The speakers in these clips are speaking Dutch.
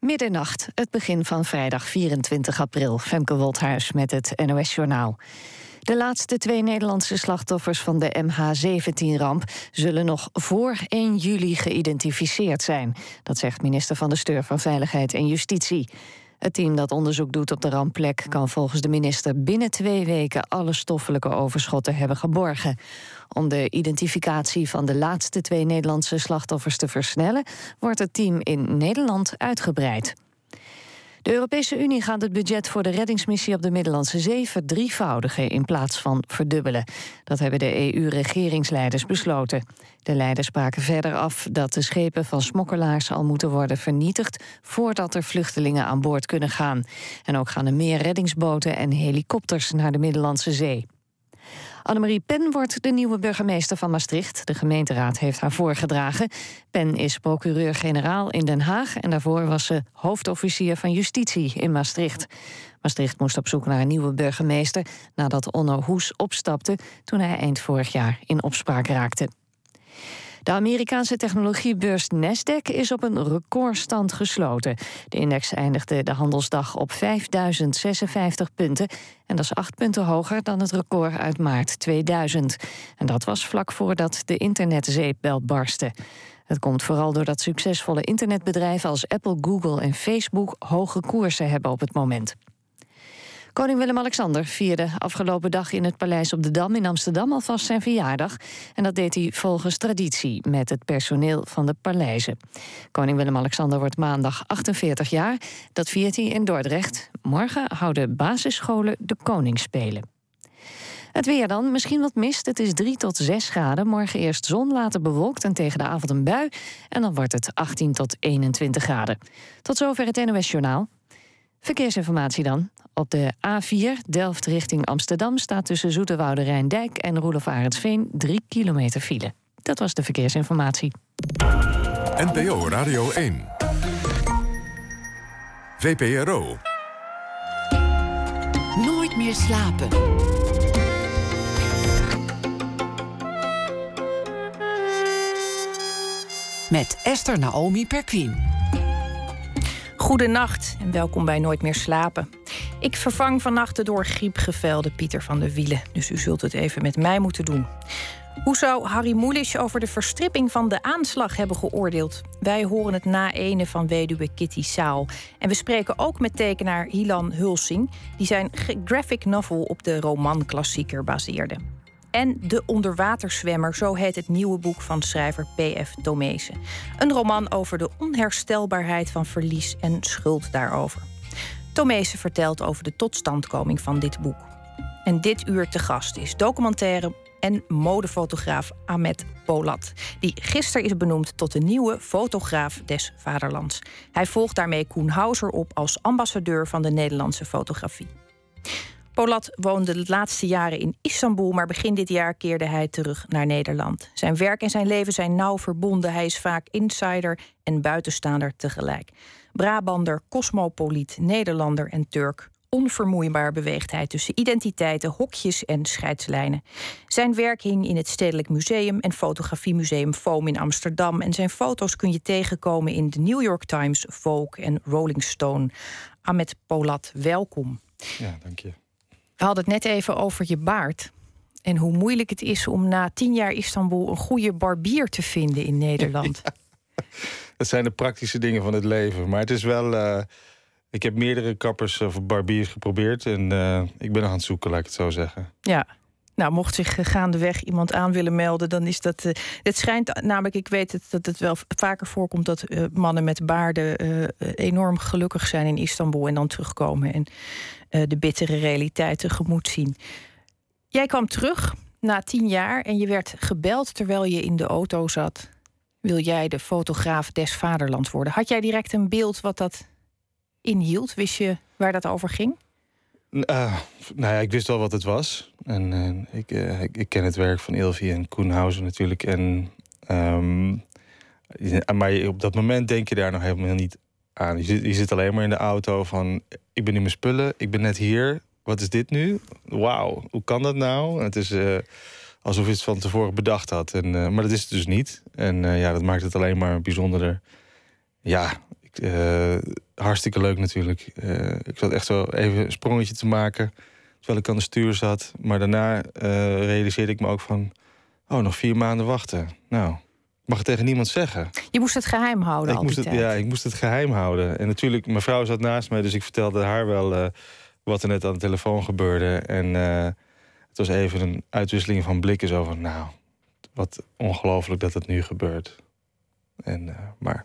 Middernacht, het begin van vrijdag 24 april. Femke Wolthuis met het NOS-journaal. De laatste twee Nederlandse slachtoffers van de MH17-ramp zullen nog voor 1 juli geïdentificeerd zijn. Dat zegt minister van de Steur van Veiligheid en Justitie. Het team dat onderzoek doet op de rampplek kan volgens de minister binnen twee weken alle stoffelijke overschotten hebben geborgen. Om de identificatie van de laatste twee Nederlandse slachtoffers te versnellen, wordt het team in Nederland uitgebreid. De Europese Unie gaat het budget voor de reddingsmissie op de Middellandse Zee verdrievoudigen in plaats van verdubbelen. Dat hebben de EU-regeringsleiders besloten. De leiders spraken verder af dat de schepen van smokkelaars al moeten worden vernietigd voordat er vluchtelingen aan boord kunnen gaan. En ook gaan er meer reddingsboten en helikopters naar de Middellandse Zee. Annemarie Pen wordt de nieuwe burgemeester van Maastricht. De gemeenteraad heeft haar voorgedragen. Pen is procureur-generaal in Den Haag en daarvoor was ze hoofdofficier van justitie in Maastricht. Maastricht moest op zoek naar een nieuwe burgemeester nadat Onno Hoes opstapte toen hij eind vorig jaar in opspraak raakte. De Amerikaanse technologiebeurs Nasdaq is op een recordstand gesloten. De index eindigde de handelsdag op 5056 punten. En dat is acht punten hoger dan het record uit maart 2000. En dat was vlak voordat de internetzeepbel barstte. Het komt vooral doordat succesvolle internetbedrijven als Apple, Google en Facebook hoge koersen hebben op het moment. Koning Willem-Alexander vierde afgelopen dag in het Paleis op de Dam in Amsterdam alvast zijn verjaardag. En dat deed hij volgens traditie met het personeel van de paleizen. Koning Willem-Alexander wordt maandag 48 jaar. Dat viert hij in Dordrecht. Morgen houden basisscholen de Koningsspelen. Het weer dan, misschien wat mist. Het is 3 tot 6 graden. Morgen eerst zon, later bewolkt en tegen de avond een bui. En dan wordt het 18 tot 21 graden. Tot zover het NOS Journaal. Verkeersinformatie dan. Op de A4 Delft richting Amsterdam staat tussen Zoeterwoude Rijndijk en Roelof Arendsveen 3 kilometer file. Dat was de verkeersinformatie. NPO Radio 1. VPRO. Nooit meer slapen. Met Esther Naomi Perquin. Goedenacht en welkom bij Nooit meer slapen. Ik vervang vannacht de door griep gevelde Pieter van der Wielen, dus u zult het even met mij moeten doen. Hoe zou Harry Mulisch over de verstripping van de aanslag hebben geoordeeld? Wij horen het na ene van weduwe Kitty Saal. En we spreken ook met tekenaar Hilan Hulsing, die zijn graphic novel op de romanklassieker baseerde en De Onderwaterzwemmer, zo heet het nieuwe boek van schrijver P.F. Tomezen. Een roman over de onherstelbaarheid van verlies en schuld daarover. Tomezen vertelt over de totstandkoming van dit boek. En dit uur te gast is documentaire en modefotograaf Ahmed Polat, die gisteren is benoemd tot de nieuwe fotograaf des vaderlands. Hij volgt daarmee Koen Hauser op als ambassadeur van de Nederlandse fotografie. Polat woonde de laatste jaren in Istanbul, maar begin dit jaar keerde hij terug naar Nederland. Zijn werk en zijn leven zijn nauw verbonden. Hij is vaak insider en buitenstaander tegelijk. Brabander, cosmopoliet, Nederlander en Turk. Onvermoeibaar beweegt hij tussen identiteiten, hokjes en scheidslijnen. Zijn werk hing in het Stedelijk Museum en Fotografiemuseum Foam in Amsterdam. En zijn foto's kun je tegenkomen in de New York Times, Vogue en Rolling Stone. Ahmed Polat, welkom. Ja, dank je. We hadden het net even over je baard. En hoe moeilijk het is om na tien jaar Istanbul een goede barbier te vinden in Nederland. Dat zijn de praktische dingen van het leven. Maar het is wel. Uh, ik heb meerdere kappers of barbiers geprobeerd. En uh, ik ben aan het zoeken, laat ik het zo zeggen. Ja. Nou, mocht zich gaandeweg iemand aan willen melden, dan is dat. Uh, het schijnt namelijk, ik weet het, dat het wel vaker voorkomt dat mannen met baarden enorm gelukkig zijn in Istanbul en dan terugkomen. En uh, de bittere realiteit tegemoet zien. Jij kwam terug na tien jaar en je werd gebeld terwijl je in de auto zat. Wil jij de fotograaf des vaderlands worden? Had jij direct een beeld wat dat inhield? Wist je waar dat over ging? Uh, nou ja, ik wist wel wat het was. En uh, ik, ik, ken het werk van Ilvi en Koenhausen natuurlijk. En, um, maar op dat moment denk je daar nog helemaal niet aan. Je zit, je zit alleen maar in de auto van... ik ben in mijn spullen, ik ben net hier. Wat is dit nu? Wauw, hoe kan dat nou? Het is uh, alsof je het van tevoren bedacht had. En, uh, maar dat is het dus niet. En uh, ja, dat maakt het alleen maar bijzonderder. Ja, ik, hartstikke leuk natuurlijk. ik zat echt zo even een sprongetje te maken terwijl ik aan de stuur zat. Maar daarna realiseerde ik me ook van... oh, nog vier maanden wachten. Nou, mag het tegen niemand zeggen. Je moest het geheim houden. Ik moest het, ja, ik moest het geheim houden. En natuurlijk, mijn vrouw zat naast mij, dus ik vertelde haar wel uh, wat er net aan de telefoon gebeurde. En uh, het was even een uitwisseling van blikken. Zo van, nou, wat ongelooflijk dat het nu gebeurt. En, uh, maar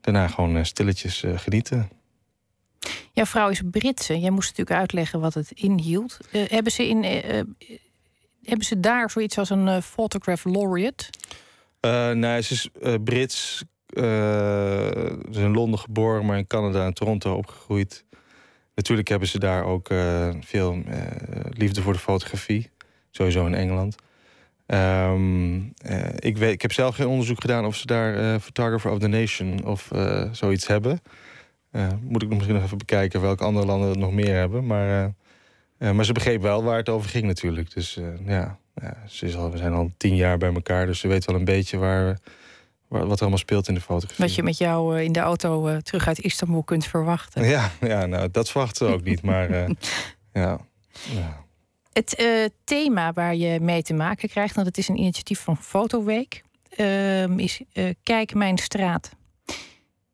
daarna gewoon stilletjes genieten. Jouw vrouw is Britse. Jij moest natuurlijk uitleggen wat het inhield. hebben, ze in, hebben ze daar zoiets als een photograph laureate? Uh, nee, ze is uh, Brits. Uh, ze is in Londen geboren, maar in Canada en Toronto opgegroeid. Natuurlijk hebben ze daar ook veel liefde voor de fotografie. Sowieso in Engeland. Um, ik, weet, ik heb zelf geen onderzoek gedaan of ze daar Photographer of the Nation of zoiets hebben. moet ik nog misschien nog even bekijken welke andere landen het nog meer hebben. Maar, maar ze begreep wel waar het over ging natuurlijk. Dus ja ja, ze is al, we zijn al tien jaar bij elkaar, dus ze weet wel een beetje waar, waar wat er allemaal speelt in de fotografie. Wat je met jou uh, in de auto uh, terug uit Istanbul kunt verwachten. Ja, ja nou, dat verwachten ze ook niet, maar uh, ja. ja. Het thema waar je mee te maken krijgt, want het is een initiatief van Fotoweek, ehm, is Kijk mijn straat.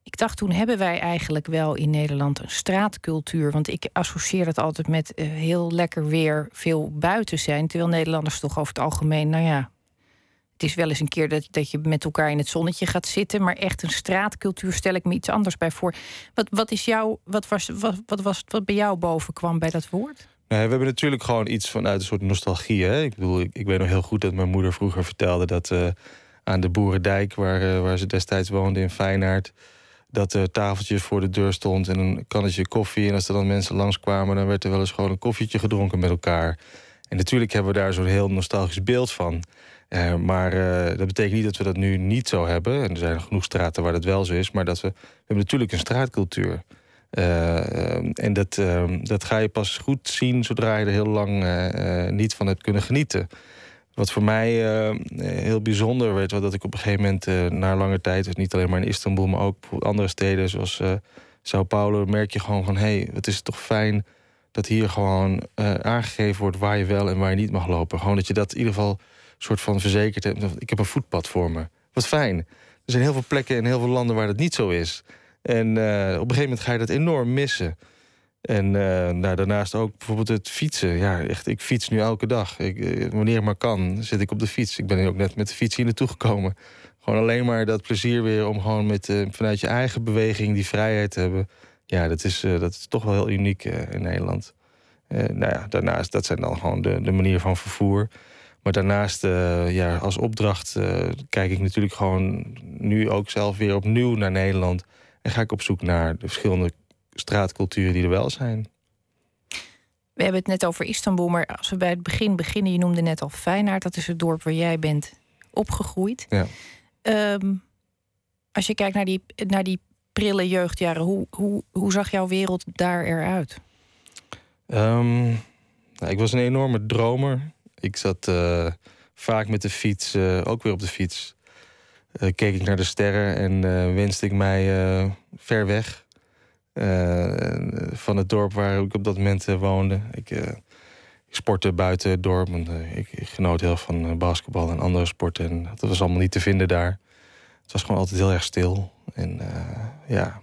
Ik dacht toen hebben wij eigenlijk wel in Nederland een straatcultuur. Want ik associeer het altijd met uh, heel lekker weer, veel buiten zijn. Terwijl Nederlanders toch over het algemeen, nou ja. Het is wel eens een keer dat, dat je met elkaar in het zonnetje gaat zitten. Maar echt een straatcultuur stel ik me iets anders bij voor. Wat, wat, is jou, wat, was, wat, was wat bij jou boven kwam bij dat woord? Nee, we hebben natuurlijk gewoon iets vanuit een soort nostalgie. Hè? Ik bedoel, ik, weet nog heel goed dat mijn moeder vroeger vertelde dat uh, aan de Boerendijk, waar, uh, waar ze destijds woonde in Feyenaard dat er tafeltjes voor de deur stond en een kannetje koffie. En als er dan mensen langskwamen, dan werd er wel eens gewoon een koffietje gedronken met elkaar. En natuurlijk hebben we daar zo'n heel nostalgisch beeld van. Uh, maar uh, dat betekent niet dat we dat nu niet zo hebben. En er zijn genoeg straten waar dat wel zo is. Maar dat we, we hebben natuurlijk een straatcultuur. Uh, en dat, dat ga je pas goed zien zodra je er heel lang niet van hebt kunnen genieten. Wat voor mij uh, heel bijzonder werd, was dat ik op een gegeven moment uh, na lange tijd, dus niet alleen maar in Istanbul, maar ook andere steden zoals uh, Sao Paulo, merk je gewoon van hé, hey, het is toch fijn dat hier gewoon aangegeven wordt waar je wel en waar je niet mag lopen. Gewoon dat je dat in ieder geval soort van verzekerd hebt. Ik heb een voetpad voor me. Wat fijn. Er zijn heel veel plekken in heel veel landen waar dat niet zo is. En op een gegeven moment ga je dat enorm missen. En uh, nou, daarnaast ook bijvoorbeeld het fietsen. Ja, echt, ik fiets nu elke dag. Ik, eh, wanneer ik maar kan, zit ik op de fiets. Ik ben ook net met de fiets hier naartoe gekomen. Gewoon alleen maar dat plezier weer om gewoon met, uh, vanuit je eigen beweging die vrijheid te hebben. Ja, dat is, dat is toch wel heel uniek in Nederland. nou ja, daarnaast, dat zijn dan gewoon de, de manier van vervoer. Maar daarnaast, ja, als opdracht kijk ik natuurlijk gewoon nu ook zelf weer opnieuw naar Nederland. En ga ik op zoek naar de verschillende straatculturen die er wel zijn. We hebben het net over Istanbul, maar als we bij het begin beginnen, je noemde net al Feyenaard, dat is het dorp waar jij bent opgegroeid. Ja. Ehm, als je kijkt naar die, naar die prille jeugdjaren, hoe, hoe, hoe zag jouw wereld daar eruit? Um, nou, ik was een enorme dromer. Ik zat uh, vaak met de fiets, uh, ook weer op de fiets. Uh, keek ik naar de sterren en wenste ik mij ver weg eh, van het dorp waar ik op dat moment eh, woonde. Ik, eh, ik sportte buiten het dorp. ik, genoot heel van basketbal en andere sporten. En dat was allemaal niet te vinden daar. Het was gewoon altijd heel erg stil. En ja.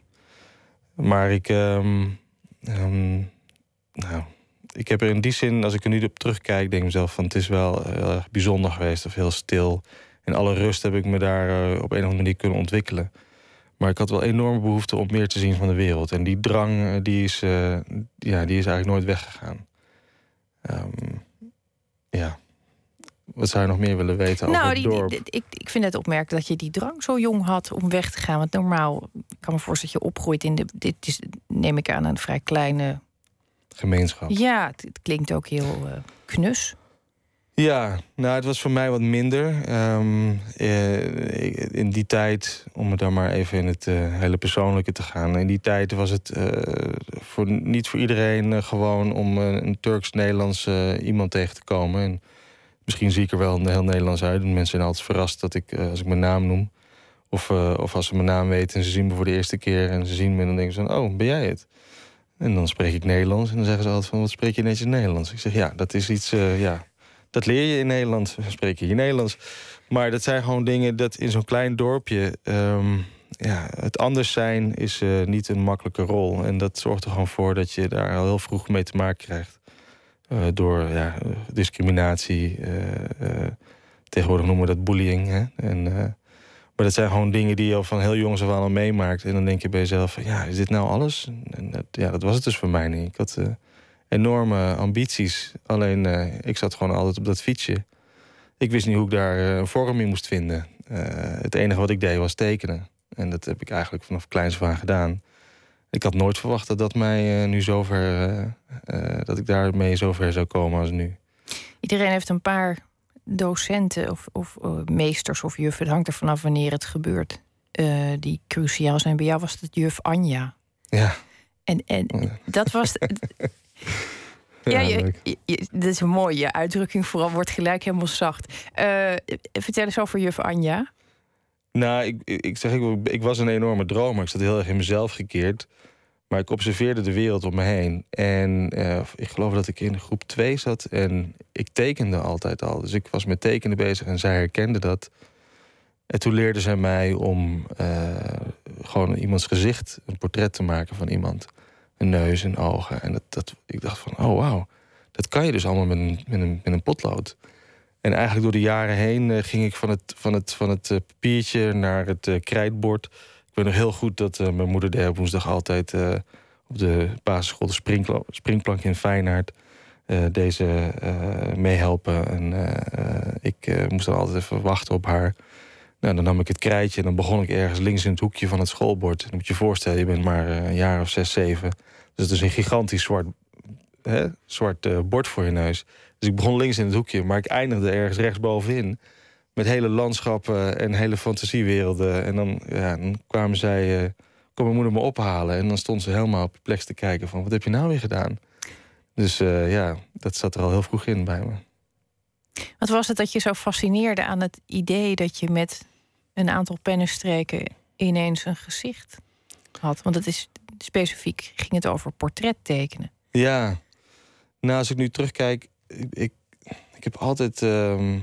Maar ik. Um, nou, ik heb er in die zin, als ik er nu op terugkijk, denk ik mezelf van het is wel heel erg bijzonder geweest of heel stil. In alle rust heb ik me daar op een of andere manier kunnen ontwikkelen. Maar ik had wel enorme behoefte om meer te zien van de wereld. En die drang eh, die is, uh, ja, die is eigenlijk nooit weggegaan. Um, ja. Wat zou je nog meer willen weten nou, over het dorp? Die, ik, ik vind het opmerkelijk dat je die drang zo jong had om weg te gaan. Want normaal, ik kan me voorstellen dat je opgroeit in de... Dit is, neem ik aan, een vrij kleine... Gemeenschap. Ja, het, klinkt ook heel uh, knus. Ja, nou, het was voor mij wat minder. Um, in die tijd, om het dan maar even in het uh, hele persoonlijke te gaan. In die tijd was het uh, voor, niet voor iedereen gewoon om een Turks-Nederlands iemand tegen te komen. En misschien zie ik er wel heel Nederlands uit. mensen zijn altijd verrast dat ik, als ik mijn naam noem. Of, of als ze mijn naam weten en ze zien me voor de eerste keer en ze zien me, dan denken ze van, oh, ben jij het? En dan spreek ik Nederlands en dan zeggen ze altijd van, wat spreek je netjes Nederlands? Ik zeg, ja, dat is iets, ja, dat leer je in Nederland, spreek je je Nederlands. Maar dat zijn gewoon dingen dat in zo'n klein dorpje, um, ja, het anders zijn is uh, niet een makkelijke rol. En dat zorgt er gewoon voor dat je daar al heel vroeg mee te maken krijgt. Uh, door ja, discriminatie. tegenwoordig noemen we dat bullying. Hè? En, maar dat zijn gewoon dingen die je al van heel jongs af aan al meemaakt. En dan denk je bij jezelf: ja, is dit nou alles? En dat, ja, dat was het dus voor mij niet. Ik had enorme ambities. Alleen uh, ik zat gewoon altijd op dat fietsje. Ik wist niet hoe ik daar uh, een vorm in moest vinden. het enige wat ik deed was tekenen. En dat heb ik eigenlijk vanaf kleins aan gedaan. Ik had nooit verwacht dat dat mij nu zover. dat ik daarmee zover zou komen als nu. Iedereen heeft een paar docenten of, of uh, meesters of juffen, het hangt er vanaf wanneer het gebeurt, uh, die cruciaal zijn. Bij jou was het juf Anja. Ja. En, en dat was. ja, je, je, dat is een mooie uitdrukking, vooral wordt gelijk helemaal zacht. Uh, vertel eens over juf Anja. Nou, ik, ik zeg, ik, ik was een enorme dromer. Ik zat heel erg in mezelf gekeerd. Maar ik observeerde de wereld om me heen. En uh, ik geloof dat ik in groep 2 zat en ik tekende altijd al. Dus ik was met tekenen bezig en zij herkende dat. En toen leerde zij mij om uh, gewoon iemands gezicht, een portret te maken van iemand. Een neus en ogen. En dat, dat, ik dacht van, oh wauw, dat kan je dus allemaal met een, met een, met een potlood. En eigenlijk door de jaren heen uh, ging ik van het, van het, van het papiertje naar het krijtbord ik weet nog heel goed dat uh, mijn moeder deed op woensdag altijd uh, op de basisschool de springplank, springplank in uh, deze meehelpen. En ik moest dan altijd even wachten op haar. Nou, dan nam ik het krijtje en dan begon ik ergens links in het hoekje van het schoolbord. Dan moet je je voorstellen, je bent maar een jaar of zes, zeven. Dus het is een gigantisch zwart, hè, zwart bord voor je neus. Dus ik begon links in het hoekje, maar ik eindigde ergens rechtsbovenin met hele landschappen en hele fantasiewerelden. En dan, ja, dan kwamen zij, uh, kwam mijn moeder me ophalen. En dan stond ze helemaal perplex te kijken van, wat heb je nou weer gedaan? Dus ja, dat zat er al heel vroeg in bij me. Wat was het dat je zo fascineerde aan het idee dat je met een aantal pennenstreken ineens een gezicht had? Want het is specifiek, ging het over portret tekenen. Ja, nou als ik nu terugkijk, ik, ik, heb altijd... Uh,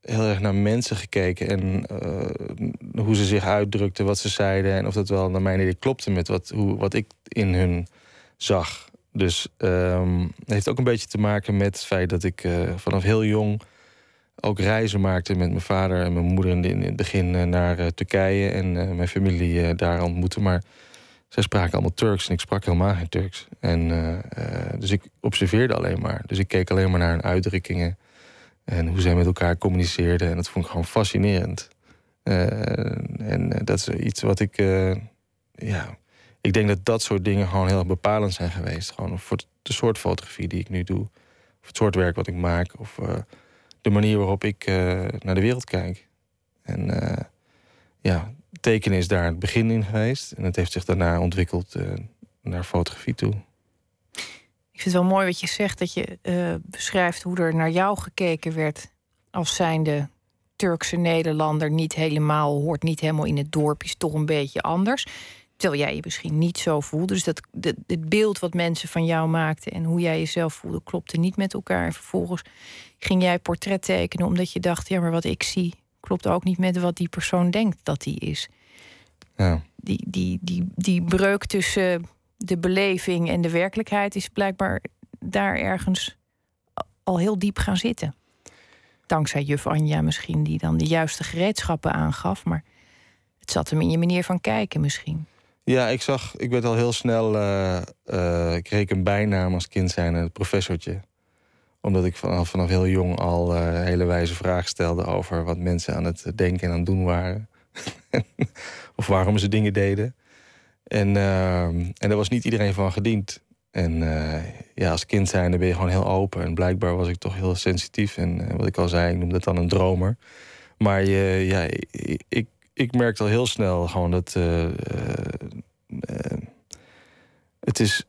heel erg naar mensen gekeken en uh, hoe ze zich uitdrukten, wat ze zeiden en of dat wel naar mijn idee klopte met wat, hoe, wat ik in hun zag. Dus um, het heeft ook een beetje te maken met het feit dat ik uh, vanaf heel jong ook reizen maakte met mijn vader en mijn moeder in, het begin uh, naar Turkije en mijn familie daar ontmoette. Maar zij spraken allemaal Turks en ik sprak helemaal geen Turks. En, dus ik observeerde alleen maar. Dus ik keek alleen maar naar hun uitdrukkingen. En hoe zij met elkaar communiceerden. En dat vond ik gewoon fascinerend. En eh, dat is iets wat ik. Ja, ik denk dat dat soort dingen gewoon heel bepalend zijn geweest. Gewoon voor de soort fotografie die ik nu doe. Of het soort werk wat ik maak. Of de manier waarop ik naar de wereld kijk. En ja, tekenen is daar het begin in geweest. En het heeft zich daarna ontwikkeld naar fotografie toe. Ik vind het wel mooi wat je zegt, dat je beschrijft hoe er naar jou gekeken werd als zijnde Turkse Nederlander, niet helemaal, hoort niet helemaal in het dorp, is toch een beetje anders. Terwijl jij je misschien niet zo voelde. Dus dat, het beeld wat mensen van jou maakten en hoe jij jezelf voelde, klopte niet met elkaar. En vervolgens ging jij portret tekenen omdat je dacht, ja, maar wat ik zie klopt ook niet met wat die persoon denkt dat hij is. Ja. Die, die, die, die breuk tussen de beleving en de werkelijkheid is blijkbaar daar ergens al heel diep gaan zitten. Dankzij juf Anja misschien, die dan de juiste gereedschappen aangaf. Maar het zat hem in je manier van kijken misschien. Ja, ik zag, ik werd al heel snel, uh, uh, ik kreeg een bijnaam als kind zijn, het professortje. Omdat ik vanaf, vanaf heel jong al uh, hele wijze vragen stelde over wat mensen aan het denken en aan het doen waren. of waarom ze dingen deden. En, uh, en daar was niet iedereen van gediend. En uh, ja, als kind zijn ben je gewoon heel open. En blijkbaar was ik toch heel sensitief. En wat ik al zei, ik noemde dat dan een dromer. Maar je, ja, ik, ik, merkte al heel snel gewoon dat... Het is...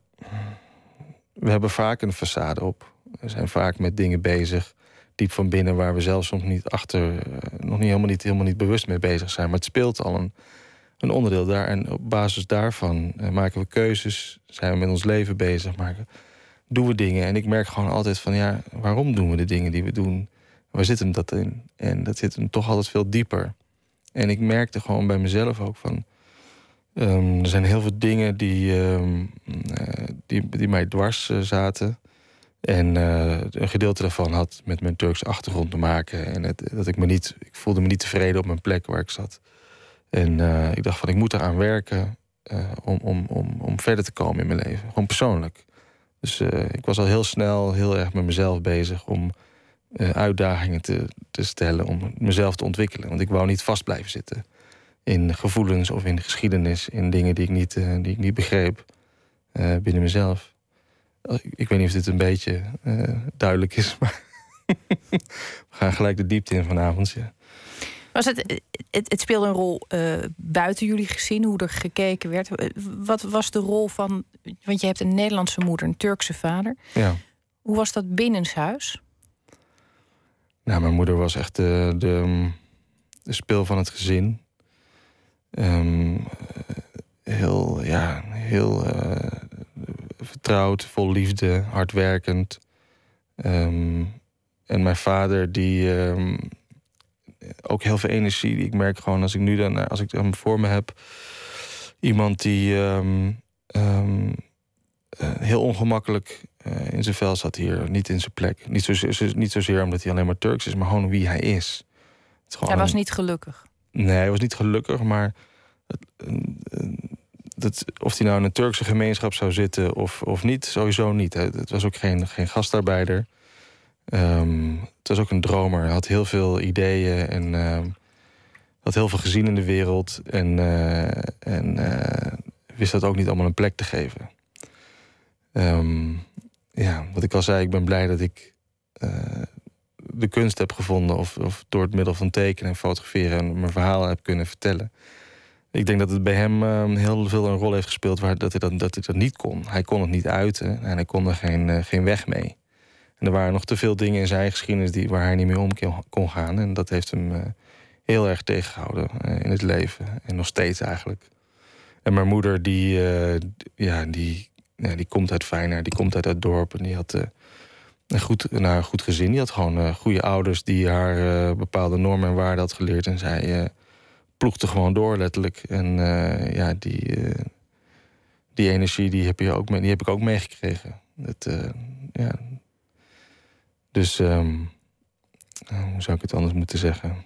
We hebben vaak een façade op. We zijn vaak met dingen bezig diep van binnen, waar we zelfs soms niet achter, eh, nog niet helemaal, niet helemaal niet bewust mee bezig zijn. Maar het speelt al een, een onderdeel daar. En op basis daarvan eh, maken we keuzes, zijn we met ons leven bezig, maken, doen we dingen. En ik merk gewoon altijd van ja, waarom doen we de dingen die we doen? Waar zit hem dat in? En dat zit hem toch altijd veel dieper. En ik merkte gewoon bij mezelf ook van. Ehm, er zijn heel veel dingen die, ehm, eh, die, die mij dwars zaten. En uh, een gedeelte daarvan had met mijn Turkse achtergrond te maken. En het, dat ik me niet, ik voelde me niet tevreden op mijn plek waar ik zat. En ik dacht van ik moet eraan werken om, om, om, om verder te komen in mijn leven. Gewoon persoonlijk. Dus ik was al heel snel heel erg met mezelf bezig om uitdagingen te, te stellen om mezelf te ontwikkelen. Want ik wou niet vast blijven zitten in gevoelens of in geschiedenis, in dingen die ik niet, die ik niet begreep binnen mezelf. Ik weet niet of dit een beetje duidelijk is, maar we gaan gelijk de diepte in vanavond. Ja. Was het, het, het speelde een rol buiten jullie gezin, hoe er gekeken werd. Wat was de rol van, want je hebt een Nederlandse moeder, een Turkse vader. Ja. Hoe was dat binnenshuis? Nou, mijn moeder was echt de, de, de speel van het gezin. Um, heel, ja, heel uh, vertrouwd, vol liefde, hardwerkend. Um, en mijn vader, die um, ook heel veel energie. Ik merk gewoon als ik nu dan, als ik hem voor me heb, iemand die uh, heel ongemakkelijk uh, in zijn vel zat hier. Niet in zijn plek. Niet, zozeer, niet zozeer omdat hij alleen maar Turks is, maar gewoon wie hij is. Het is hij was niet gelukkig. Nee, hij was niet gelukkig, maar dat, of hij nou in een Turkse gemeenschap zou zitten of, of niet, sowieso niet. Het was ook geen, geen gastarbeider. Um, het was ook een dromer. Hij had heel veel ideeën en uh, had heel veel gezien in de wereld. En, uh, en uh, wist dat ook niet allemaal een plek te geven. Um, ja, wat ik al zei, ik ben blij dat ik uh, de kunst heb gevonden. Of, of, door het middel van tekenen en fotograferen en mijn verhaal heb kunnen vertellen. Ik denk dat het bij hem uh, heel veel een rol heeft gespeeld waar dat hij dat, dat hij dat niet kon. Hij kon het niet uiten en hij kon er geen, uh, geen weg mee. En er waren nog te veel dingen in zijn geschiedenis die, waar hij niet mee om kon gaan. En dat heeft hem uh, heel erg tegengehouden in het leven. En nog steeds eigenlijk. En mijn moeder, die, ja, die die komt uit Feyenoord, die komt uit het dorp. En die had een, goed, nou, een goed gezin. Die had gewoon goede ouders die haar bepaalde normen en waarden had geleerd. En zij ploegde gewoon door, letterlijk. En ja, die, die energie die heb, je ook mee, die heb ik ook meegekregen. ja. Dus um, hoe zou ik het anders moeten zeggen?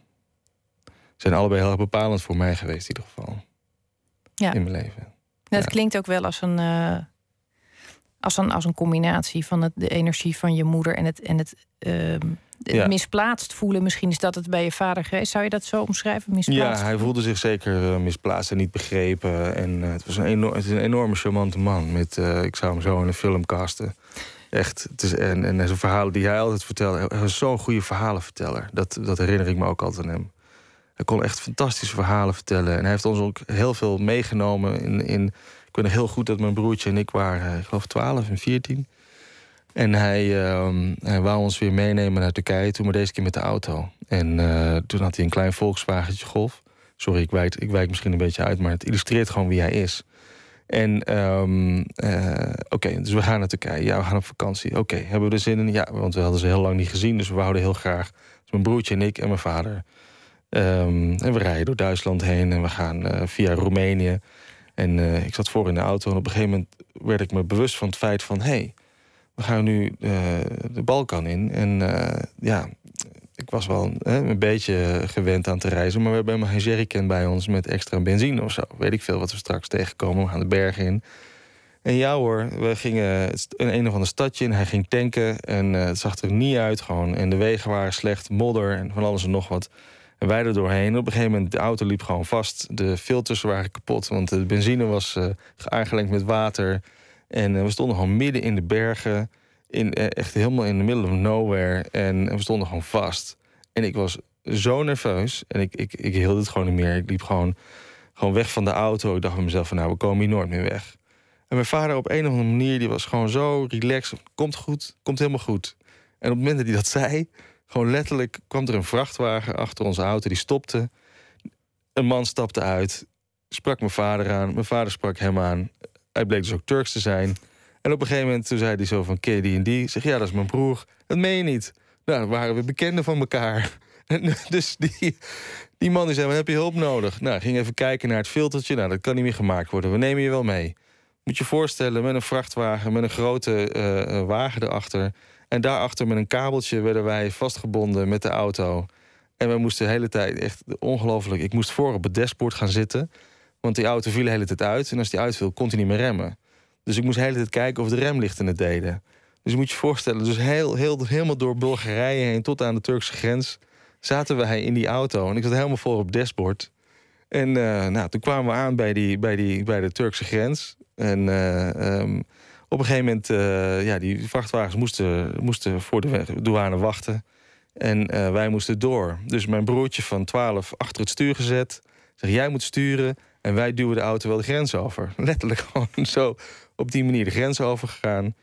Ze zijn allebei heel erg bepalend voor mij geweest, in ieder geval. Ja. In mijn leven. Dat ja. klinkt ook wel als een als een, als een combinatie van het, de energie van je moeder en het, en het, misplaatst voelen. Misschien is dat het bij je vader geweest. Zou je dat zo omschrijven? Misplaatst ja, hij voelde zich zeker uh, misplaatst en niet begrepen. En uh, het was een, enorm, het is een enorme charmante man. Met, uh, ik zou hem zo in een film casten. Echt. Het is, en, en zijn verhalen die hij altijd vertelde. Hij was zo'n goede verhalenverteller. Dat, dat herinner ik me ook altijd aan hem. Hij kon echt fantastische verhalen vertellen. En hij heeft ons ook heel veel meegenomen in, in ik weet nog heel goed dat mijn broertje en ik waren, ik geloof 12 en 14. En hij, uh, hij wou ons weer meenemen naar Turkije, toen maar deze keer met de auto. En uh, toen had hij een klein Volkswagentje Golf. Sorry, ik wijk, ik wijk misschien een beetje uit, maar het illustreert gewoon wie hij is. En um, uh, oké, dus we gaan naar Turkije. Ja, we gaan op vakantie. Oké, hebben we er zin in? Ja, want we hadden ze heel lang niet gezien, dus we wouden heel graag. Dus mijn broertje en ik en mijn vader. Um, en we rijden door Duitsland heen en we gaan uh, via Roemenië. En ik zat voor in de auto en op een gegeven moment werd ik me bewust van het feit van... hé, hey, we gaan nu uh, de Balkan in. En uh, ja, ik was wel een beetje gewend aan te reizen... maar we hebben helemaal geen jerrycan bij ons met extra benzine of zo. Weet ik veel wat we straks tegenkomen. We gaan de bergen in. En ja hoor, we gingen in een of ander stadje in. Hij ging tanken en het zag er niet uit gewoon. En de wegen waren slecht, modder en van alles en nog wat... En wij er doorheen. Op een gegeven moment, de auto liep gewoon vast. De filters waren kapot, want de benzine was uh, aangelengd met water. En uh, we stonden gewoon midden in de bergen. In, uh, echt helemaal in the middle of nowhere. En we stonden gewoon vast. En ik was zo nerveus. En ik, ik, ik hield het gewoon niet meer. Ik liep gewoon, gewoon weg van de auto. Ik dacht bij mezelf van nou, we komen hier nooit meer weg. En mijn vader op een of andere manier, die was gewoon zo relaxed. Komt goed, komt helemaal goed. En op het moment dat hij dat zei Gewoon letterlijk kwam er een vrachtwagen achter onze auto, die stopte. Een man stapte uit, sprak mijn vader aan. Mijn vader sprak hem aan. Hij bleek dus ook Turks te zijn. En op een gegeven moment toen zei hij zo van, ken die en die? Zeg, ja, dat is mijn broer. Dat meen je niet. Nou, dan waren we bekenden van elkaar. En dus die, die man die zei, heb je hulp nodig? Nou, ging even kijken naar het filtertje. Nou, dat kan niet meer gemaakt worden. We nemen je wel mee. Moet je voorstellen, met een vrachtwagen, met een grote uh, wagen erachter. En daarachter met een kabeltje werden wij vastgebonden met de auto. En we moesten de hele tijd, echt ongelooflijk... Ik moest voor op het dashboard gaan zitten. Want die auto viel de hele tijd uit. En als die uitviel, kon hij niet meer remmen. Dus ik moest de hele tijd kijken of de remlichten het deden. Dus je moet je voorstellen, dus heel, heel, helemaal door Bulgarije heen... tot aan de Turkse grens zaten wij in die auto. En ik zat helemaal voor op dashboard. En uh, nou, toen kwamen we aan bij, die, bij, die, bij de Turkse grens. En uh, um, op een gegeven moment, uh, ja, die vrachtwagens moesten, moesten voor de douane wachten. En wij moesten door. Dus mijn broertje van 12 achter het stuur gezet. Zeg, jij moet sturen. En wij duwen de auto wel de grens over. Letterlijk gewoon zo op die manier de grens overgegaan.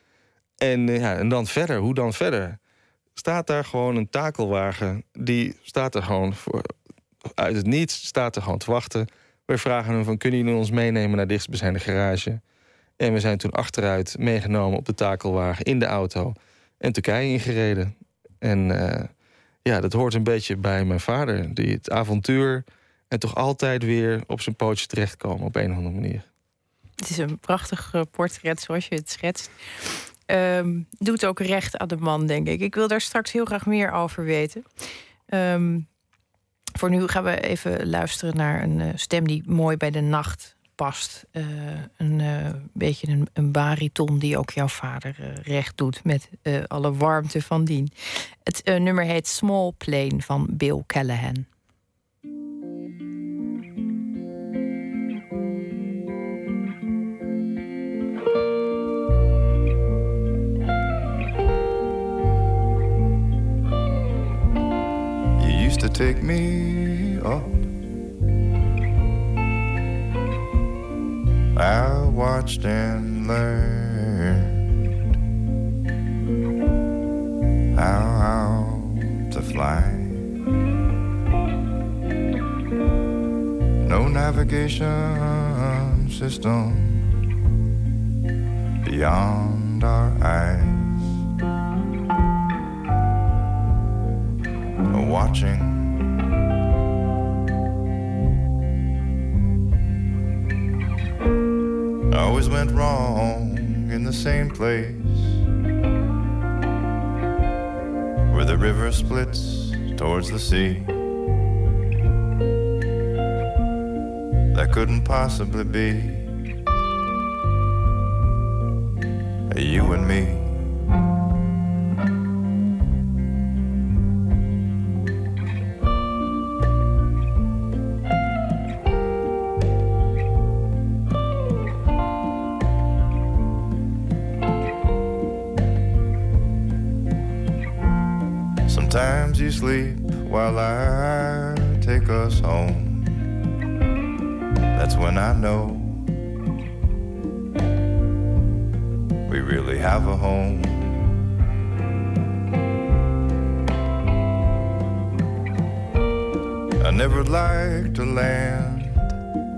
En, ja, en dan verder, hoe dan verder? staat daar gewoon een takelwagen. Die staat er gewoon voor, uit het niets, staat er gewoon te wachten. We vragen hem van, kunnen jullie ons meenemen naar dichtstbijzijnde garage? En we zijn toen achteruit meegenomen op de takelwagen in de auto. En Turkije ingereden. En uh, ja, dat hoort een beetje bij mijn vader. Die het avontuur en toch altijd weer op zijn pootje terechtkomen op een of andere manier. Het is een prachtig eh, portret zoals je het schetst um, doet ook recht aan de man, denk ik. Ik wil daar straks heel graag meer over weten. Um, voor nu gaan we even luisteren naar een uh, stem die mooi bij de nacht past. Uh, een beetje een, een, bariton die ook jouw vader recht doet met alle warmte van dien. Het nummer heet Small Plane van Bill Callahan. Take me up. I watched and learned how to fly. No navigation system beyond place where the river splits towards the sea. That couldn't possibly be you and me.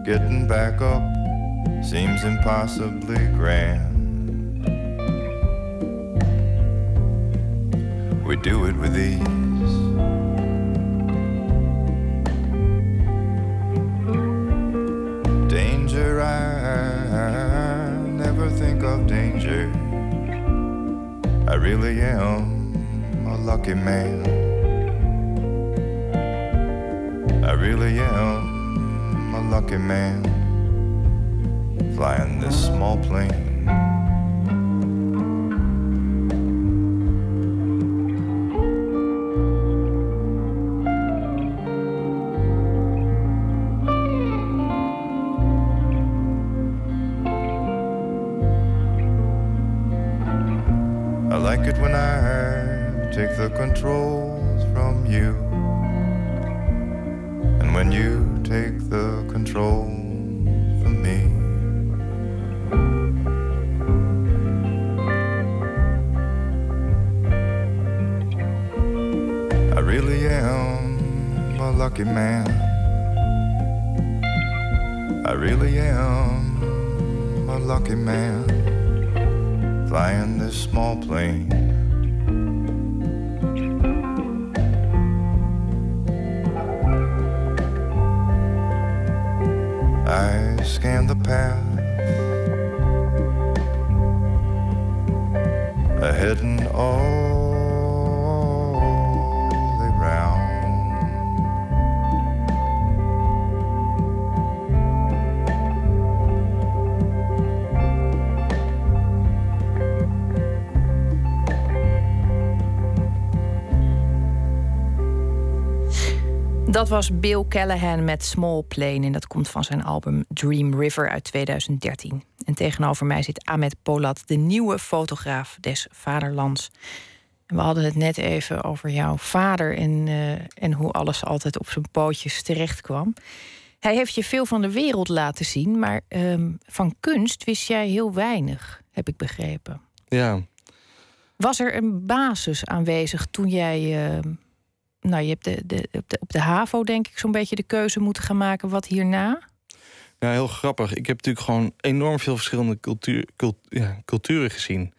Getting back up seems impossibly grand. We do it with ease. Danger, I, I never think of danger. I really am a lucky man. Man. Dat was Bill Callahan met Small Plane. En dat komt van zijn album Dream River uit 2013. En tegenover mij zit Ahmed Polat, de nieuwe fotograaf des vaderlands. En we hadden het net even over jouw vader en, uh, en hoe alles altijd op zijn pootjes terecht kwam. Hij heeft je veel van de wereld laten zien, maar uh, van kunst wist jij heel weinig, heb ik begrepen. Ja. Was er een basis aanwezig toen jij uh, nou, je hebt de, de, op, de, op de HAVO, denk ik, zo'n beetje de keuze moeten gaan maken. Wat hierna? Ja, heel grappig. Ik heb natuurlijk gewoon enorm veel verschillende cultuur, ja, culturen gezien.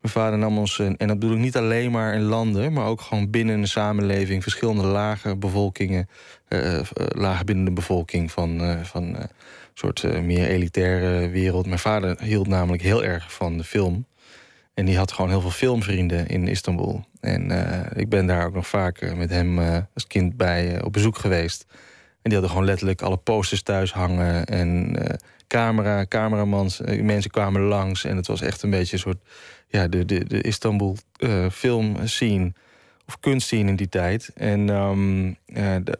Mijn vader nam ons, en dat bedoel ik niet alleen maar in landen, maar ook gewoon binnen een samenleving, verschillende lagen, bevolkingen, uh, lagen binnen de bevolking van, van een soort meer elitaire wereld. Mijn vader hield namelijk heel erg van de film. En die had gewoon heel veel filmvrienden in Istanbul. En uh, ik ben daar ook nog vaak uh, met hem uh, als kind bij op bezoek geweest. En die hadden gewoon letterlijk alle posters thuis hangen. En camera, cameramans, mensen kwamen langs. En het was echt een beetje een soort... Ja, de, de, de Istanbul film scene of kunstscene in die tijd. En um,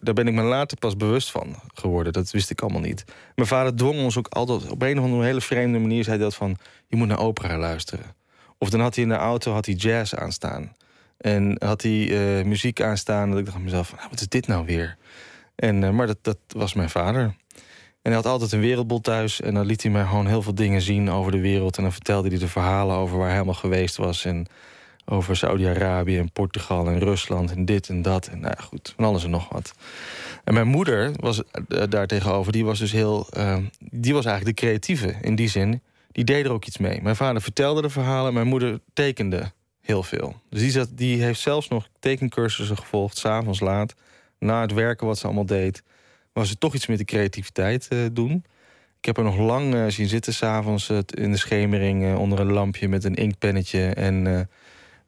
daar ben ik me later pas bewust van geworden. Dat wist ik allemaal niet. Mijn vader dwong ons ook altijd... op een of andere hele vreemde manier zei dat van... je moet naar opera luisteren. Of dan had hij in de auto had hij jazz aanstaan. En had hij uh, muziek aanstaan. Dat ik dacht aan mezelf: nou, wat is dit nou weer? En, uh, maar dat, dat was mijn vader. En hij had altijd een wereldbol thuis. En dan liet hij mij gewoon heel veel dingen zien over de wereld. En dan vertelde hij de verhalen over waar hij helemaal geweest was. En over Saudi-Arabië en Portugal en Rusland en dit en dat. En nou ja, goed, van alles en nog wat. En mijn moeder was uh, daar tegenover. Die was dus heel. die was eigenlijk de creatieve in die zin die deed er ook iets mee. Mijn vader vertelde de verhalen, mijn moeder tekende heel veel. Dus die, zat, die heeft zelfs nog tekencursussen gevolgd, s'avonds laat. Na het werken wat ze allemaal deed, was ze toch iets met de creativiteit uh, doen. Ik heb er nog lang uh, zien zitten, s'avonds uh, in de schemering... Onder een lampje met een inkpennetje... en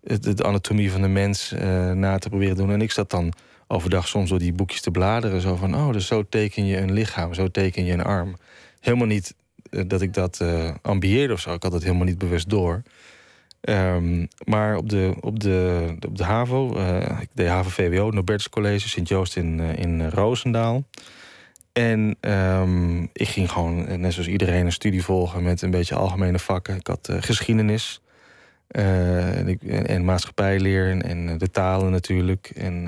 de anatomie van de mens na te proberen doen. En ik zat dan overdag soms door die boekjes te bladeren. Zo van, oh, dus zo teken je een lichaam, zo teken je een arm. Helemaal niet eh, dat ik dat uh, ambieerde of zo. Ik had het helemaal niet bewust door. Um, maar op de, op de, op de HAVO, uh, ik deed HAVO-VWO, Nobertus College, Sint-Joost in, in Roosendaal. En um, ik ging gewoon, net zoals iedereen, een studie volgen met een beetje algemene vakken. Ik had geschiedenis en, ik, en, maatschappijleer en, en, de talen natuurlijk. En,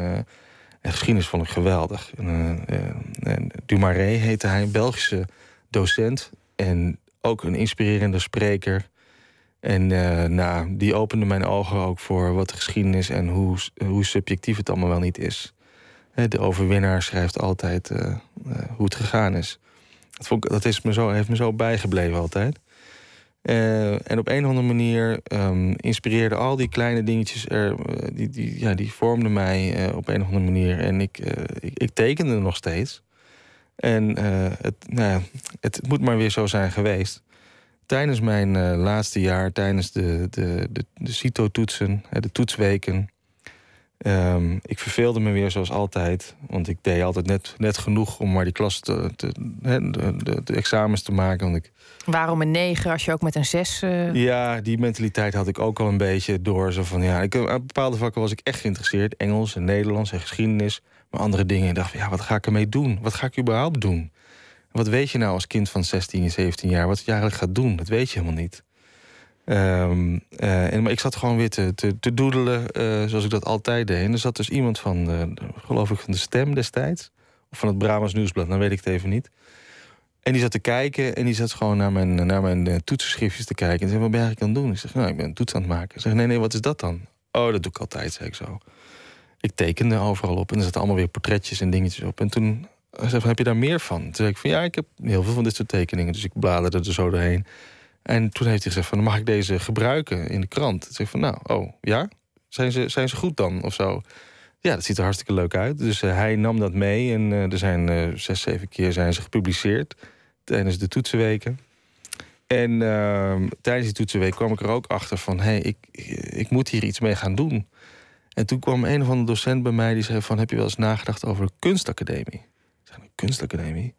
en, geschiedenis vond ik geweldig. En, Dumaré heette hij, Belgische docent. En ook een inspirerende spreker. En uh, nou, die opende mijn ogen ook voor wat de geschiedenis en hoe, hoe subjectief het allemaal wel niet is. De overwinnaar schrijft altijd uh, uh, hoe het gegaan is. Dat, dat is me zo, heeft me zo bijgebleven altijd. en op een of andere manier um, inspireerden al die kleine dingetjes er, die, die, ja, die vormden mij op een of andere manier. En ik, ik, ik tekende nog steeds. En uh, het, nou, het moet maar weer zo zijn geweest. Tijdens mijn uh, laatste jaar, tijdens de, de, de, de CITO-toetsen, de toetsweken... Um, ik verveelde me weer zoals altijd. Want ik deed altijd net, net genoeg om maar die klas te, te de, de, de, examens te maken. Want ik... Waarom een negen als je ook met een zes... Uh... Ja, die mentaliteit had ik ook al een beetje door. Zo van, ja, ik, aan bepaalde vakken was ik echt geïnteresseerd. Engels en Nederlands en geschiedenis andere dingen. En dacht, ja, wat ga ik ermee doen? Wat ga ik überhaupt doen? Wat weet je nou als kind van 16, 17 jaar? Wat je eigenlijk gaat doen? Dat weet je helemaal niet. Um, uh, en, maar ik zat gewoon weer te, te, doedelen, uh, zoals ik dat altijd deed. En er zat dus iemand van, geloof ik, van de Stem destijds. Of van het Brabants Nieuwsblad, dan weet ik het even niet. En die zat te kijken en die zat gewoon naar mijn, naar mijn uh, toetsenschriftjes te kijken. En zei, wat ben je eigenlijk aan het doen? Ik zeg, nou, ik ben een toets aan het maken. Ik zeg, nee, nee, wat is dat dan? Oh, dat doe ik altijd, zei ik zo. Ik tekende overal op en er zaten allemaal weer portretjes en dingetjes op. En toen zei ze van, heb je daar meer van? Toen zei ik van, ja, ik heb heel veel van dit soort tekeningen. Dus ik bladerde er zo doorheen. En toen heeft hij gezegd van, mag ik deze gebruiken in de krant? Toen zei ik van, nou, oh, ja? Zijn ze, zijn ze goed dan, of zo? Ja, dat ziet er hartstikke leuk uit. Dus uh, hij nam dat mee en uh, er zijn uh, zes, zeven keer zijn ze gepubliceerd tijdens de toetsenweken. En ehm, tijdens die toetsenweek kwam ik er ook achter van... hé, hey, ik, ik moet hier iets mee gaan doen. En toen kwam een of andere docent bij mij die zei van... heb je wel eens nagedacht over een kunstacademie? Ik zei, een kunstacademie?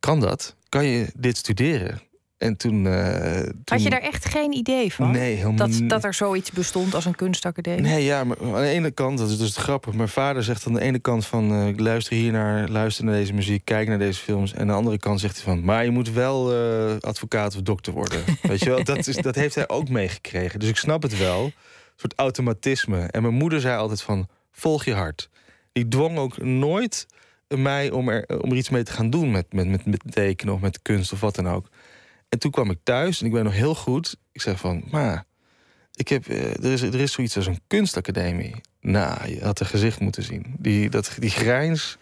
Kan dat? Kan je dit studeren? En toen, uh, toen, Had je daar echt geen idee van? Nee, helemaal dat, dat er zoiets bestond als een kunstacademie? Nee, ja, maar aan de ene kant, dat is dus grappig. Mijn vader zegt aan de ene kant van... Uh, luister hier naar, luister naar deze muziek, kijk naar deze films. En aan de andere kant zegt hij van... maar je moet wel uh, advocaat of dokter worden. Weet je wel, dat, is, dat heeft hij ook meegekregen. Dus ik snap het wel. Een soort automatisme. En mijn moeder zei altijd van, volg je hart. Die dwong ook nooit mij om er, om er iets mee te gaan doen... met, met, met, met tekenen of met kunst of wat dan ook. En toen kwam ik thuis en ik ben nog heel goed. Ik zeg van, maar ik heb, uh, er, is, er is zoiets als een kunstacademie. Nou, je had haar gezicht moeten zien. Die, dat, die grijns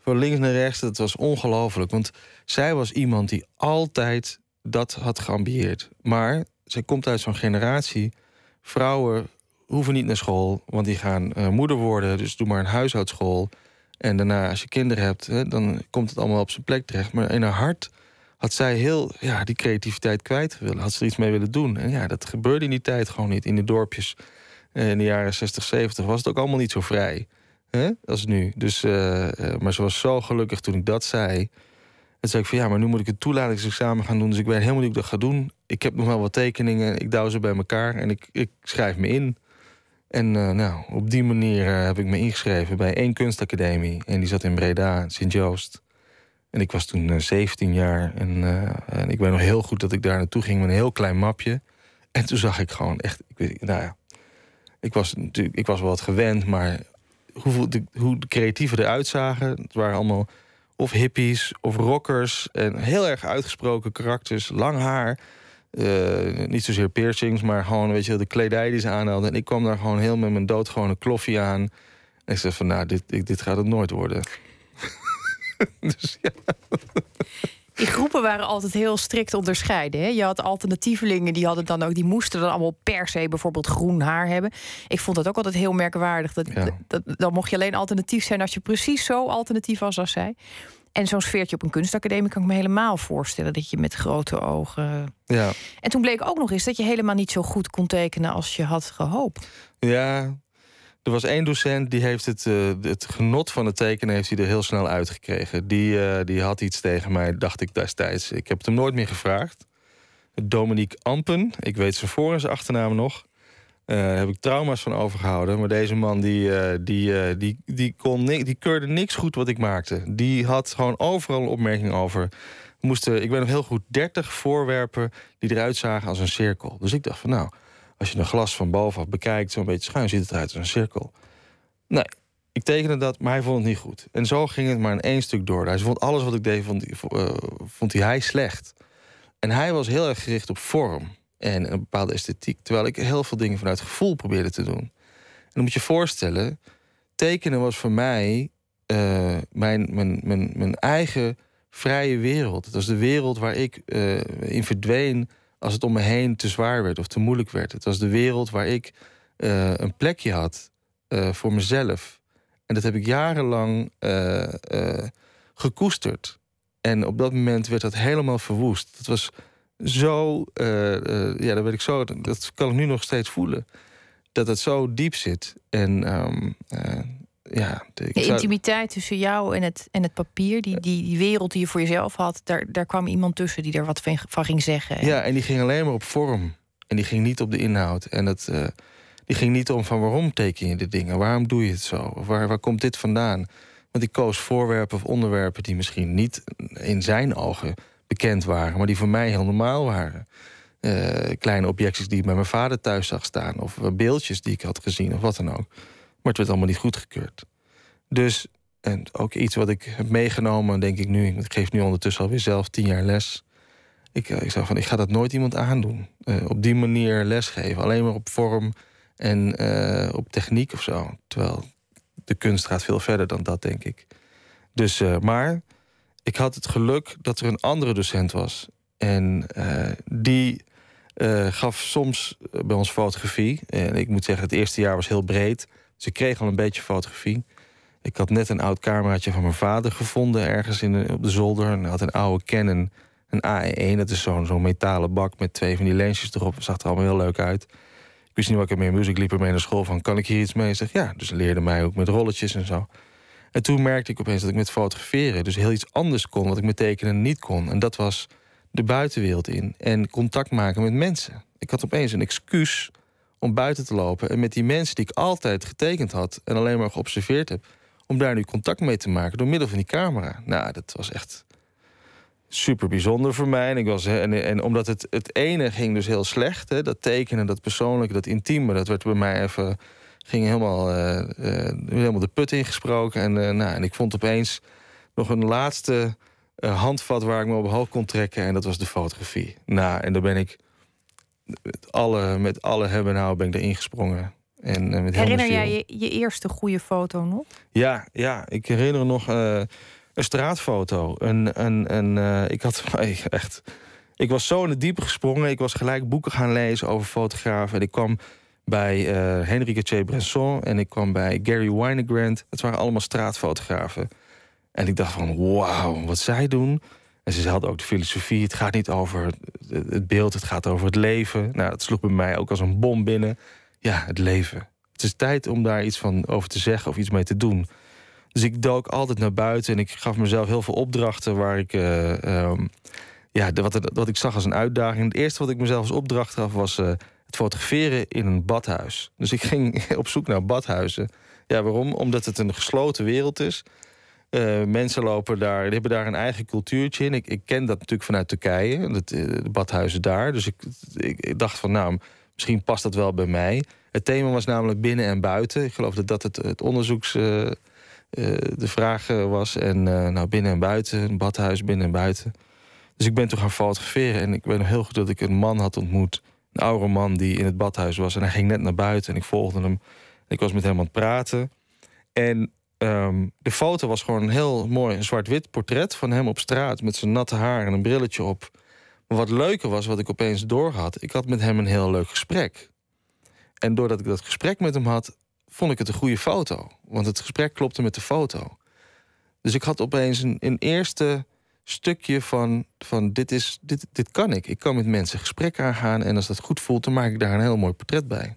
van links naar rechts, dat was ongelooflijk. Want zij was iemand die altijd dat had geambieerd. Maar zij komt uit zo'n generatie. Vrouwen hoeven niet naar school, want die gaan uh, moeder worden. Dus doe maar een huishoudschool. En daarna, als je kinderen hebt, hè, dan komt het allemaal op zijn plek terecht. Maar in haar hart had zij heel ja, die creativiteit kwijt willen. Had ze er iets mee willen doen. En ja, dat gebeurde in die tijd gewoon niet. In de dorpjes in de jaren 60, 70 was het ook allemaal niet zo vrij. Hè, als nu. Dus, uh, maar ze was zo gelukkig toen ik dat zei. En zei ik van ja, maar nu moet ik het toelatingsexamen gaan doen. Dus ik weet helemaal niet hoe ik dat ga doen. Ik heb nog wel wat tekeningen. Ik douw ze bij elkaar en ik, ik schrijf me in. En uh, nou, op die manier uh, heb ik me ingeschreven bij één kunstacademie. En die zat in Breda, Sint-Joost. En ik was toen uh, 17 jaar. En, en, ik weet nog heel goed dat ik daar naartoe ging met een heel klein mapje. En toen zag ik gewoon echt. Ik weet, nou ja, ik was natuurlijk, ik was wel wat gewend, maar hoe de, hoe de creatieven eruit zagen. Het waren allemaal of hippies of rockers. En heel erg uitgesproken karakters, lang haar. Uh, niet zozeer piercings, maar gewoon weet je, de kledij die ze aan hadden. En ik kwam daar gewoon heel met mijn doodgewone kloffie aan. En ik zei van, nou, dit, dit gaat het nooit worden. dus ja. Die groepen waren altijd heel strikt onderscheiden. Hè? Je had alternatievelingen, die hadden dan ook, die moesten dan allemaal per se bijvoorbeeld groen haar hebben. Ik vond dat ook altijd heel merkwaardig. Dat, ja. dat, dan mocht je alleen alternatief zijn als je precies zo alternatief was als zij. En zo'n sfeertje op een kunstacademie kan ik me helemaal voorstellen. Dat je met grote ogen. Ja. En toen bleek ook nog eens dat je helemaal niet zo goed kon tekenen als je had gehoopt. Ja, er was één docent die heeft het, uh, het genot van het tekenen heeft hij er heel snel uitgekregen. Die, uh, die had iets tegen mij, dacht ik destijds. Ik heb het hem nooit meer gevraagd. Dominique Ampen, ik weet zijn voor- en zijn achternaam nog. Uh, heb ik trauma's van overgehouden. Maar deze man die, die, die, die, kon die keurde niks goed wat ik maakte. Die had gewoon overal een opmerking over. Moesten, ik weet nog heel goed, 30 voorwerpen die eruit zagen als een cirkel. Dus ik dacht van nou als je een glas van bovenaf bekijkt, zo'n beetje schuin, ziet het eruit als een cirkel. Nee, ik tekende dat, maar hij vond het niet goed. En zo ging het maar in één stuk door. Hij vond alles wat ik deed, vond, vond hij slecht. En hij was heel erg gericht op vorm en een bepaalde esthetiek. Terwijl ik heel veel dingen vanuit gevoel probeerde te doen. En dan moet je voorstellen, tekenen was voor mij uh, mijn, mijn, mijn, mijn eigen vrije wereld. Het was de wereld waar ik uh, in verdween als het om me heen te zwaar werd of te moeilijk werd. Het was de wereld waar ik uh, een plekje had voor mezelf. En dat heb ik jarenlang gekoesterd. En op dat moment werd dat helemaal verwoest. Het was zo, ja, dat weet ik zo, dat kan ik nu nog steeds voelen. Dat het zo diep zit. En um, ja, de, de intimiteit tussen jou en het, en het papier, die, die, die wereld die je voor jezelf had, daar, daar kwam iemand tussen die er wat van ging zeggen. Ja, en die ging alleen maar op vorm. En die ging niet op de inhoud. En dat, die ging niet om van waarom teken je de dingen? Waarom doe je het zo? Of waar, waar komt dit vandaan? Want ik koos voorwerpen of onderwerpen die misschien niet in zijn ogen bekend waren, maar die voor mij heel normaal waren. Uh, kleine objectjes die ik bij mijn vader thuis zag staan, of beeldjes die ik had gezien, of wat dan ook. Maar het werd allemaal niet goedgekeurd. Dus, en ook iets wat ik heb meegenomen, denk ik nu. Ik geef nu ondertussen alweer zelf tien jaar les. Ik, ik zeg van, ik ga dat nooit iemand aandoen. Op die manier lesgeven. Alleen maar op vorm en op techniek of zo. Terwijl de kunst gaat veel verder dan dat, denk ik. Dus, maar ik had het geluk dat er een andere docent was. En uh, die uh, gaf soms bij ons fotografie. En ik moet zeggen, het eerste jaar was heel breed. Dus ik kreeg al een beetje fotografie. Ik had net een oud cameraatje van mijn vader gevonden ergens in op de zolder. En had een oude Canon, een AE1. Dat is zo'n zo'n metalen bak met twee van die lensjes erop. Dat zag er allemaal heel leuk uit. Ik wist niet wat ik ermee moest. Ik liep ermee naar school van, kan ik hier iets mee? Zeg, ja. Dus leerde mij ook met rolletjes en zo. En toen merkte ik opeens dat ik met fotograferen... dus heel iets anders kon wat ik met tekenen niet kon. En dat was de buitenwereld in. En contact maken met mensen. Ik had opeens een excuus om buiten te lopen... en met die mensen die ik altijd getekend had... en alleen maar geobserveerd heb om daar nu contact mee te maken door middel van die camera. Nou, dat was echt super bijzonder voor mij. En, ik was, en, en omdat het, het ene ging dus heel slecht, hè, dat tekenen, dat persoonlijke, dat intieme, dat werd bij mij even. Ging helemaal, uh, uh, helemaal de put ingesproken. En, uh, nou, en ik vond opeens nog een laatste handvat waar ik me op hoog kon trekken. En dat was de fotografie. Nou, en daar ben ik. Met alle, met alle hebben nou ben ik erin gesprongen. En, uh, met herinner jij je, je, eerste goede foto nog? Ja, ja ik herinner nog uh, een straatfoto. Een, een, een, uh, ik had echt. Ik was zo in het diepe gesprongen. Ik was gelijk boeken gaan lezen over fotografen. En ik kwam bij Henrique Che Bresson en ik kwam bij Gary Winegrand. Het waren allemaal straatfotografen. En ik dacht van, wauw, wat zij doen. En ze hadden ook de filosofie. Het gaat niet over het beeld, het gaat over het leven. Nou, dat sloeg bij mij ook als een bom binnen ja, het leven. Het is tijd om daar iets van over te zeggen of iets mee te doen. Dus ik dook altijd naar buiten en ik gaf mezelf heel veel opdrachten waar ik. Uh, um, ja, wat, wat ik zag als een uitdaging. Het eerste wat ik mezelf als opdracht gaf was uh, het fotograferen in een badhuis. Dus ik ging op zoek naar badhuizen. Ja, waarom? Omdat het een gesloten wereld is. Uh, mensen lopen daar, die hebben daar een eigen cultuurtje in. Ik, ik ken dat natuurlijk vanuit Turkije, het, de badhuizen daar. Dus ik, ik, dacht van, nou, Misschien past dat wel bij mij. Het thema was namelijk binnen en buiten. Ik geloof dat dat het, het onderzoeks uh, de vraag was. En nou, binnen en buiten, een badhuis binnen en buiten. Dus ik ben toen gaan fotograferen. En ik weet nog heel goed dat ik een man had ontmoet. Een oude man die in het badhuis was. En hij ging net naar buiten en ik volgde hem. Ik was met hem aan het praten. En um, de foto was gewoon een heel mooi zwart-wit portret van hem op straat. Met zijn natte haar en een brilletje op. Maar wat leuker was, wat ik opeens doorhad... ik had met hem een heel leuk gesprek. En doordat ik dat gesprek met hem had... vond ik het een goede foto. Want het gesprek klopte met de foto. Dus ik had opeens een, een eerste stukje van... van dit, is, dit, dit kan ik. Ik kan met mensen gesprek aangaan... en als dat goed voelt, dan maak ik daar een heel mooi portret bij.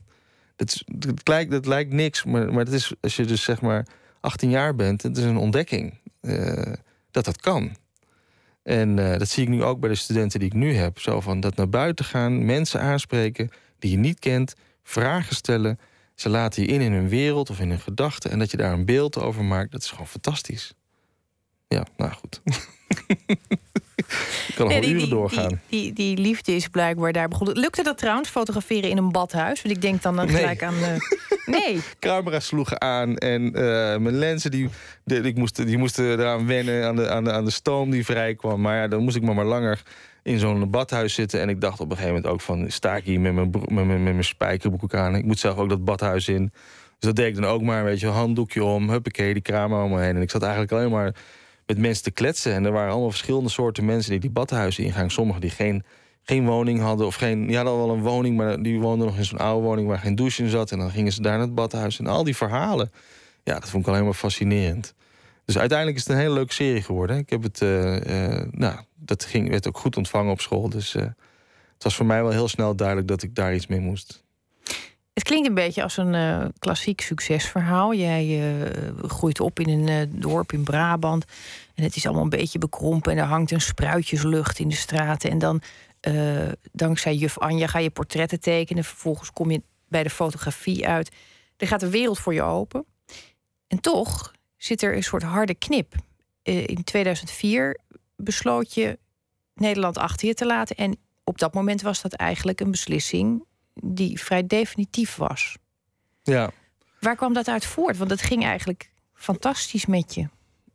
Dat, lijkt, dat lijkt niks, maar, maar dat is, als je dus zeg maar 18 jaar bent... het is een ontdekking uh, dat dat kan. En uh, dat zie ik nu ook bij de studenten die ik nu heb. Zo van dat naar buiten gaan, mensen aanspreken die je niet kent, vragen stellen. Ze laten je in in hun wereld of in hun gedachten. En dat je daar een beeld over maakt, dat is gewoon fantastisch. Ja, nou goed. ik kan nog nee, uren doorgaan. Die, die, die, liefde is blijkbaar daar begonnen. Lukte dat trouwens, fotograferen in een badhuis? Want ik denk dan, dan gelijk aan... Uh... Nee. Camera's sloegen aan en uh, mijn lenzen die, de, ik moest, die moesten eraan wennen aan de, aan, de, aan de stoom die vrij kwam. Maar ja, dan moest ik maar, maar langer in zo'n badhuis zitten. En ik dacht op een gegeven moment ook van... sta ik hier met mijn, met mijn, met mijn spijkerbroek aan. Ik moet zelf ook dat badhuis in. Dus dat deed ik dan ook maar, weet je, een handdoekje om. Huppakee, die om me heen. En ik zat eigenlijk alleen maar met mensen te kletsen. En er waren allemaal verschillende soorten mensen die die badhuizen ingaan. Sommigen die geen, geen woning hadden of geen... Die hadden wel een woning, maar die woonden nog in zo'n oude woning... waar geen douche in zat. En dan gingen ze daar naar het badhuis. En al die verhalen, ja, dat vond ik alleen maar fascinerend. Dus uiteindelijk is het een hele leuke serie geworden. Ik heb het, uh, uh, nou, dat ging, werd ook goed ontvangen op school. Dus uh, het was voor mij wel heel snel duidelijk dat ik daar iets mee moest. Het klinkt een beetje als een uh, klassiek succesverhaal. Jij uh, groeit op in een uh, dorp in Brabant. En het is allemaal een beetje bekrompen. En er hangt een spruitjeslucht in de straten. En dan, dankzij juf Anja, ga je portretten tekenen. Vervolgens kom je bij de fotografie uit. Er gaat een wereld voor je open. En toch zit er een soort harde knip. in 2004 besloot je Nederland achter je te laten. En op dat moment was dat eigenlijk een beslissing die vrij definitief was. Ja. Waar kwam dat uit voort? Want het ging eigenlijk fantastisch met je.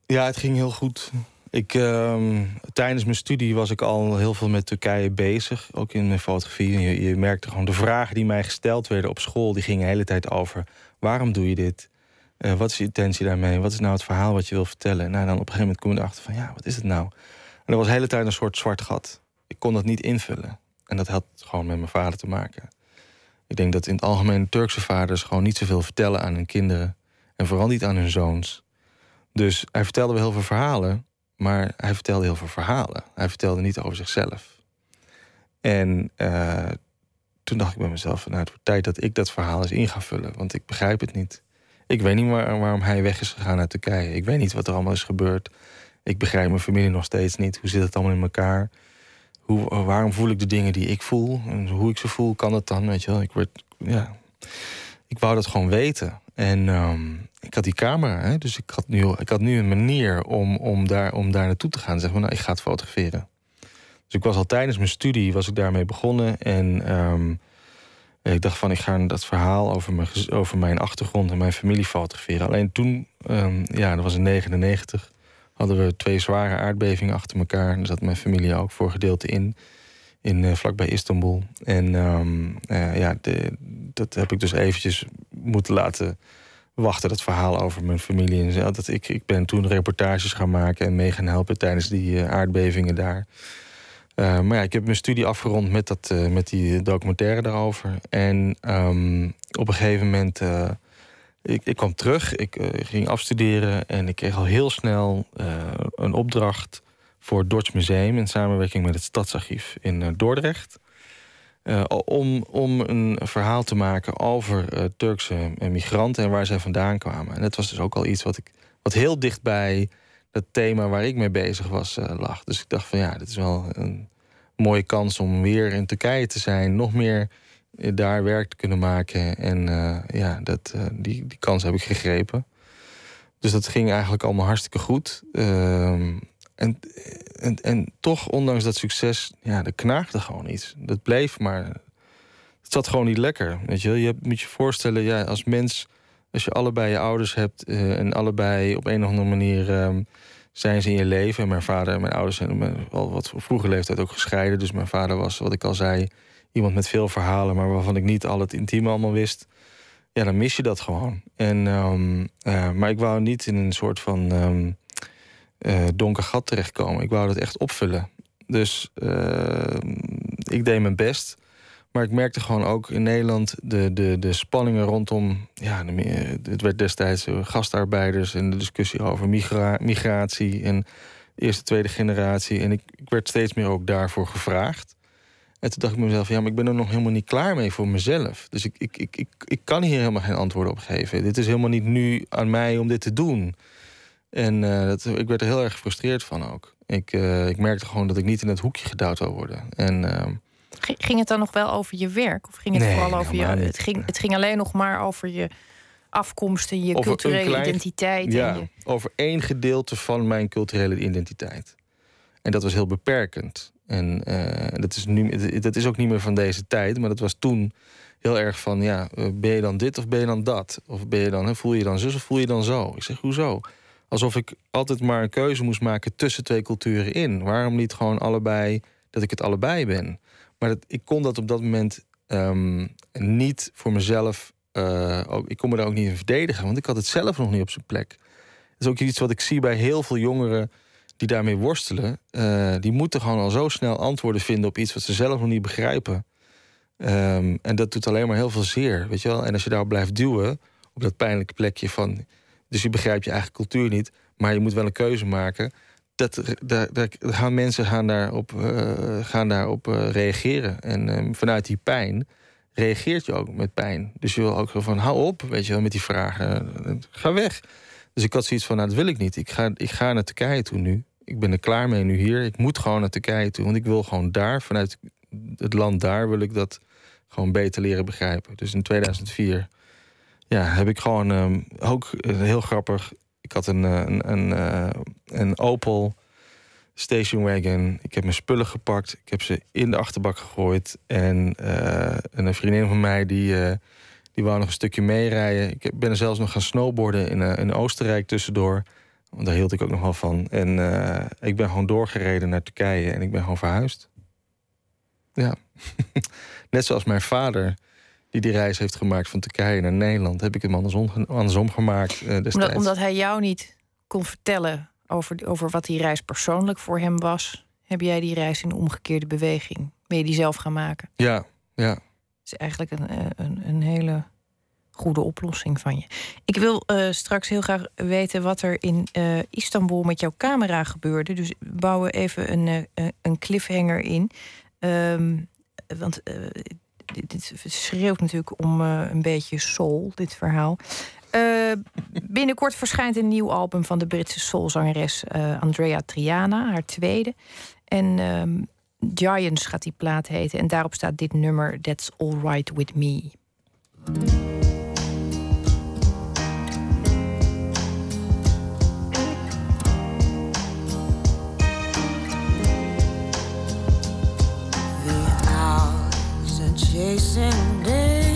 Ja, het ging heel goed. Ik, uh, tijdens mijn studie was ik al heel veel met Turkije bezig. Ook in mijn fotografie. Je, je merkte gewoon de vragen die mij gesteld werden op school... die gingen de hele tijd over... waarom doe je dit? Eh, wat is je intentie daarmee? Wat is nou het verhaal wat je wil vertellen? Nou, dan op een gegeven moment kom je erachter van, ja, wat is het nou? En er was de hele tijd een soort zwart gat. Ik kon dat niet invullen. En dat had gewoon met mijn vader te maken. Ik denk dat in het algemeen Turkse vaders gewoon niet zoveel vertellen aan hun kinderen. En vooral niet aan hun zoons. Dus hij vertelde wel heel veel verhalen, maar hij vertelde heel veel verhalen. Hij vertelde niet over zichzelf. En uh, toen dacht ik bij mezelf: nou, het wordt tijd dat ik dat verhaal eens in ga vullen, want ik begrijp het niet. Ik weet niet waar, waarom hij weg is gegaan naar Turkije. Ik weet niet wat er allemaal is gebeurd. Ik begrijp mijn familie nog steeds niet. Hoe zit het allemaal in elkaar? Hoe, waarom voel ik de dingen die ik voel? En hoe ik ze voel, kan het dan? Weet je wel? Ik, ja. ik wou dat gewoon weten. En um, ik had die camera, hè, dus ik had nu, ik had nu een manier om, om, daar, om daar naartoe te gaan. Zeg maar, nou, ik ga het fotograferen. Dus ik was al tijdens mijn studie was ik daarmee begonnen. En um, ik dacht van, ik ga dat verhaal over mijn, over mijn achtergrond en mijn familie fotograferen. Alleen toen, um, ja, dat was in 99, hadden we twee zware aardbevingen achter elkaar. Daar zat mijn familie ook voor gedeelte in, in uh, vlakbij Istanbul. En um, uh, ja, de, dat heb ik dus eventjes moeten laten wachten, dat verhaal over mijn familie. En dat ik, ik ben toen reportages gaan maken en mee gaan helpen tijdens die uh, aardbevingen daar. Maar ja, ik heb mijn studie afgerond met, dat, met die documentaire daarover. En um, op een gegeven moment, ik, ik kwam terug, ik ging afstuderen en ik kreeg al heel snel een opdracht voor het Dordts Museum in samenwerking met het Stadsarchief in Dordrecht. om, om een verhaal te maken over Turkse migranten en waar zij vandaan kwamen. En dat was dus ook al iets wat, ik, wat heel dichtbij het thema waar ik mee bezig was lag. Dus ik dacht van ja, dit is wel een mooie kans om weer in Turkije te zijn. Nog meer eh, daar werk te kunnen maken. En uh, ja, dat, uh, die, die kans heb ik gegrepen. Dus dat ging eigenlijk allemaal hartstikke goed. Ehm, en, en, en toch, ondanks dat succes, ja, er knaagde gewoon iets. Dat bleef maar. Het zat gewoon niet lekker. Weet je, je moet je voorstellen, ja, als mens als je allebei je ouders hebt uh, en allebei op een of andere manier um, zijn ze in je leven. Mijn vader en mijn ouders zijn al wat vroege leeftijd ook gescheiden. Dus mijn vader was, wat ik al zei, iemand met veel verhalen, maar waarvan ik niet al het intieme allemaal wist. Ja, dan mis je dat gewoon. En, um, uh, maar ik wou niet in een soort van um, donker gat terechtkomen. Ik wou dat echt opvullen. Dus ik deed mijn best. Maar ik merkte gewoon ook in Nederland de, de, de spanningen rondom. Ja, de, het werd destijds gastarbeiders en de discussie over migra migratie en eerste, tweede generatie. En ik, ik werd steeds meer ook daarvoor gevraagd. En toen dacht ik mezelf, ja, maar ik ben er nog helemaal niet klaar mee voor mezelf. Dus ik, ik, ik, ik, ik kan hier helemaal geen antwoorden op geven. Dit is helemaal niet nu aan mij om dit te doen. En uh, dat, ik werd er heel erg gefrustreerd van ook. Ik, uh, ik merkte gewoon dat ik niet in het hoekje gedouwd zou worden. En uh, Ging het dan nog wel over je werk? Of ging het nee, vooral over je. Het ging, het ging alleen nog maar over je afkomst en je over culturele klein, identiteit. Ja, je... over één gedeelte van mijn culturele identiteit. En dat was heel beperkend. En uh, dat, is nu, dat is ook niet meer van deze tijd, maar dat was toen heel erg van: ja, eh, ben je dan dit of ben je dan dat? Of ben je dan, voel je dan zus of voel je dan zo? Ik zeg, hoezo? Alsof ik altijd maar een keuze moest maken tussen twee culturen in. Waarom niet gewoon allebei, dat ik het allebei ben? Maar dat, ik kon dat op dat moment um, niet voor mezelf. Uh, ook, ik kon me daar ook niet in verdedigen, want ik had het zelf nog niet op zijn plek. Dat is ook iets wat ik zie bij heel veel jongeren die daarmee worstelen. Uh, die moeten gewoon al zo snel antwoorden vinden op iets wat ze zelf nog niet begrijpen. Um, en dat doet alleen maar heel veel zeer, weet je wel. En als je daar blijft duwen op dat pijnlijke plekje van. Dus je begrijpt je eigen cultuur niet, maar je moet wel een keuze maken dat, daar, gaan mensen gaan daarop, uh, gaan daarop uh, reageren. En uh, vanuit die pijn reageert je ook met pijn. Dus je wil ook van hou op, weet je wel, met die vragen. ga weg. Dus ik had zoiets van, nou, dat wil ik niet. Ik ga, ik ga naar Turkije toe nu. Ik ben er klaar mee nu hier. Ik moet gewoon naar Turkije toe. Want ik wil gewoon daar, vanuit het land daar, wil ik dat gewoon beter leren begrijpen. Dus in 2004 ja, heb ik gewoon um, ook heel grappig ik had een, een, een, een Opel station wagon. Ik heb mijn spullen gepakt. Ik heb ze in de achterbak gegooid. En, een vriendin van mij die, die wou nog een stukje meerijden. Ik ben er zelfs nog gaan snowboarden in, uh, in Oostenrijk tussendoor. Want daar hield ik ook nog wel van. En ik ben gewoon doorgereden naar Turkije. En ik ben gewoon verhuisd. Ja. Net zoals mijn vader die die reis heeft gemaakt van Turkije naar Nederland, heb ik hem andersom, andersom gemaakt uh, Omdat, omdat hij jou niet kon vertellen over, over wat die reis persoonlijk voor hem was, heb jij die reis in omgekeerde beweging? Ben je die zelf gaan maken? Ja, ja. Is eigenlijk een, eh, een, een hele goede oplossing van je. Ik wil uh, straks heel graag weten wat er in uh, Istanbul met jouw camera gebeurde. Dus bouwen even een, een cliffhanger in. Um, want dit, dit, schreeuwt natuurlijk om een beetje soul, dit verhaal. binnenkort verschijnt een nieuw album van de Britse soulzangeres Andrea Triana, haar tweede. En um, Giants gaat die plaat heten. En daarop staat dit nummer, That's All Right With Me. chasing days.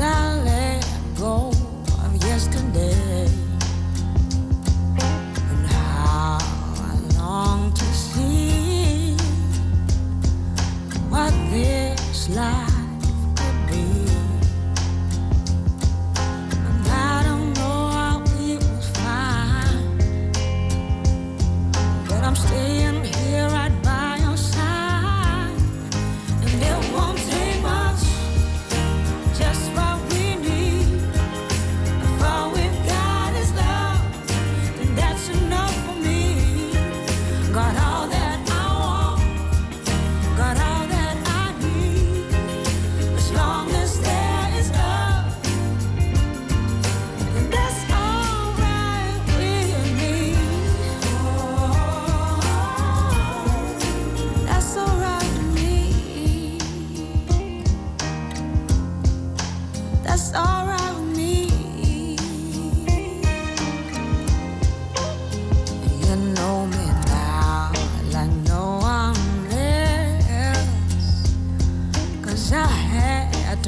I let go of yesterday. This life.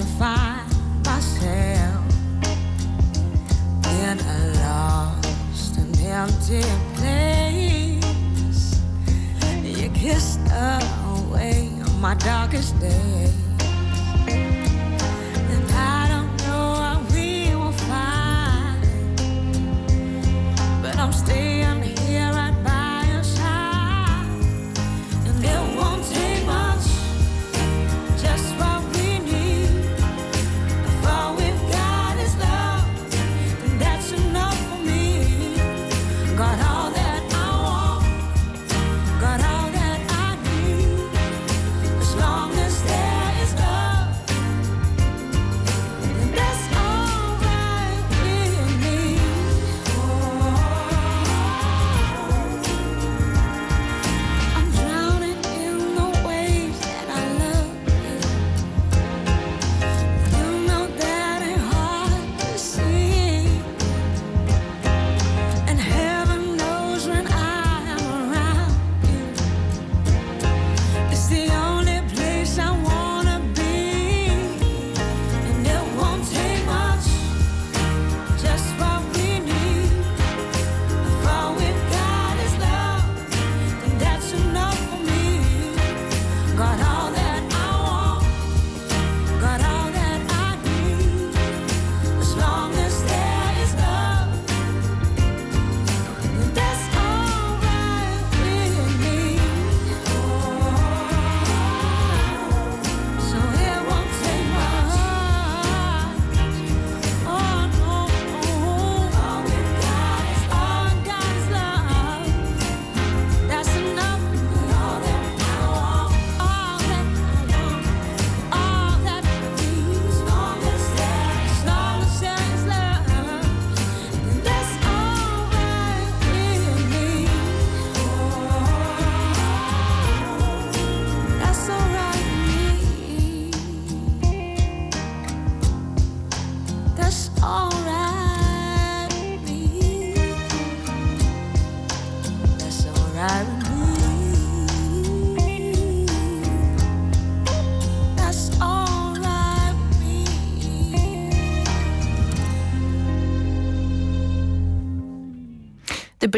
to find myself in a lost and empty place. You kissed away my darkest days.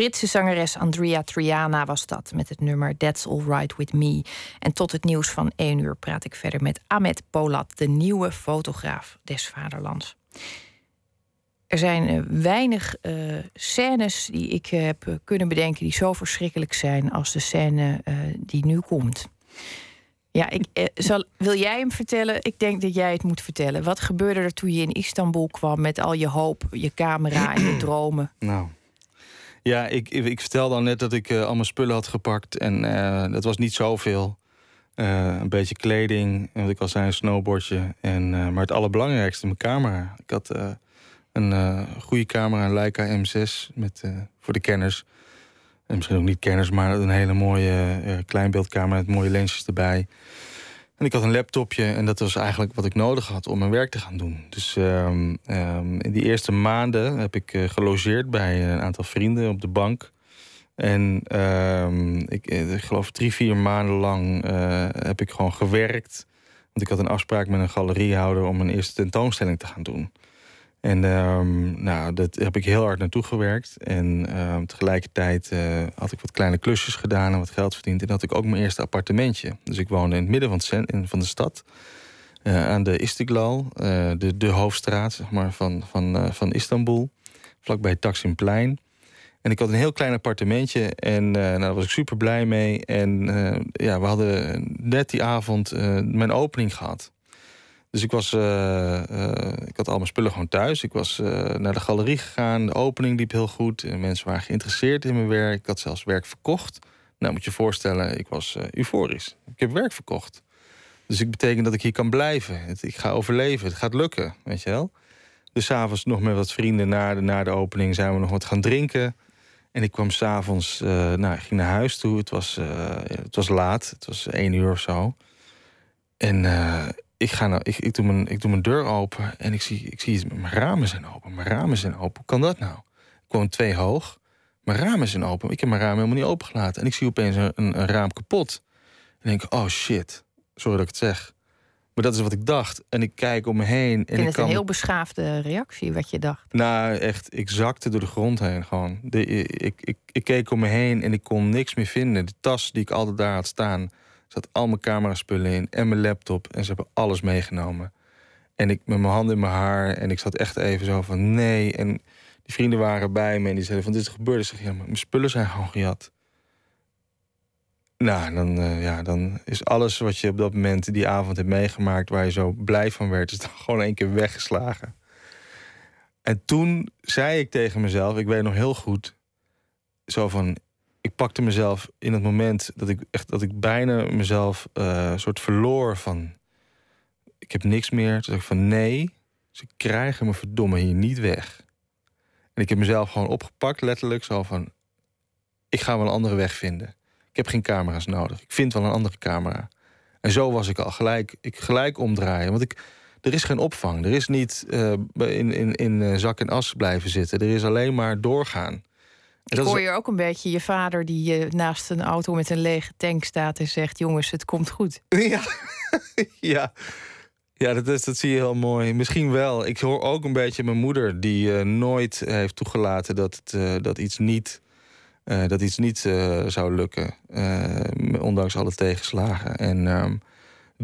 Britse zangeres Andrea Triana was dat met het nummer That's All Right With Me. En tot het nieuws van 1 uur praat ik verder met Ahmed Polat, de nieuwe fotograaf des vaderlands. Er zijn uh, weinig uh, scènes die ik heb uh, kunnen bedenken die zo verschrikkelijk zijn als de scène die nu komt. Ja, ik, zal, wil jij hem vertellen? Ik denk dat jij het moet vertellen. Wat gebeurde er toen je in Istanbul kwam met al je hoop, je camera en je dromen? Nou, ja, ik, ik, ik vertelde al net dat ik uh, al mijn spullen had gepakt. En uh, dat was niet zoveel. Uh, een beetje kleding, wat ik al zei, een snowboardje. En, maar het allerbelangrijkste, mijn camera. Ik had een goede camera, een Leica M6, met, voor de kenners. En misschien ook niet kenners, maar een hele mooie kleinbeeldcamera met mooie lensjes erbij. En ik had een laptopje en dat was eigenlijk wat ik nodig had om mijn werk te gaan doen. Dus um, um, in die eerste maanden heb ik uh, gelogeerd bij een aantal vrienden op de bank. En um, ik, eh, ik, geloof drie, vier maanden lang uh, heb ik gewoon gewerkt. Want ik had een afspraak met een galeriehouder om een eerste tentoonstelling te gaan doen. En um, nou, dat heb ik heel hard naartoe gewerkt. En um, tegelijkertijd uh, had ik wat kleine klusjes gedaan en wat geld verdiend. En had ik ook mijn eerste appartementje. Dus ik woonde in het midden van, van de stad. Uh, aan de Istiklal, uh, de, de hoofdstraat zeg maar, van, van, van Istanbul. Vlakbij Taksimplein. En ik had een heel klein appartementje en nou, daar was ik super blij mee. En ja, we hadden net die avond mijn opening gehad. Dus ik, was, uh, uh, ik had al mijn spullen gewoon thuis. Ik was uh, naar de galerie gegaan. De opening liep heel goed. En mensen waren geïnteresseerd in mijn werk. Ik had zelfs werk verkocht. Nou, moet je je voorstellen, ik was euforisch. Ik heb werk verkocht. Dus ik betekent dat ik hier kan blijven. Ik ga overleven. Het gaat lukken, weet je wel. Dus s'avonds nog met wat vrienden na de, de opening zijn we nog wat gaan drinken. En ik kwam s'avonds, nou, ik ging naar huis toe. Het was, het was laat, het was één uur of zo. En ik, ga nou, ik, ik, doe mijn, ik doe mijn deur open en ik zie, ik zie mijn ramen zijn open. Mijn ramen zijn open. Hoe kan dat nou? Ik woon twee hoog. Mijn ramen zijn open. Ik heb mijn ramen helemaal niet opengelaten. En ik zie opeens een, een, raam kapot. En denk, oh shit. Sorry dat ik het zeg. Maar dat is wat ik dacht. En ik kijk om me heen. En ik vind het een heel beschaafde reactie wat je dacht. Nou, echt, ik zakte door de grond heen gewoon. De, ik, ik, ik keek om me heen en ik kon niks meer vinden. De tas die ik altijd daar had staan zat al mijn camera-spullen in en mijn laptop. En ze hebben alles meegenomen. En ik met mijn handen in mijn haar. En ik zat echt even zo van nee. En die vrienden waren bij me en die zeiden van dit is gebeurd. Ik zeg ja, maar mijn spullen zijn gewoon gejat. Nou, dan, uh, ja, dan is alles wat je op dat moment die avond hebt meegemaakt... waar je zo blij van werd, is dan gewoon één keer weggeslagen. En toen zei ik tegen mezelf, ik weet nog heel goed... zo van, ik pakte mezelf in het moment dat ik echt dat ik bijna mezelf uh, soort verloor van ik heb niks meer. Toen dacht ik van nee, ze krijgen me verdomme hier niet weg. En ik heb mezelf gewoon opgepakt, letterlijk zo van ik ga wel een andere weg vinden. Ik heb geen camera's nodig. Ik vind wel een andere camera. En zo was ik al gelijk, ik gelijk omdraaien. Want ik, er is geen opvang. Er is niet uh, in, in, in eh, zak en as blijven zitten. Er is alleen maar doorgaan. Ik hoor je ook een beetje je vader die naast een auto met een lege tank staat en zegt: Jongens, het komt goed. Ja, ja. ja dat, is, dat zie je heel mooi. Misschien wel. Ik hoor ook een beetje mijn moeder, die uh, nooit heeft toegelaten dat, het, uh, dat iets niet, uh, dat iets niet zou lukken. ondanks alle tegenslagen. En um,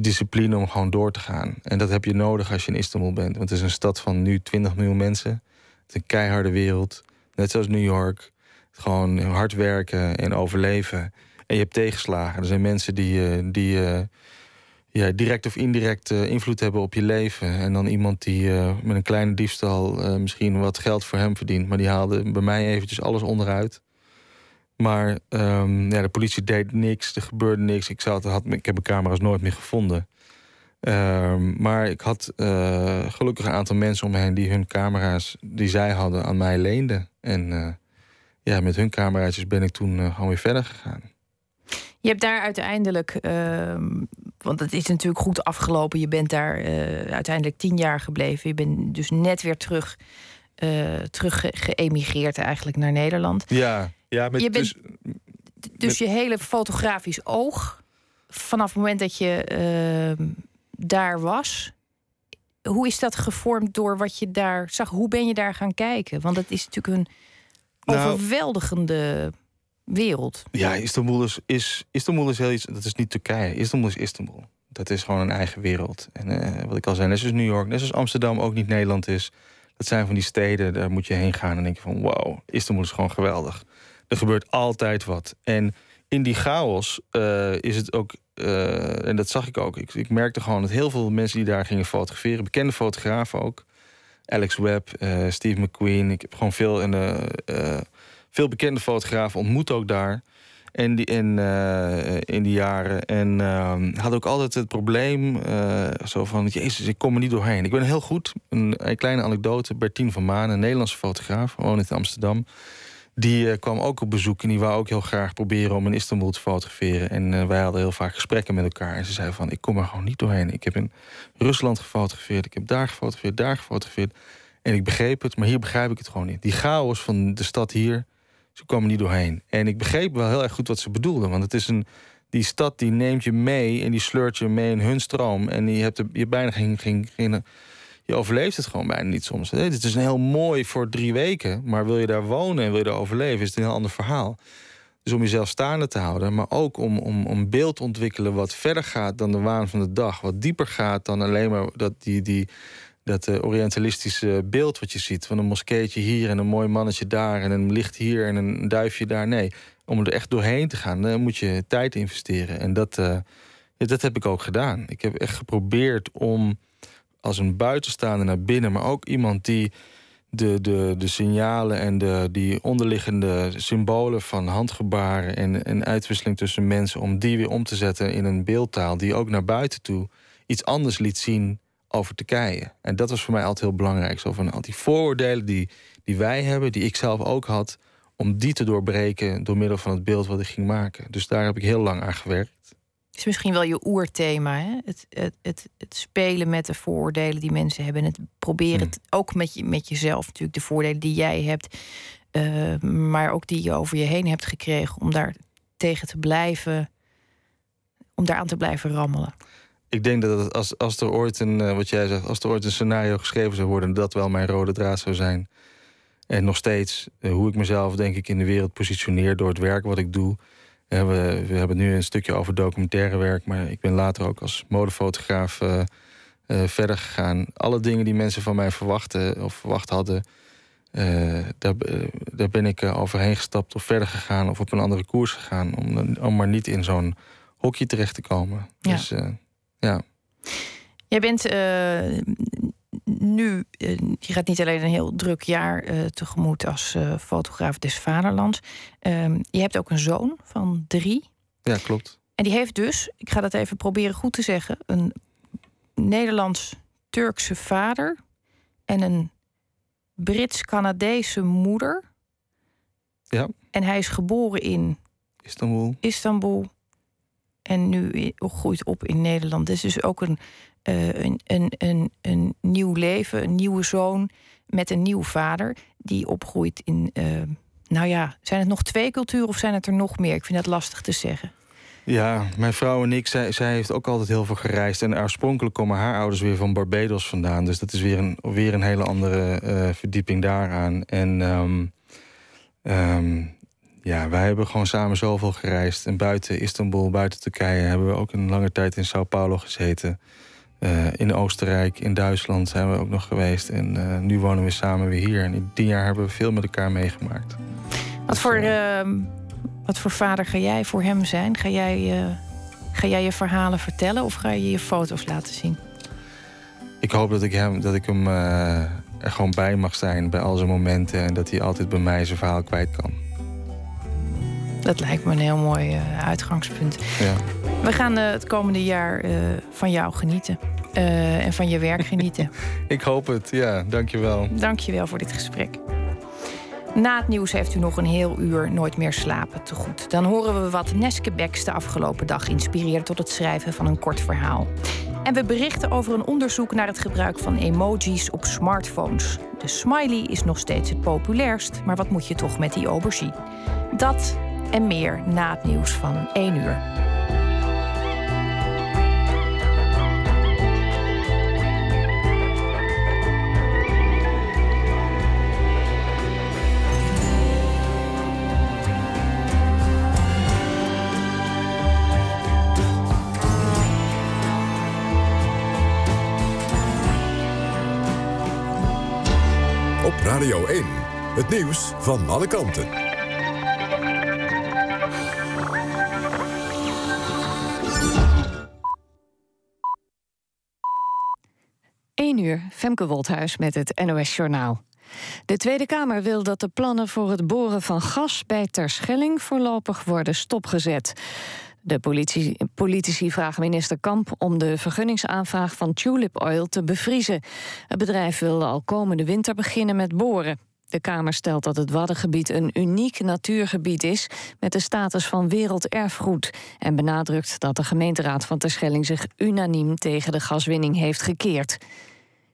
discipline om gewoon door te gaan. En dat heb je nodig als je in Istanbul bent. Want het is een stad van nu 20 miljoen mensen. Het is een keiharde wereld. Net zoals New York. Gewoon hard werken en overleven. En je hebt tegenslagen. Er zijn mensen die, uh, die uh, ja, direct of indirect uh, invloed hebben op je leven. En dan iemand die met een kleine diefstal misschien wat geld voor hem verdient. Maar die haalde bij mij eventjes alles onderuit. Maar um, ja, de politie deed niks, er gebeurde niks. Ik, zat, had, ik heb mijn camera's nooit meer gevonden. Um, maar ik had gelukkig een aantal mensen om me heen... die hun camera's die zij hadden aan mij leenden. En ja, met hun cameraatjes ben ik toen uh, gewoon weer verder gegaan. Je hebt daar uiteindelijk, uh, want het is natuurlijk goed afgelopen. Je bent daar uh, uiteindelijk tien jaar gebleven. Je bent dus net weer terug, uh, terug geëmigreerd eigenlijk naar Nederland. Ja, ja met, je bent, dus, dus je hele fotografisch oog, vanaf het moment dat je ehm, daar was, hoe is dat gevormd door wat je daar zag? Hoe ben je daar gaan kijken? Want het is natuurlijk een Nou- overweldigende wereld. Ja, Istanbul is, is, Istanbul is heel iets. Dat is niet Turkije. Istanbul is Istanbul. Dat is gewoon een eigen wereld. En eh, wat ik al zei, net zoals New York, net zoals Amsterdam ook niet Nederland is. Dat zijn van die steden, daar moet je heen gaan en denk je van wow, Istanbul is gewoon geweldig. Er gebeurt altijd wat. En in die chaos eh, is het ook, eh, en dat zag ik ook. Ik, ik merkte gewoon dat heel veel mensen die daar gingen fotograferen, bekende fotografen ook. Alex Webb, eh, Steve McQueen. Ik heb gewoon veel, en, eh, eh, veel bekende fotografen ontmoet ook daar. In die, in, eh, in die jaren. En ehm, had ook altijd het probleem. zo van: Jezus, ik kom er niet doorheen. Ik ben heel goed. Een, een kleine anekdote. Bertien van Maan, een Nederlandse fotograaf, woont in Amsterdam. Die eh, kwam ook op bezoek en die wou ook heel graag proberen om in Istanbul te fotograferen. En eh, wij hadden heel vaak gesprekken met elkaar. En ze zei van, ik kom er gewoon niet doorheen. Ik heb in Rusland gefotografeerd, ik heb daar gefotografeerd, daar gefotografeerd. En ik begreep het, maar hier begrijp ik het gewoon niet. Die chaos van de stad hier, ze kwamen niet doorheen. En ik begreep wel heel erg goed wat ze bedoelden. Want het is een, die stad die neemt je mee en die sleurt je mee in hun stroom. En je hebt er, je bijna geen, geen, geen je overleeft het gewoon bijna niet soms. Het is een heel mooi voor drie weken, maar wil je daar wonen en wil je daar overleven, is het een heel ander verhaal. Dus om jezelf staande te houden, maar ook om, om, om beeld te ontwikkelen wat verder gaat dan de waan van de dag, wat dieper gaat dan alleen maar dat, die, die, dat eh, orientalistische beeld wat je ziet. Van een moskeetje hier en een mooi mannetje daar en een licht hier en een duifje daar. Nee, om er echt doorheen te gaan, dan moet je tijd investeren. En dat, eh, dat heb ik ook gedaan. Ik heb echt geprobeerd om als een buitenstaander naar binnen, maar ook iemand die de, de, de signalen en de, die onderliggende symbolen van handgebaren en, en uitwisseling tussen mensen, om die weer om te zetten in een beeldtaal die ook naar buiten toe iets anders liet zien over Turkije. En dat was voor mij altijd heel belangrijk. Zo van al die vooroordelen die, die wij hebben, die ik zelf ook had, om die te doorbreken door middel van het beeld wat ik ging maken. Dus daar heb ik heel lang aan gewerkt. Is misschien wel je oerthema. Hè? Het, het, het, het spelen met de vooroordelen die mensen hebben. En het proberen het ook met, je, met jezelf natuurlijk. De voordelen die jij hebt. eh, maar ook die je over je heen hebt gekregen. Om daar tegen te blijven. Om daaraan te blijven rammelen. Ik denk dat als, als er ooit een, eh, wat jij zegt, als er ooit een scenario geschreven zou worden, dat wel mijn rode draad zou zijn. En nog steeds eh, hoe ik mezelf, denk ik, in de wereld positioneer door het werk wat ik doe. We, we hebben nu een stukje over documentaire werk, maar ik ben later ook als modefotograaf eh, eh, verder gegaan. Alle dingen die mensen van mij verwachten of verwacht hadden, eh, daar, daar ben ik overheen gestapt of verder gegaan of op een andere koers gegaan. Om, om maar niet in zo'n hokje terecht te komen. Ja. Dus ja. Jij bent nu, eh, je gaat niet alleen een heel druk jaar eh, tegemoet als eh, fotograaf des Vaderlands. Ehm, je hebt ook een zoon van drie. ja, klopt. En die heeft dus, ik ga dat even proberen goed te zeggen, een Nederlands-Turkse vader en een Brits-Canadese moeder. Ja. En hij is geboren in Istanbul. Istanbul en nu groeit op in Nederland. Dus dus ook een, eh, een, een, een, een nieuw leven, een nieuwe zoon met een nieuw vader die opgroeit in. eh, nou ja, zijn het nog twee culturen of zijn het er nog meer? Ik vind dat lastig te zeggen. Ja, mijn vrouw en ik, zij, zij heeft ook altijd heel veel gereisd. En oorspronkelijk komen haar ouders weer van Barbados vandaan. Dus dat is weer een, weer een hele andere eh, verdieping daaraan. En ehm, ehm, ja, wij hebben gewoon samen zoveel gereisd. En buiten Istanbul, buiten Turkije... hebben we ook een lange tijd in Sao Paulo gezeten. Eh, in Oostenrijk, in Duitsland zijn we ook nog geweest. En eh, nu wonen we samen weer hier. En in tien jaar hebben we veel met elkaar meegemaakt. Wat voor, ehm, wat voor vader ga jij voor hem zijn? Ga jij, eh, ga jij je verhalen vertellen of ga je je foto's laten zien? Ik hoop dat ik hem, dat ik hem eh, er gewoon bij mag zijn bij al zijn momenten. En dat hij altijd bij mij zijn verhaal kwijt kan. Dat lijkt me een heel mooi eh, uitgangspunt. Ja. We gaan eh, het komende jaar eh, van jou genieten. En van je werk genieten. Ik hoop het, ja, dankjewel. Dank je wel voor dit gesprek. Na het nieuws heeft u nog een heel uur Nooit meer slapen te goed. Dan horen we wat Neske Becks de afgelopen dag inspireerde tot het schrijven van een kort verhaal. En we berichten over een onderzoek naar het gebruik van emojis op smartphones. De smiley is nog steeds het populairst, maar wat moet je toch met die aubergine? Dat en meer na het nieuws van 1 uur. Radio 1. Het nieuws van alle kanten. 1 uur, Femke Wolthuis met het NOS Journaal. De Tweede Kamer wil dat de plannen voor het boren van gas bij Terschelling voorlopig worden stopgezet. De politici, politici vragen minister Kamp om de vergunningsaanvraag van Tulip Oil te bevriezen. Het bedrijf wil al komende winter beginnen met boren. De Kamer stelt dat het Waddengebied een uniek natuurgebied is met de status van werelderfgoed en benadrukt dat de gemeenteraad van Terschelling zich unaniem tegen de gaswinning heeft gekeerd.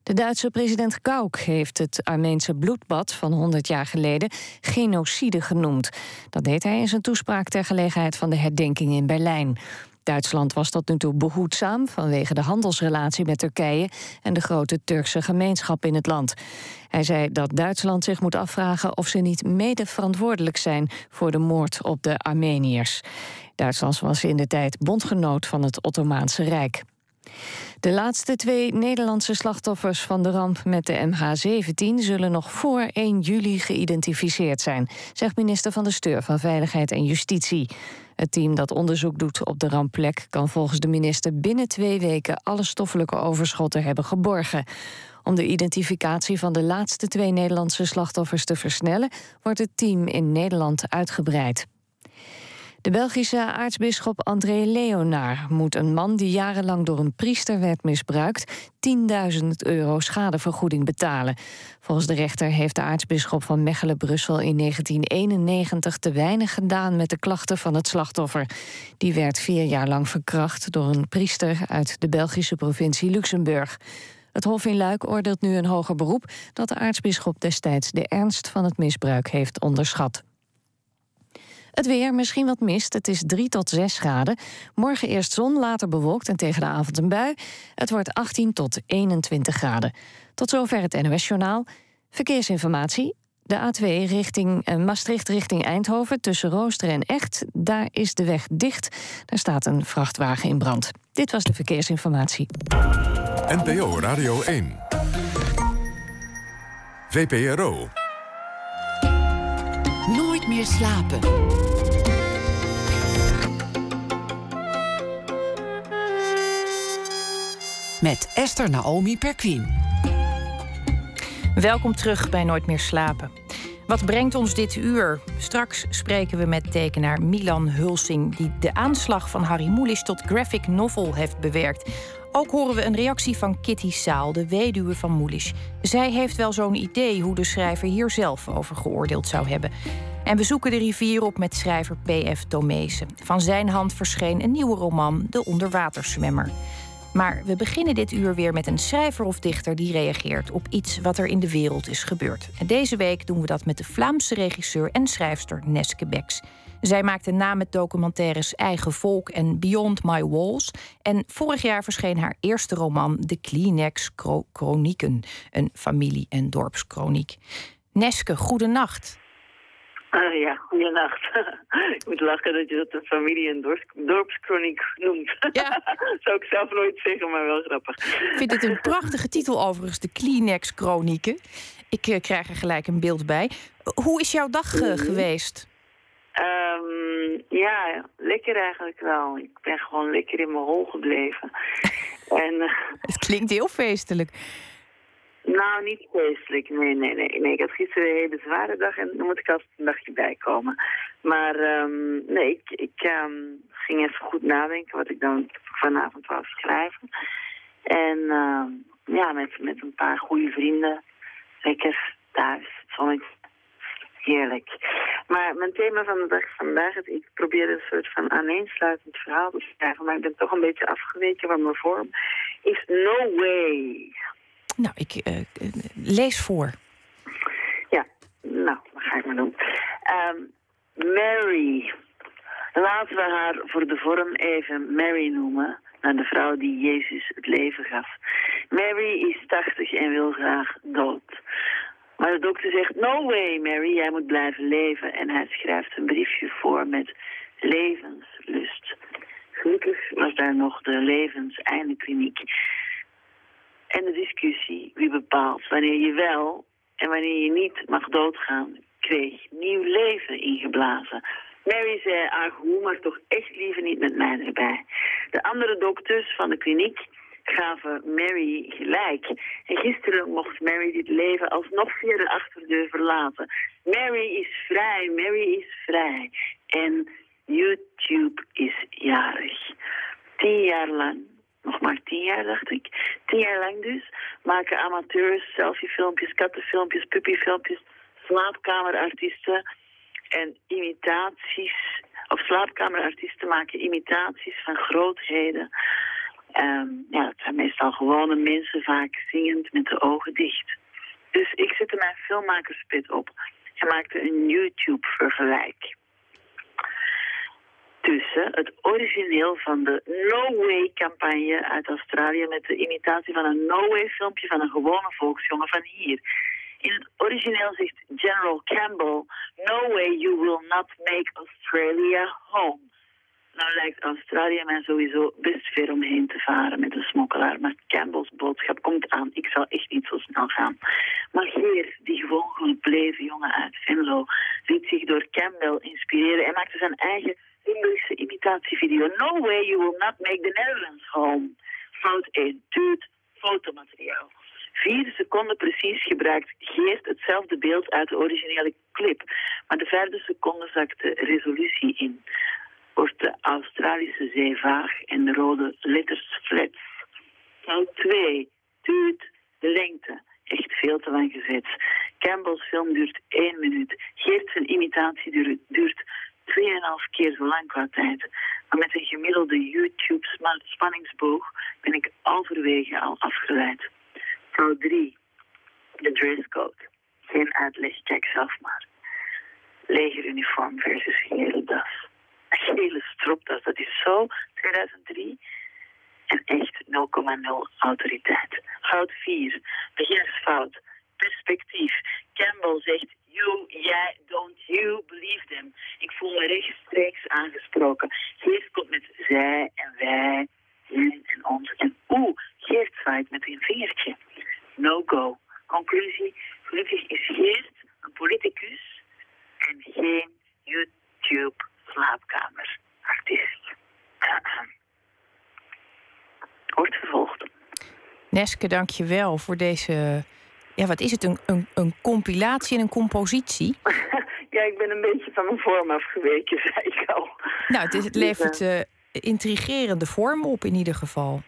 De Duitse president Gauck heeft het Armeense bloedbad van 100 jaar geleden genocide genoemd. Dat deed hij in zijn toespraak ter gelegenheid van de herdenking in Berlijn. Duitsland was tot nu toe behoedzaam vanwege de handelsrelatie met Turkije en de grote Turkse gemeenschap in het land. Hij zei dat Duitsland zich moet afvragen of ze niet mede verantwoordelijk zijn voor de moord op de Armeniërs. Duitsland was in de tijd bondgenoot van het Ottomaanse Rijk. De laatste twee Nederlandse slachtoffers van de ramp met de MH17 zullen nog voor 1 juli geïdentificeerd zijn, zegt minister van de Steur van Veiligheid en Justitie. Het team dat onderzoek doet op de rampplek kan volgens de minister binnen twee weken alle stoffelijke overschotten hebben geborgen. Om de identificatie van de laatste twee Nederlandse slachtoffers te versnellen, wordt het team in Nederland uitgebreid. De Belgische aartsbisschop André Leonard moet een man die jarenlang door een priester werd misbruikt 10.000 euro schadevergoeding betalen. Volgens de rechter heeft de aartsbisschop van Mechelen-Brussel in 1991 te weinig gedaan met de klachten van het slachtoffer. Die werd vier jaar lang verkracht door een priester uit de Belgische provincie Luxemburg. Het Hof in Luik oordeelt nu een hoger beroep dat de aartsbisschop destijds de ernst van het misbruik heeft onderschat. Het weer, misschien wat mist. Het is 3 tot 6 graden. Morgen eerst zon, later bewolkt en tegen de avond een bui. Het wordt 18 tot 21 graden. Tot zover het NOS-journaal. Verkeersinformatie. De A2 richting uh, Maastricht richting Eindhoven tussen Rooster en Echt. Daar is de weg dicht. Daar staat een vrachtwagen in brand. Dit was de verkeersinformatie. NPO Radio 1. VPRO. Meer slapen. Met Esther Naomi Perquin. Welkom terug bij Nooit meer slapen. Wat brengt ons dit uur? Straks spreken we met tekenaar Milan Hulsing, die de aanslag van Harry Mulisch tot graphic novel heeft bewerkt. Ook horen we een reactie van Kitty Saal, de weduwe van Mulisch. Zij heeft wel zo'n idee hoe de schrijver hier zelf over geoordeeld zou hebben. En we zoeken de rivier op met schrijver P.F. Tomezen. Van zijn hand verscheen een nieuwe roman, De Onderwaterswemmer. Maar we beginnen dit uur weer met een schrijver of dichter die reageert op iets wat er in de wereld is gebeurd. En deze week doen we dat met de Vlaamse regisseur en schrijfster Neske Becks. Zij maakte na met documentaires Eigen Volk en Beyond My Walls. En vorig jaar verscheen haar eerste roman De Kleenex Chronieken, een familie- en dorpskroniek. Neske, goedenacht. Ah, ja, goedenacht. ik moet lachen dat je dat een familie- en dorpskroniek noemt. Ja. Zou ik zelf nooit zeggen, maar wel grappig. Ik vind het een prachtige titel overigens, de Kleenex-chronieken. Ik uh, krijg er gelijk een beeld bij. Hoe is jouw dag uh, geweest? Um, ja, lekker eigenlijk wel. Ik ben gewoon lekker in mijn hol gebleven. en, uh, het klinkt heel feestelijk. Nou, niet feestelijk. Nee, nee, nee, nee. Ik had gisteren een hele zware dag en dan moet ik altijd een dagje bijkomen. Maar um, nee, ik, ik um, ging even goed nadenken wat ik dan vanavond wou schrijven. En uh, ja, met, met een paar goede vrienden. Lekker thuis. Zonnetje. Heerlijk. Maar mijn thema van de dag vandaag, is, ik probeer een soort van aaneensluitend verhaal te schrijven, maar ik ben toch een beetje afgeweken van mijn vorm, is No Way. Nou, ik uh, lees voor. Ja, nou, dat ga ik maar doen. Um, Mary. Laten we haar voor de vorm even Mary noemen, naar de vrouw die Jezus het leven gaf. Mary is 80 en wil graag dood. Maar de dokter zegt, no way Mary, jij moet blijven leven. En hij schrijft een briefje voor met levenslust. Gelukkig was daar nog de levenseindekliniek. En de discussie, wie bepaalt wanneer je wel en wanneer je niet mag doodgaan, kreeg nieuw leven ingeblazen. Mary zei, ah goed, maar toch echt liever niet met mij erbij. De andere dokters van de kliniek gaven Mary gelijk. En gisteren mocht Mary dit leven alsnog via de achterdeur verlaten. Mary is vrij, Mary is vrij. En YouTube is jarig. Tien jaar lang, nog maar tien jaar dacht ik, tien jaar lang dus, maken amateurs selfiefilmpjes, kattenfilmpjes, puppyfilmpjes, slaapkamerartiesten en imitaties, of slaapkamerartiesten maken imitaties van grootheden. Um, ja, het zijn meestal gewone mensen, vaak zingend met de ogen dicht. Dus ik zette mijn filmmakerspit op en maakte een YouTube-vergelijk. Tussen het origineel van de No Way-campagne uit Australië... met de imitatie van een No Way-filmpje van een gewone volksjongen van hier. In het origineel zegt General Campbell... No way you will not make Australia home. Nou lijkt Australië mij sowieso best ver omheen te varen met de smokkelaar. Maar Campbell's boodschap komt aan. Ik zal echt niet zo snel gaan. Maar Geer, die gewoon gebleven jongen uit Venlo, liet zich door Campbell inspireren en maakte zijn eigen Engelse imitatievideo. No way you will not make the Netherlands home. Fout 1. Duurt fotomateriaal. Vier seconden precies gebruikt Geert hetzelfde beeld uit de originele clip. Maar de vijfde seconde zakt de resolutie in wordt de Australische zee vaag en de rode letters flats. Nou, twee. Tuut, de lengte. Echt veel te lang gezet. Campbell's film duurt één minuut. Geert zijn imitatie duurt, duurt tweeënhalf keer zo lang qua tijd. Maar met een gemiddelde YouTube-spanningsboog ben ik halverwege al afgeleid. Vrouw 3. De dresscode. Geen uitleg, kijk zelf maar. Legeruniform versus gele das gele stropdas. Dat is zo 2003. En echt 0,0 autoriteit. Fout 4. Beginnersfout. Perspectief. Campbell zegt you, jij, don't you believe them. Ik voel me rechtstreeks aangesproken. Geert komt met zij en wij, hen en ons. En oeh, Geert zwaait met een vingertje. No go. Conclusie, gelukkig is Geert een politicus en geen YouTube slaapkamerartiest. Wordt vervolgd. Neske, dank je wel voor deze... Ja, wat is het? Een, een, een compilatie en een compositie? ja, ik ben een beetje van mijn vorm afgeweken, zei ik al. Nou, het, is, het levert uh, intrigerende vorm op in ieder geval.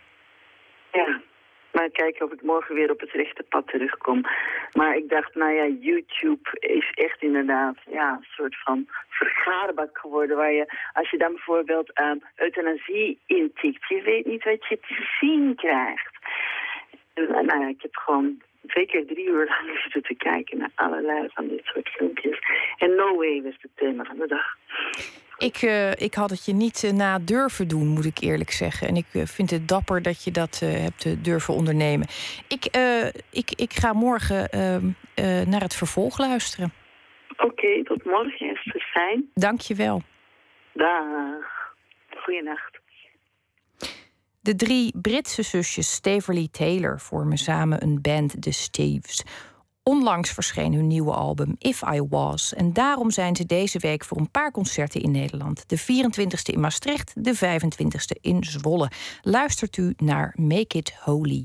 Kijken of ik morgen weer op het rechte pad terugkom. Maar ik dacht, nou ja, YouTube is echt inderdaad ja, een soort van vergaarbak geworden. Waar je, als je dan bijvoorbeeld um, euthanasie intikt, je weet niet wat je te zien krijgt. En, nou ja, ik heb gewoon twee keer drie uur lang zitten te kijken naar allerlei van dit soort filmpjes. En No Way was het thema van de dag. Ik, uh, ik had het je niet uh, na durven doen, moet ik eerlijk zeggen. En ik uh, vind het dapper dat je dat hebt durven ondernemen. Ik, ik, ik ga morgen ehm, naar het vervolg luisteren. Oké, okay, tot morgen, Esther. Fijn. Dank je wel. Dag. Goeienacht. De drie Britse zusjes Staverly Taylor vormen samen een band, The Steves. Onlangs verscheen hun nieuwe album If I Was. En daarom zijn ze deze week voor een paar concerten in Nederland. De 24e in Maastricht, de 25e in Zwolle. Luistert u naar Make It Holy.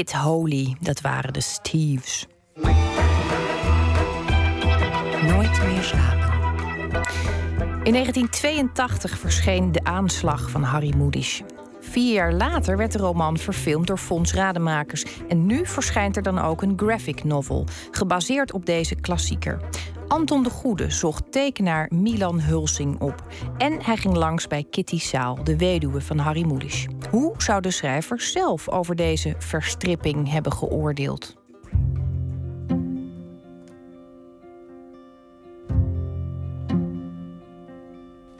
It Holy, dat waren de Steves. Nooit meer slapen. In 1982 verscheen De Aanslag van Harry Mulisch. Vier jaar later werd de roman verfilmd door Fons Rademakers. En nu verschijnt er dan ook een graphic novel, gebaseerd op deze klassieker. Anton de Goede zocht tekenaar Milan Hulsing op. En hij ging langs bij Kitty Saal, de weduwe van Harry Mulisch. Hoe zou de schrijver zelf over deze verstripping hebben geoordeeld?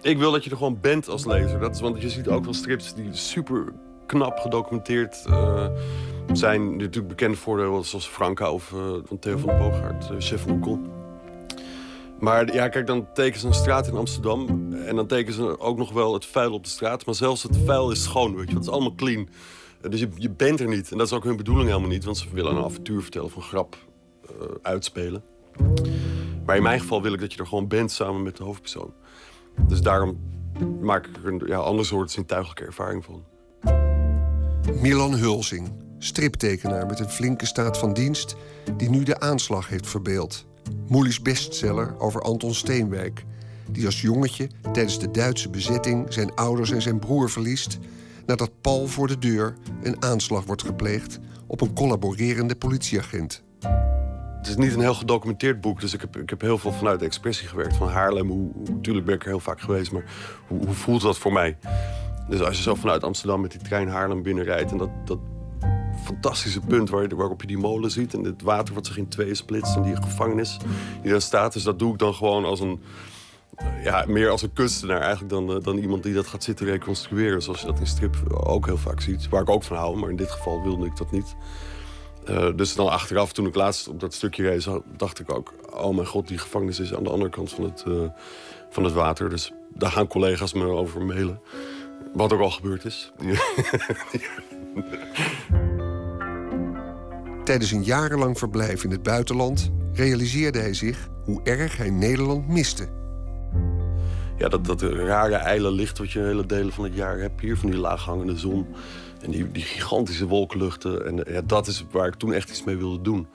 Ik wil dat je er gewoon bent als lezer. Dat is, want je ziet ook wel strips die super knap gedocumenteerd uh, zijn. Natuurlijk bekend voordelen zoals Franka of uh, van Theo van Boogaard, uh, Chef van Oekel. Maar ja, kijk, dan tekenen ze een straat in Amsterdam. En dan tekenen ze ook nog wel het vuil op de straat. Maar zelfs het vuil is schoon, weet je. Het is allemaal clean. Dus je, je bent er niet. En dat is ook hun bedoeling helemaal niet. Want ze willen een avontuur vertellen van grap uitspelen. Maar in mijn geval wil ik dat je er gewoon bent samen met de hoofdpersoon. Dus daarom maak ik er een ja, ander soort zintuigelijke ervaring van. Milan Hulsing, striptekenaar met een flinke staat van dienst... die nu de aanslag heeft verbeeld. Moelies bestseller over Anton Steenwijk... die als jongetje tijdens de Duitse bezetting zijn ouders en zijn broer verliest... nadat Paul voor de deur een aanslag wordt gepleegd... op een collaborerende politieagent. Het is niet een heel gedocumenteerd boek, dus ik heb, ik heb heel veel vanuit de expressie gewerkt. Van Haarlem, hoe, natuurlijk ben ik er heel vaak geweest, maar hoe, hoe voelt dat voor mij? Dus als je zo vanuit Amsterdam met die trein Haarlem binnenrijdt... en dat, dat fantastische punt waar, waarop je die molen ziet... en het water wat zich in tweeën splitst en die gevangenis die daar staat... dus dat doe ik dan gewoon als een... Ja, meer als een kunstenaar eigenlijk dan, dan iemand die dat gaat zitten reconstrueren. Zoals je dat in strip ook heel vaak ziet. Waar ik ook van hou, maar in dit geval wilde ik dat niet. Uh, dus dan achteraf, toen ik laatst op dat stukje reed, dacht ik ook... oh mijn god, die gevangenis is aan de andere kant van het, uh, van het water. Dus daar gaan collega's me over mailen. Wat ook al gebeurd is. Tijdens een jarenlang verblijf in het buitenland... realiseerde hij zich hoe erg hij Nederland miste. Ja, dat, dat rare ijle licht wat je hele delen van het jaar hebt hier... van die laaghangende zon... En die, die gigantische wolkenluchten. En ja, dat is waar ik toen echt iets mee wilde doen.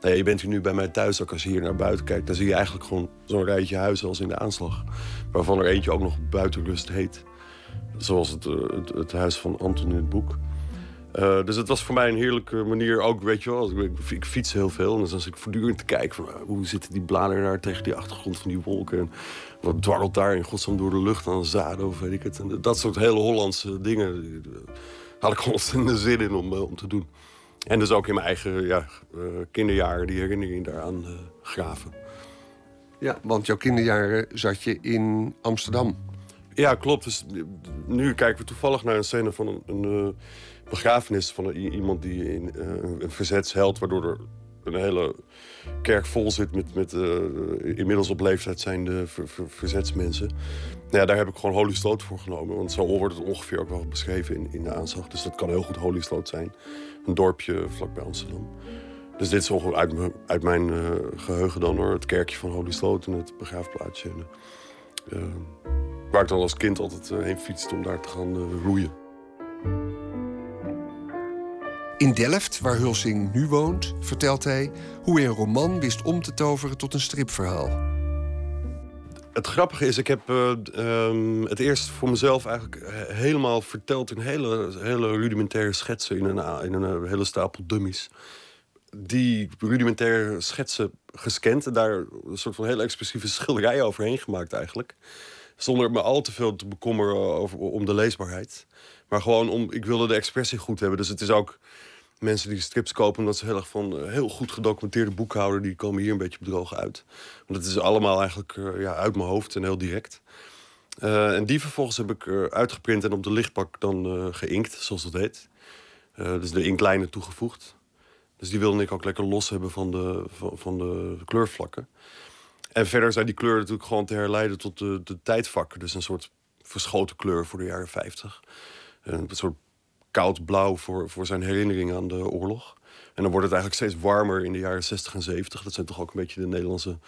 Nou ja, je bent hier nu bij mij thuis, ook als je hier naar buiten kijkt... dan zie je eigenlijk gewoon zo'n rijtje huizen als in de aanslag. Waarvan er eentje ook nog buitenrust heet. Zoals het, het, het huis van Anton in het boek. Uh, dus het was voor mij een heerlijke manier ook, weet je wel. Ik, ik fiets heel veel en dus als ik voortdurend te kijken van... hoe zitten die bladeren daar tegen die achtergrond van die wolken... en wat dwarrelt daar in godsnaam door de lucht aan zaden of weet ik het. En dat soort hele Hollandse dingen had ik ontzettend zin in om, om te doen. En dus ook in mijn eigen ja, uh, kinderjaren die herinnering daaraan uh, graven. Ja, want jouw kinderjaren zat je in Amsterdam. Ja, klopt. Dus nu kijken we toevallig naar een scène van een, een begrafenis van een, iemand die in een verzetsheld, waardoor er een hele kerk vol zit met, met uh, inmiddels op leeftijd zijnde ver, ver, verzetsmensen. Ja, daar heb ik gewoon Holy Sloot voor genomen. Want zo wordt het ongeveer ook wel beschreven in, in de aanslag. Dus dat kan heel goed Holy Sloot zijn. Een dorpje vlakbij Amsterdam. Dus dit is ongeveer uit, uit mijn uh, geheugen dan hoor. Het kerkje van Holy Sloot en het begraafplaatsje. En, uh, waar ik dan als kind altijd heen fietste om daar te gaan roeien. In Delft, waar Hulsing nu woont, vertelt hij hoe hij een roman wist om te toveren tot een stripverhaal. Het grappige is, ik heb uh, um, het eerst voor mezelf eigenlijk helemaal verteld in hele, hele rudimentaire schetsen, in een, in een hele stapel dummies. Die rudimentaire schetsen gescand en daar een soort van hele expressieve schilderij overheen gemaakt eigenlijk. Zonder me al te veel te bekommeren over, om de leesbaarheid. Maar gewoon om, ik wilde de expressie goed hebben. Dus het is ook mensen die strips kopen omdat ze heel erg van uh, heel goed gedocumenteerde boekhouden, die komen hier een beetje bedrogen uit. Want het is allemaal eigenlijk uh, ja, uit mijn hoofd en heel direct. Uh, en die vervolgens heb ik uitgeprint en op de lichtbak dan geïnkt, zoals dat heet. dus de inklijnen toegevoegd. Dus die wilde ik ook lekker los hebben van de, van, van de kleurvlakken. En verder zijn die kleuren natuurlijk gewoon te herleiden tot de, de tijdvakken. Dus een soort verschoten kleur voor de jaren 50. Een soort koud blauw voor, voor zijn herinnering aan de oorlog. En dan wordt het eigenlijk steeds warmer in de jaren 60 en 70. Dat zijn toch ook een beetje de Nederlandse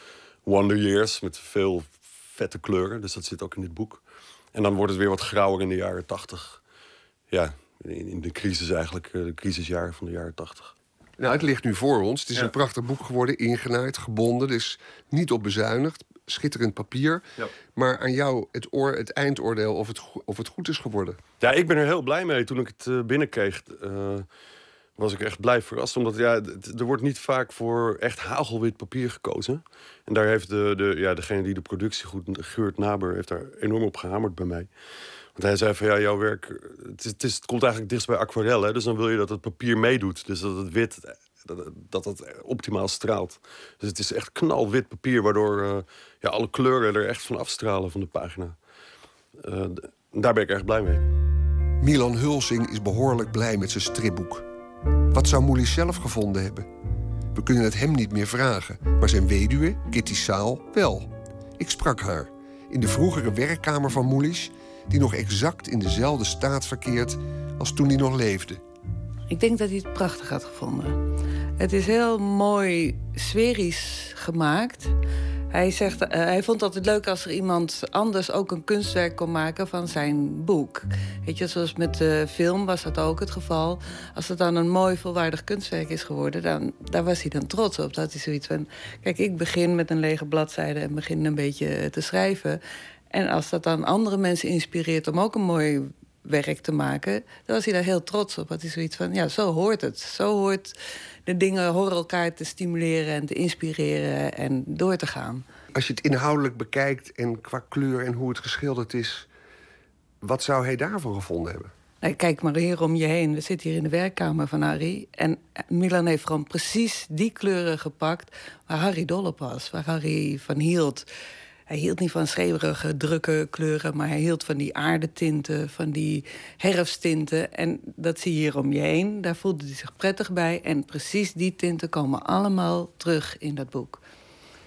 Wonder Years met veel vette kleuren. Dus dat zit ook in dit boek. En dan wordt het weer wat grauwer in de jaren tachtig. Ja, in, in de crisis eigenlijk, eh, de crisisjaren van de jaren tachtig. Nou, het ligt nu voor ons. Het is Ja. een prachtig boek geworden, ingenaaid, gebonden. Dus niet op bezuinigd. Schitterend papier. Ja. Maar aan jou het, oor, het eindoordeel of het, of het goed is geworden. Ja, ik ben er heel blij mee. Toen ik het eh, binnenkreeg, eh, was ik echt blij verrast. Omdat ja, er wordt niet vaak voor echt hagelwit papier gekozen. En daar heeft de, de, ja, degene die de productie goed, Geurt Naber, heeft daar enorm op gehamerd bij mij. Want hij zei van ja, jouw werk, het, is, het, is, het komt eigenlijk dichtst bij aquarel. Hè? Dus dan wil je dat het papier meedoet. Dus dat het wit, dat, het optimaal straalt. Dus het is echt knalwit papier, waardoor eh, ja, alle kleuren er echt van afstralen van de pagina. Eh, daar ben ik erg blij mee. Milan Hulsing is behoorlijk blij met zijn stripboek. Wat zou Moelis zelf gevonden hebben? We kunnen het hem niet meer vragen, maar zijn weduwe, Kitty Saal, wel. Ik sprak haar in de vroegere werkkamer van Moelis, die nog exact in dezelfde staat verkeert als toen hij nog leefde. Ik denk dat hij het prachtig had gevonden. Het is heel mooi sferisch gemaakt. Hij, zegt, eh, hij vond het altijd leuk als er iemand anders ook een kunstwerk kon maken van zijn boek. Weet je, zoals met de film was dat ook het geval. Als het dan een mooi, volwaardig kunstwerk is geworden, dan, daar was hij dan trots op. Dat hij zoiets van: kijk, ik begin met een lege bladzijde en begin een beetje te schrijven. En als dat dan andere mensen inspireert om ook een mooi werk te maken, dan was hij daar heel trots op. Had hij zoiets van, ja, zo hoort het. Zo hoort de dingen horen elkaar te stimuleren en te inspireren en door te gaan. Als je het inhoudelijk bekijkt en qua kleur en hoe het geschilderd is, wat zou hij daarvoor gevonden hebben? Nou, kijk maar hier om je heen. We zitten hier in de werkkamer van Harry. En Milan heeft gewoon precies die kleuren gepakt waar Harry dol op was. Waar Harry van hield. Hij hield niet van schreeuwerige, drukke kleuren... maar hij hield van die aardetinten, van die herfsttinten. En dat zie je hier om je heen. Daar voelde hij zich prettig bij. En precies die tinten komen allemaal terug in dat boek.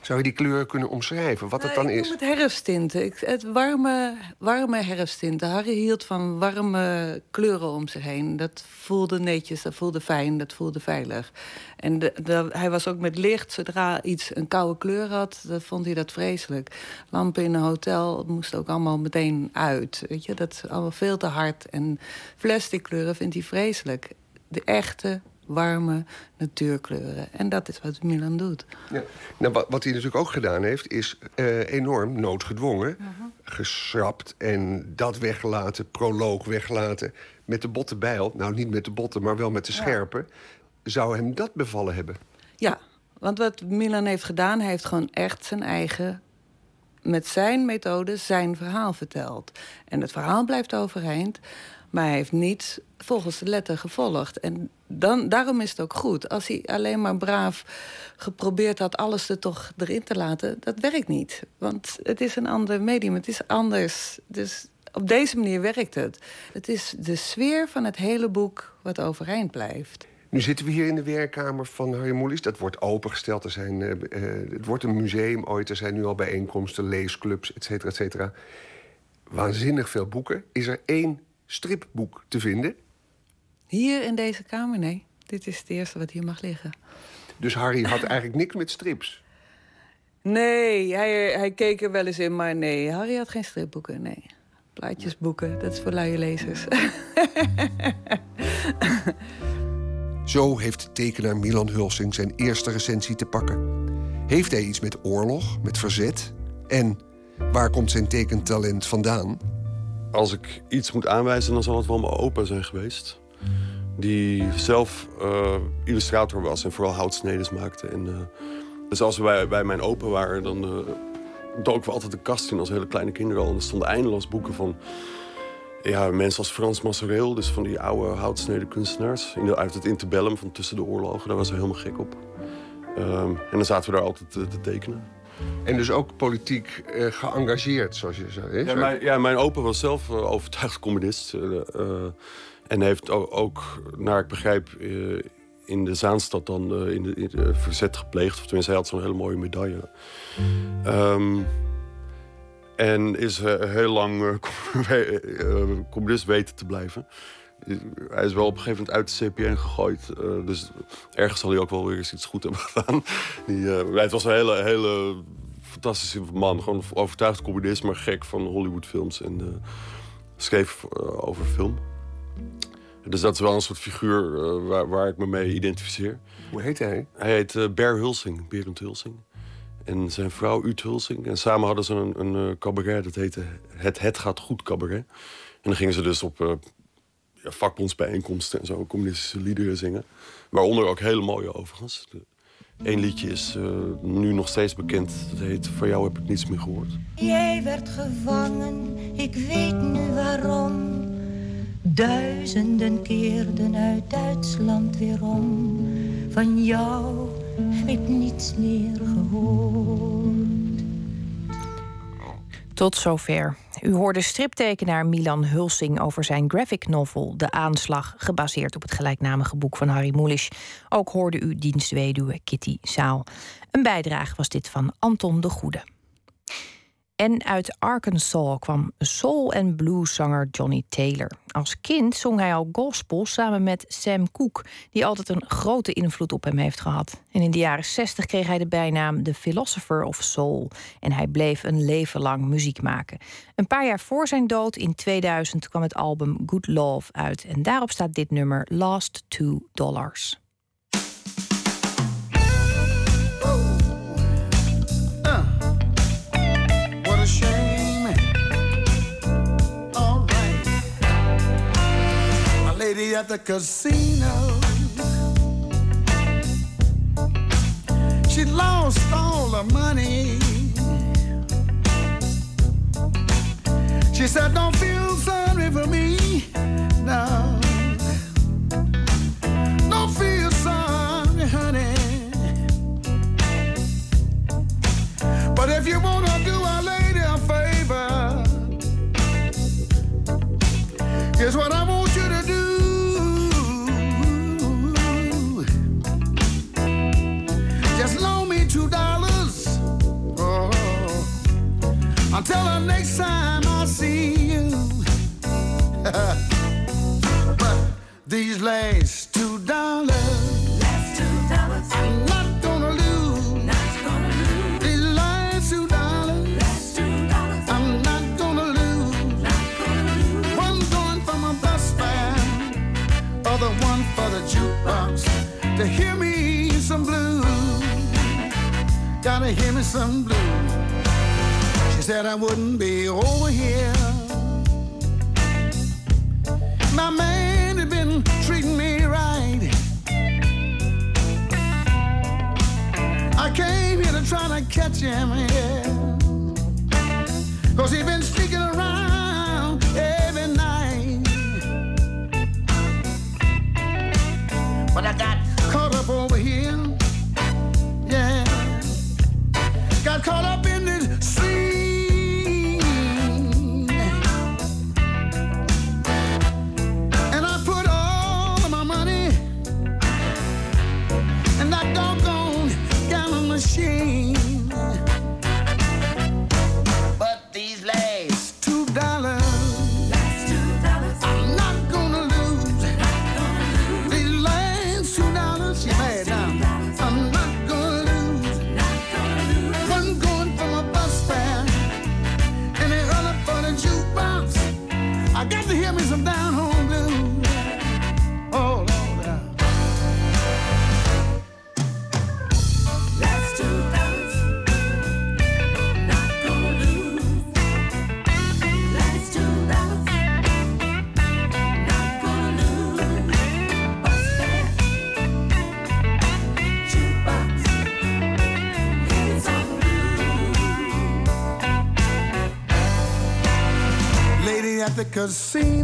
Zou je die kleuren kunnen omschrijven, wat het dan ik is? noem het herfsttinten. Ik, het warme, warme herfsttinten. Harry hield van warme kleuren om zich heen. Dat voelde netjes, dat voelde fijn, dat voelde veilig. En de, de- hij was ook met licht. Zodra iets een koude kleur had, dan vond hij dat vreselijk. Lampen in een hotel moesten ook allemaal meteen uit. Weet je? Dat is allemaal veel te hard. En plastic kleuren vindt hij vreselijk. De echte, warme natuurkleuren. En dat is wat Milan doet. Ja. Nou, wat, wat hij natuurlijk ook gedaan heeft, is eh, enorm noodgedwongen geschrapt en dat weggelaten, proloog weggelaten. Met de botte bijl, nou niet met de botten, maar wel met de scherpe. Zou hem dat bevallen hebben? Ja, want wat Milan heeft gedaan, hij heeft gewoon echt zijn eigen, met zijn methode, zijn verhaal verteld. En het verhaal blijft overeind, maar hij heeft niet volgens de letter gevolgd. En dan, daarom is het ook goed. Als hij alleen maar braaf geprobeerd had alles er toch erin te laten, dat werkt niet. Want het is een ander medium, het is anders. Dus op deze manier werkt het. Het is de sfeer van het hele boek wat overeind blijft. Nu zitten we hier in de werkkamer van Harry Mulisch. Dat wordt opengesteld. Er zijn, eh, eh, het wordt een museum ooit. Er zijn nu al bijeenkomsten, leesclubs, et cetera, et cetera. Waanzinnig veel boeken. Is er één stripboek te vinden? Hier in deze kamer? Nee. Dit is het eerste wat hier mag liggen. Dus Harry had eigenlijk niks met strips. Nee, hij, hij keek er wel eens in, maar nee. Harry had geen stripboeken, nee. Plaatjesboeken, dat is voor luie lezers. Zo heeft tekenaar Milan Hulsing zijn eerste recensie te pakken. Heeft hij iets met oorlog, met verzet? En waar komt zijn tekentalent vandaan? Als ik iets moet aanwijzen, dan zal het wel mijn opa zijn geweest. Die zelf eh, illustrator was en vooral houtsnedes maakte. En, eh, dus als we bij, mijn opa waren, dan uh, doken we altijd de kast in als hele kleine kinderen al. En er stonden eindeloos boeken van ja, mensen als Frans Massereel. Dus van die oude houtsneden kunstenaars. Uit het interbellum van tussen de oorlogen. Daar was hij helemaal gek op. Um, en dan zaten we daar altijd te tekenen. En dus ook politiek uh, geëngageerd, zoals je zei. Ja, mijn, ja, mijn opa was zelf uh, overtuigd communist. Uh, en heeft ook, ook, naar ik begrijp, in de Zaanstad dan in de, in de verzet gepleegd. Of tenminste, hij had zo'n hele mooie medaille. Um, en is heel lang communist weten te blijven. Hij is wel op een gegeven moment uit de CPN gegooid. Uh, dus ergens zal hij ook wel weer eens iets goed hebben gedaan. Die, uh, het was een hele, hele fantastische man. Gewoon overtuigd communist, maar gek van Hollywoodfilms. En uh, schreef over film. Dus dat is wel een soort figuur waar, waar, ik me mee identificeer. Hoe heet hij? Hij heet Ber Hulsing, Berend Hulsing. En zijn vrouw Ut Hulsing. En samen hadden ze een, een cabaret, dat heette Het Het Gaat Goed Cabaret. En dan gingen ze dus op ja, vakbondsbijeenkomsten en zo communistische liederen zingen. Waaronder ook hele mooie overigens. Eén liedje is uh, nu nog steeds bekend. Dat heet Van jou heb ik niets meer gehoord. Jij werd gevangen, ik weet nu waarom. Duizenden keerden uit Duitsland weerom. Van jou heb ik niets meer gehoord. Tot zover. U hoorde striptekenaar Milan Hulsing over zijn graphic novel De Aanslag, gebaseerd op het gelijknamige boek van Harry Mulisch. Ook hoorde u dienstweduwe Kitty Zaal. Een bijdrage was dit van Anton de Goede. En uit Arkansas kwam soul- en blueszanger Johnny Taylor. Als kind zong hij al gospel samen met Sam Cooke, die altijd een grote invloed op hem heeft gehad. En in de jaren 60 kreeg hij de bijnaam The Philosopher of Soul. En hij bleef een leven lang muziek maken. Een paar jaar voor zijn dood, in 2000, kwam het album Good Love uit. En daarop staat dit nummer Last Two Dollars. Lady at the casino. She lost all her money. She said, Don't feel sorry for me. No. Don't feel sorry, honey. But if you wanna do a lady a favor, here's what I want until the next time I see you. but these last two dollars. Last two dollars. I'm not gonna lose. Not gonna lose. These last two dollars. Last two dollars. I'm not gonna lose. Not gonna lose. One going for my other one for the jukebox to hear me some blues. Gotta hear me some blues. Said I wouldn't be over here. My man had been treating me right. I came here to try to catch him, yeah. Cause he been sneaking around every night. But I got caught up over here. Yeah. Got caught up Cause seems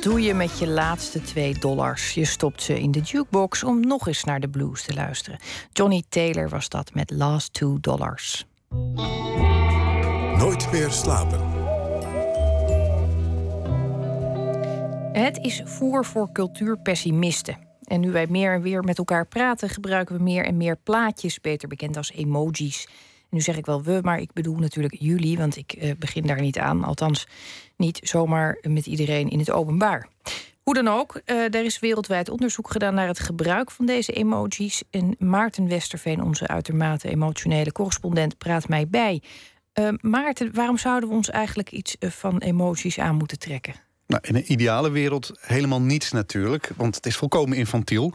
doe je met je laatste twee dollars? Je stopt ze in de jukebox om nog eens naar de blues te luisteren. Johnny Taylor was dat met Last Two Dollars. Nooit meer slapen. Het is voer voor cultuurpessimisten. En nu wij meer en weer met elkaar praten, gebruiken we meer en meer plaatjes, beter bekend als emojis. Nu zeg ik wel we, maar ik bedoel natuurlijk jullie, want ik eh, begin daar niet aan. Althans, niet zomaar met iedereen in het openbaar. Hoe dan ook, eh, er is wereldwijd onderzoek gedaan naar het gebruik van deze emojis. En Maarten Westerveen, onze uitermate emotionele correspondent, praat mij bij. Eh, Maarten, waarom zouden we ons eigenlijk iets van emojis aan moeten trekken? Nou, in een ideale wereld helemaal niets natuurlijk, want het is volkomen infantiel.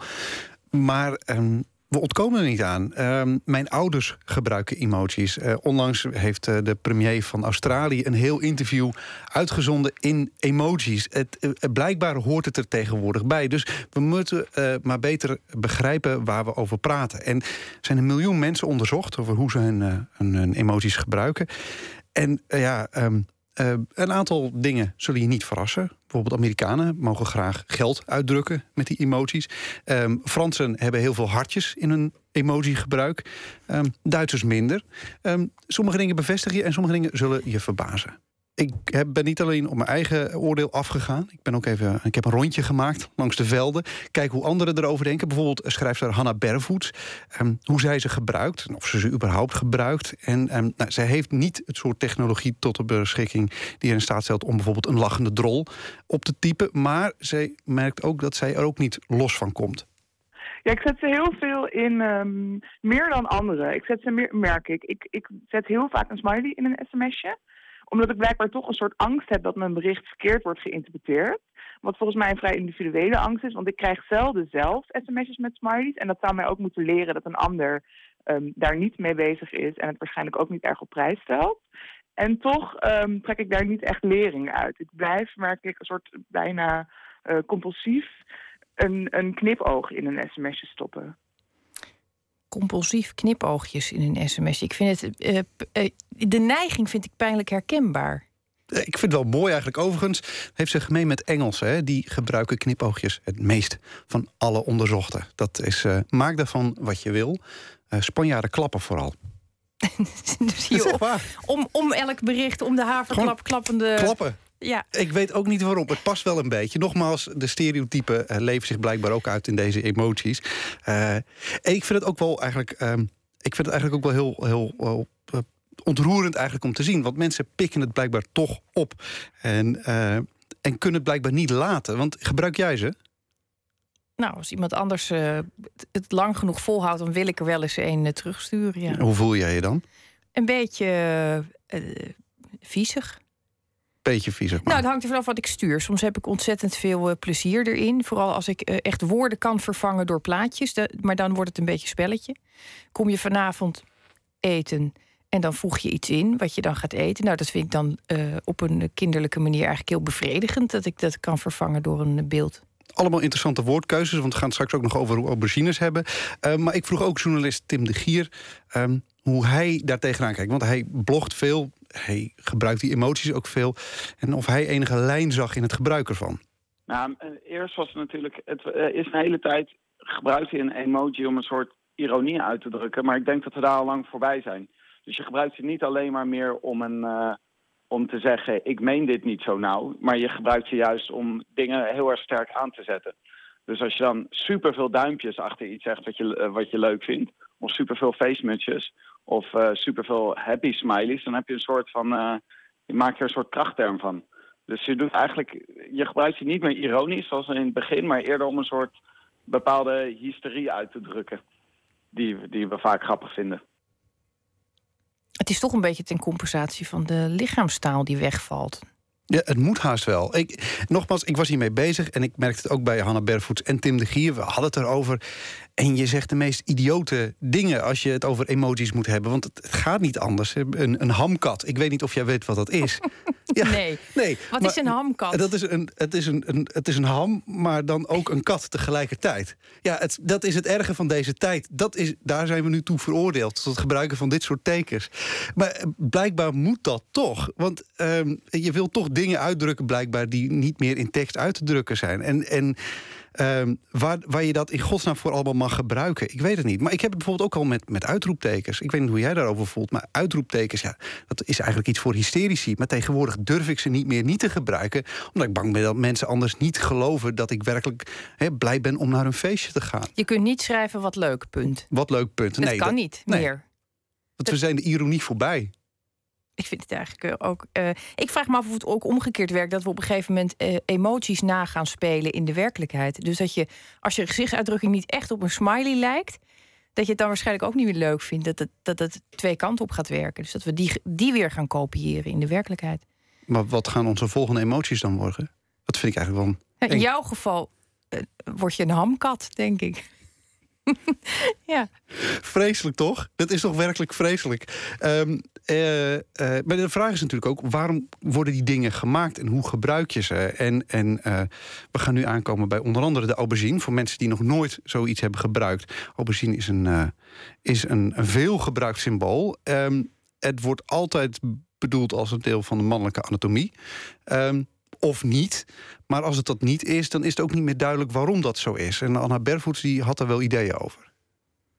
Maar ehm, we ontkomen er niet aan. Ehm, mijn ouders gebruiken emojis. Eh, onlangs heeft eh, de premier van Australië een heel interview uitgezonden in emojis. Het, eh, blijkbaar hoort het er tegenwoordig bij. Dus we moeten maar beter begrijpen waar we over praten. En er zijn een miljoen mensen onderzocht over hoe ze hun, emojis gebruiken. En ja, ehm, eh, een aantal dingen zullen je niet verrassen. Bijvoorbeeld Amerikanen mogen graag geld uitdrukken met die emojis. Ehm, Fransen hebben heel veel hartjes in hun emoji-gebruik. Ehm, Duitsers minder. Ehm, sommige dingen bevestigen je en sommige dingen zullen je verbazen. Ik heb, ben niet alleen op mijn eigen oordeel afgegaan. Ik, ben ook even, ik heb een rondje gemaakt langs de velden. Kijk hoe anderen erover denken. Bijvoorbeeld schrijfster Hannah Bervoets. ehm, hoe zij ze gebruikt. Of ze ze überhaupt gebruikt. En ehm, nou, zij heeft niet het soort technologie tot de beschikking... die er in staat stelt om bijvoorbeeld een lachende drol op te typen. Maar zij merkt ook dat zij er ook niet los van komt. Ja, ik zet ze heel veel in, ehm, meer dan anderen. Ik zet ze meer, merk ik. ik. Ik zet heel vaak een smiley in een sms'je. Omdat ik blijkbaar toch een soort angst heb dat mijn bericht verkeerd wordt geïnterpreteerd. Wat volgens mij een vrij individuele angst is. Want ik krijg zelden zelf sms'jes met smileys. En dat zou mij ook moeten leren dat een ander ehm, daar niet mee bezig is. En het waarschijnlijk ook niet erg op prijs stelt. En toch ehm, trek ik daar niet echt lering uit. Ik blijf, merk ik, een soort bijna eh, compulsief een, een knipoog in een sms'je stoppen. Compulsief knipoogjes in een sms. Ik vind het, eh, p- eh, de neiging vind ik pijnlijk herkenbaar. Eh, Ik vind het wel mooi eigenlijk. Overigens heeft ze gemeen met Engelsen. Hè? Die gebruiken knipoogjes het meest van alle onderzochten. Dat is, eh, maak daarvan wat je wil. Eh, Spanjaarden klappen vooral. Dus hier om, om elk bericht, om de haverklap, klappende... Klappen. Ja, Ik weet ook niet waarom. Het past wel een beetje. Nogmaals, de stereotypen eh, leven zich blijkbaar ook uit in deze emoties. Eh, ik vind het ook wel eigenlijk. ehm, ik vind het eigenlijk ook wel heel, heel, heel, eh, ontroerend eigenlijk om te zien. Want mensen pikken het blijkbaar toch op. En, en kunnen het blijkbaar niet laten. Want gebruik jij ze? nou, als iemand anders het- lang genoeg volhoudt... dan wil ik er wel eens een terugsturen, ja. Hoe voel jij je dan? Een beetje viezig. Beetje viezig. Maar. Nou, het hangt er vanaf wat ik stuur. Soms heb ik ontzettend veel eh, plezier erin. Vooral als ik eh, echt woorden kan vervangen door plaatjes. De- maar dan wordt het een beetje spelletje. Kom je vanavond eten En dan voeg je iets in wat je dan gaat eten. Nou, dat vind ik dan eh, op een kinderlijke manier eigenlijk heel bevredigend dat ik dat kan vervangen door een beeld. Allemaal interessante woordkeuzes, want we gaan het straks ook nog over aubergines hebben. Maar ik vroeg ook journalist Tim de Gier ehm, hoe hij daar tegenaan kijkt. Want hij blogt veel, hij gebruikt die emoties ook veel. En of hij enige lijn zag in het gebruik ervan. Nou, eh, eerst was het natuurlijk, het eh, is een hele tijd gebruikt hij een emoji om een soort ironie uit te drukken. Maar ik denk dat we daar al lang voorbij zijn. Dus je gebruikt ze niet alleen maar meer om, een, eh, om te zeggen, ik meen dit niet zo nauw. Maar je gebruikt ze juist om dingen heel erg sterk aan te zetten. Dus als je dan superveel duimpjes achter iets zegt wat je, wat je leuk vindt, of superveel facemutjes, of eh superveel happy smileys, dan heb je een soort van, eh, je maakt er een soort krachtterm van. Dus je doet eigenlijk, je gebruikt ze niet meer ironisch zoals in het begin, maar eerder om een soort bepaalde hysterie uit te drukken. Die, die we vaak grappig vinden. Het is toch een beetje ten compensatie van de lichaamstaal die wegvalt. Ja, het moet haast wel. Ik, nogmaals, ik was hiermee bezig en ik merkte het ook bij Hanna Bervoets en Tim de Gier. We hadden het erover. En je zegt de meest idiote dingen als je het over emoties moet hebben. Want het, gaat niet anders. Een, een hamkat. Ik weet niet of jij weet wat dat is. nee. nee. Wat maar is een hamkat? Dat is een, het, is een, een, het is een ham, maar dan ook een kat tegelijkertijd. Ja, het, dat is het erge van deze tijd. Dat is, daar zijn we nu toe veroordeeld. Tot het gebruiken van dit soort tekens. Maar eh, blijkbaar moet dat toch. Want ehm, je wil toch dingen uitdrukken, blijkbaar, die niet meer in tekst uit te drukken zijn. En. en Ehm, waar, waar je dat in godsnaam voor allemaal mag gebruiken. Ik weet het niet. Maar ik heb het bijvoorbeeld ook al met, met uitroeptekens. Ik weet niet hoe jij daarover voelt. Maar uitroeptekens, ja, dat is eigenlijk iets voor hysterici. Maar tegenwoordig durf ik ze niet meer niet te gebruiken. Omdat ik bang ben dat mensen anders niet geloven... dat ik werkelijk blij ben om naar een feestje te gaan. Je kunt niet schrijven wat leuk, punt. Wat leuk punt. Nee, kan dat- niet nee. meer. Want we zijn de ironie voorbij. Ik vind het eigenlijk eh, ook. eh, ik vraag me af of het ook omgekeerd werkt. Dat we op een gegeven moment eh, emoties na gaan spelen in de werkelijkheid. Dus dat je, als je gezichtsuitdrukking niet echt op een smiley lijkt. dat je het dan waarschijnlijk ook niet meer leuk vindt. Dat het, dat het twee kanten op gaat werken. Dus dat we die, die weer gaan kopiëren in de werkelijkheid. Maar wat gaan onze volgende emoties dan worden? Dat vind ik eigenlijk wel... In jouw geval word je een hamkat, denk ik. ja. Vreselijk toch? Dat is toch werkelijk vreselijk. Ehm, eh, eh, maar de vraag is natuurlijk ook: waarom worden die dingen gemaakt en hoe gebruik je ze? En, en eh, we gaan nu aankomen bij onder andere de aubergine. Voor mensen die nog nooit zoiets hebben gebruikt. Aubergine is een, is een, veelgebruikt symbool. Ehm, het wordt altijd bedoeld als een deel van de mannelijke anatomie. Ehm, of niet. Maar als het dat niet is, dan is het ook niet meer duidelijk waarom dat zo is. En Anna Bervoets die had daar wel ideeën over.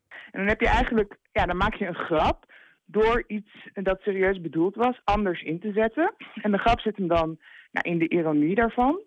En dan heb je eigenlijk, ja, dan maak je een grap door iets dat serieus bedoeld was anders in te zetten. En de grap zit hem dan nou, in de ironie daarvan.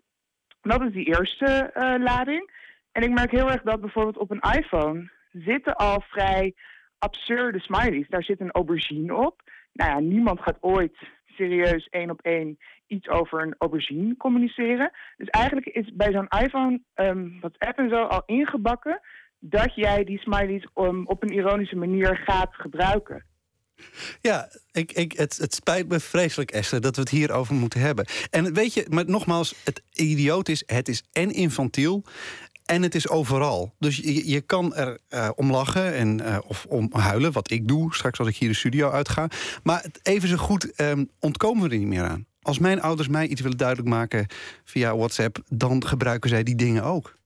Dat is die eerste eh, lading. En ik merk heel erg dat bijvoorbeeld op een iPhone zitten al vrij absurde smileys. Daar zit een aubergine op. Nou ja, niemand gaat ooit serieus één op één iets over een aubergine communiceren. Dus eigenlijk is bij zo'n iPhone ehm WhatsApp en zo al ingebakken dat jij die smileys um, op een ironische manier gaat gebruiken. Ja, ik, ik, het, het spijt me vreselijk, Esther, dat we het hierover moeten hebben. En weet je, maar nogmaals, het idioot is, het is en infantiel en het is overal. Dus je, je kan er eh, om lachen en, eh, of om huilen, wat ik doe straks als ik hier de studio uitga. Maar even zo goed ehm, ontkomen we er niet meer aan. Als mijn ouders mij iets willen duidelijk maken via WhatsApp, dan gebruiken zij die dingen ook.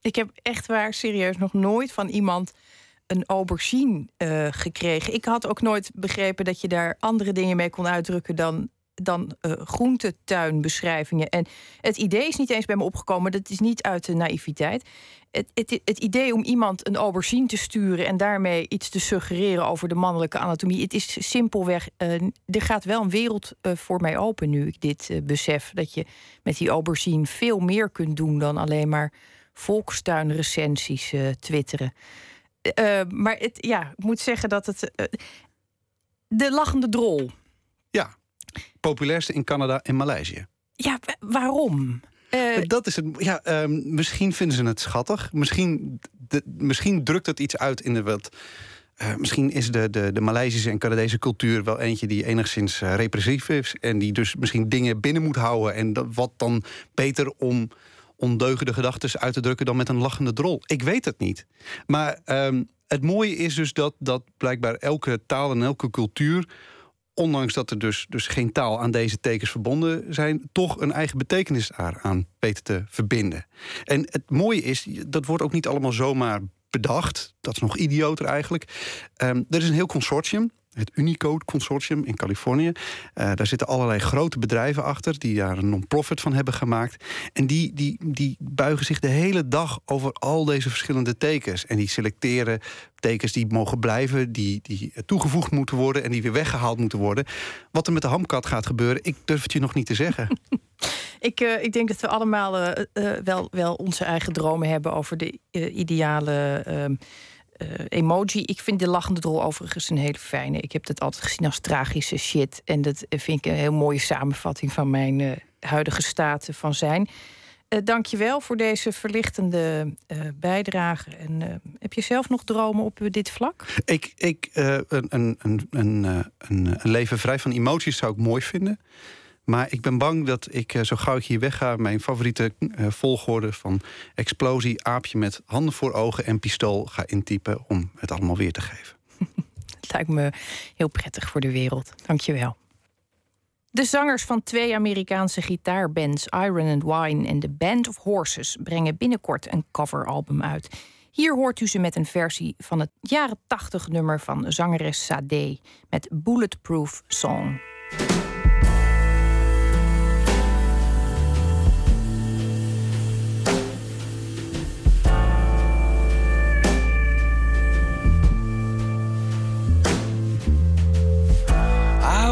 Ik heb echt waar serieus nog nooit van iemand een aubergine eh, gekregen. Ik had ook nooit begrepen dat je daar andere dingen mee kon uitdrukken dan, dan eh, groentetuinbeschrijvingen. En het idee is niet eens bij me opgekomen. Dat is niet uit de naïviteit. Het, het, het idee om iemand een aubergine te sturen en daarmee iets te suggereren over de mannelijke anatomie. Het is simpelweg. eh, er gaat wel een wereld voor mij open nu ik dit eh, besef. Dat je met die aubergine veel meer kunt doen dan alleen maar volkstuinrecensies twitteren. Eh, maar het, ja, ik moet zeggen dat het. eh, de lachende drol. Ja, populairste in Canada en Maleisië. Ja, wa- waarom? Eh, dat is het. Ja, ehm, misschien vinden ze het schattig. Misschien, de, misschien drukt het iets uit in de wat. misschien is de, de, de Maleisische en Canadese cultuur wel eentje die enigszins repressief is. En die dus misschien dingen binnen moet houden. En dat, wat dan beter om ondeugende gedachten uit te drukken dan met een lachende drol. Ik weet het niet. Maar ehm, het mooie is dus dat, dat blijkbaar elke taal en elke cultuur ondanks dat er dus, dus geen taal aan deze tekens verbonden zijn, toch een eigen betekenis daaraan weten te verbinden. En het mooie is, dat wordt ook niet allemaal zomaar bedacht. Dat is nog idioter eigenlijk. Ehm, er is een heel consortium. Het Unicode Consortium in Californië. Eh, daar zitten allerlei grote bedrijven achter die daar een non-profit van hebben gemaakt. En die, die, die buigen zich de hele dag over al deze verschillende tekens. En die selecteren tekens die mogen blijven, die, die toegevoegd moeten worden en die weer weggehaald moeten worden. Wat er met de hamkat gaat gebeuren, ik durf het je nog niet te zeggen. Ik, eh, ik denk dat we allemaal eh, wel, wel onze eigen dromen hebben over de ideale ehm, eh, emoji. Ik vind de lachende drol overigens een hele fijne. Ik heb dat altijd gezien als tragische shit. En dat eh, vind ik een heel mooie samenvatting van mijn eh, huidige staat van zijn. Eh je wel voor deze verlichtende eh, bijdrage. En eh, heb je zelf nog dromen op eh, dit vlak? Ik, ik, eh, een, een, eh, een, een leven vrij van emoties zou ik mooi vinden. Maar ik ben bang dat ik, eh, zo gauw ik hier wegga... mijn favoriete eh, volgorde van explosie, aapje met handen voor ogen en pistool ga intypen... om het allemaal weer te geven. Het lijkt me heel prettig voor de wereld. Dank je wel. De zangers van twee Amerikaanse gitaarbands, Iron and Wine en The Band of Horses, brengen binnenkort een coveralbum uit. Hier hoort u ze met een versie van het jaren 80 nummer van zangeres Sade met Bulletproof Song.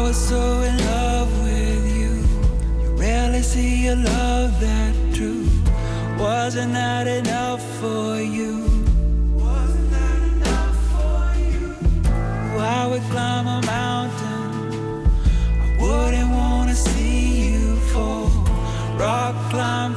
Was so in love with you. You rarely see a love that true. Wasn't that enough for you? Wasn't that enough for you? I would climb a mountain. I wouldn't wanna see you fall. Rock climb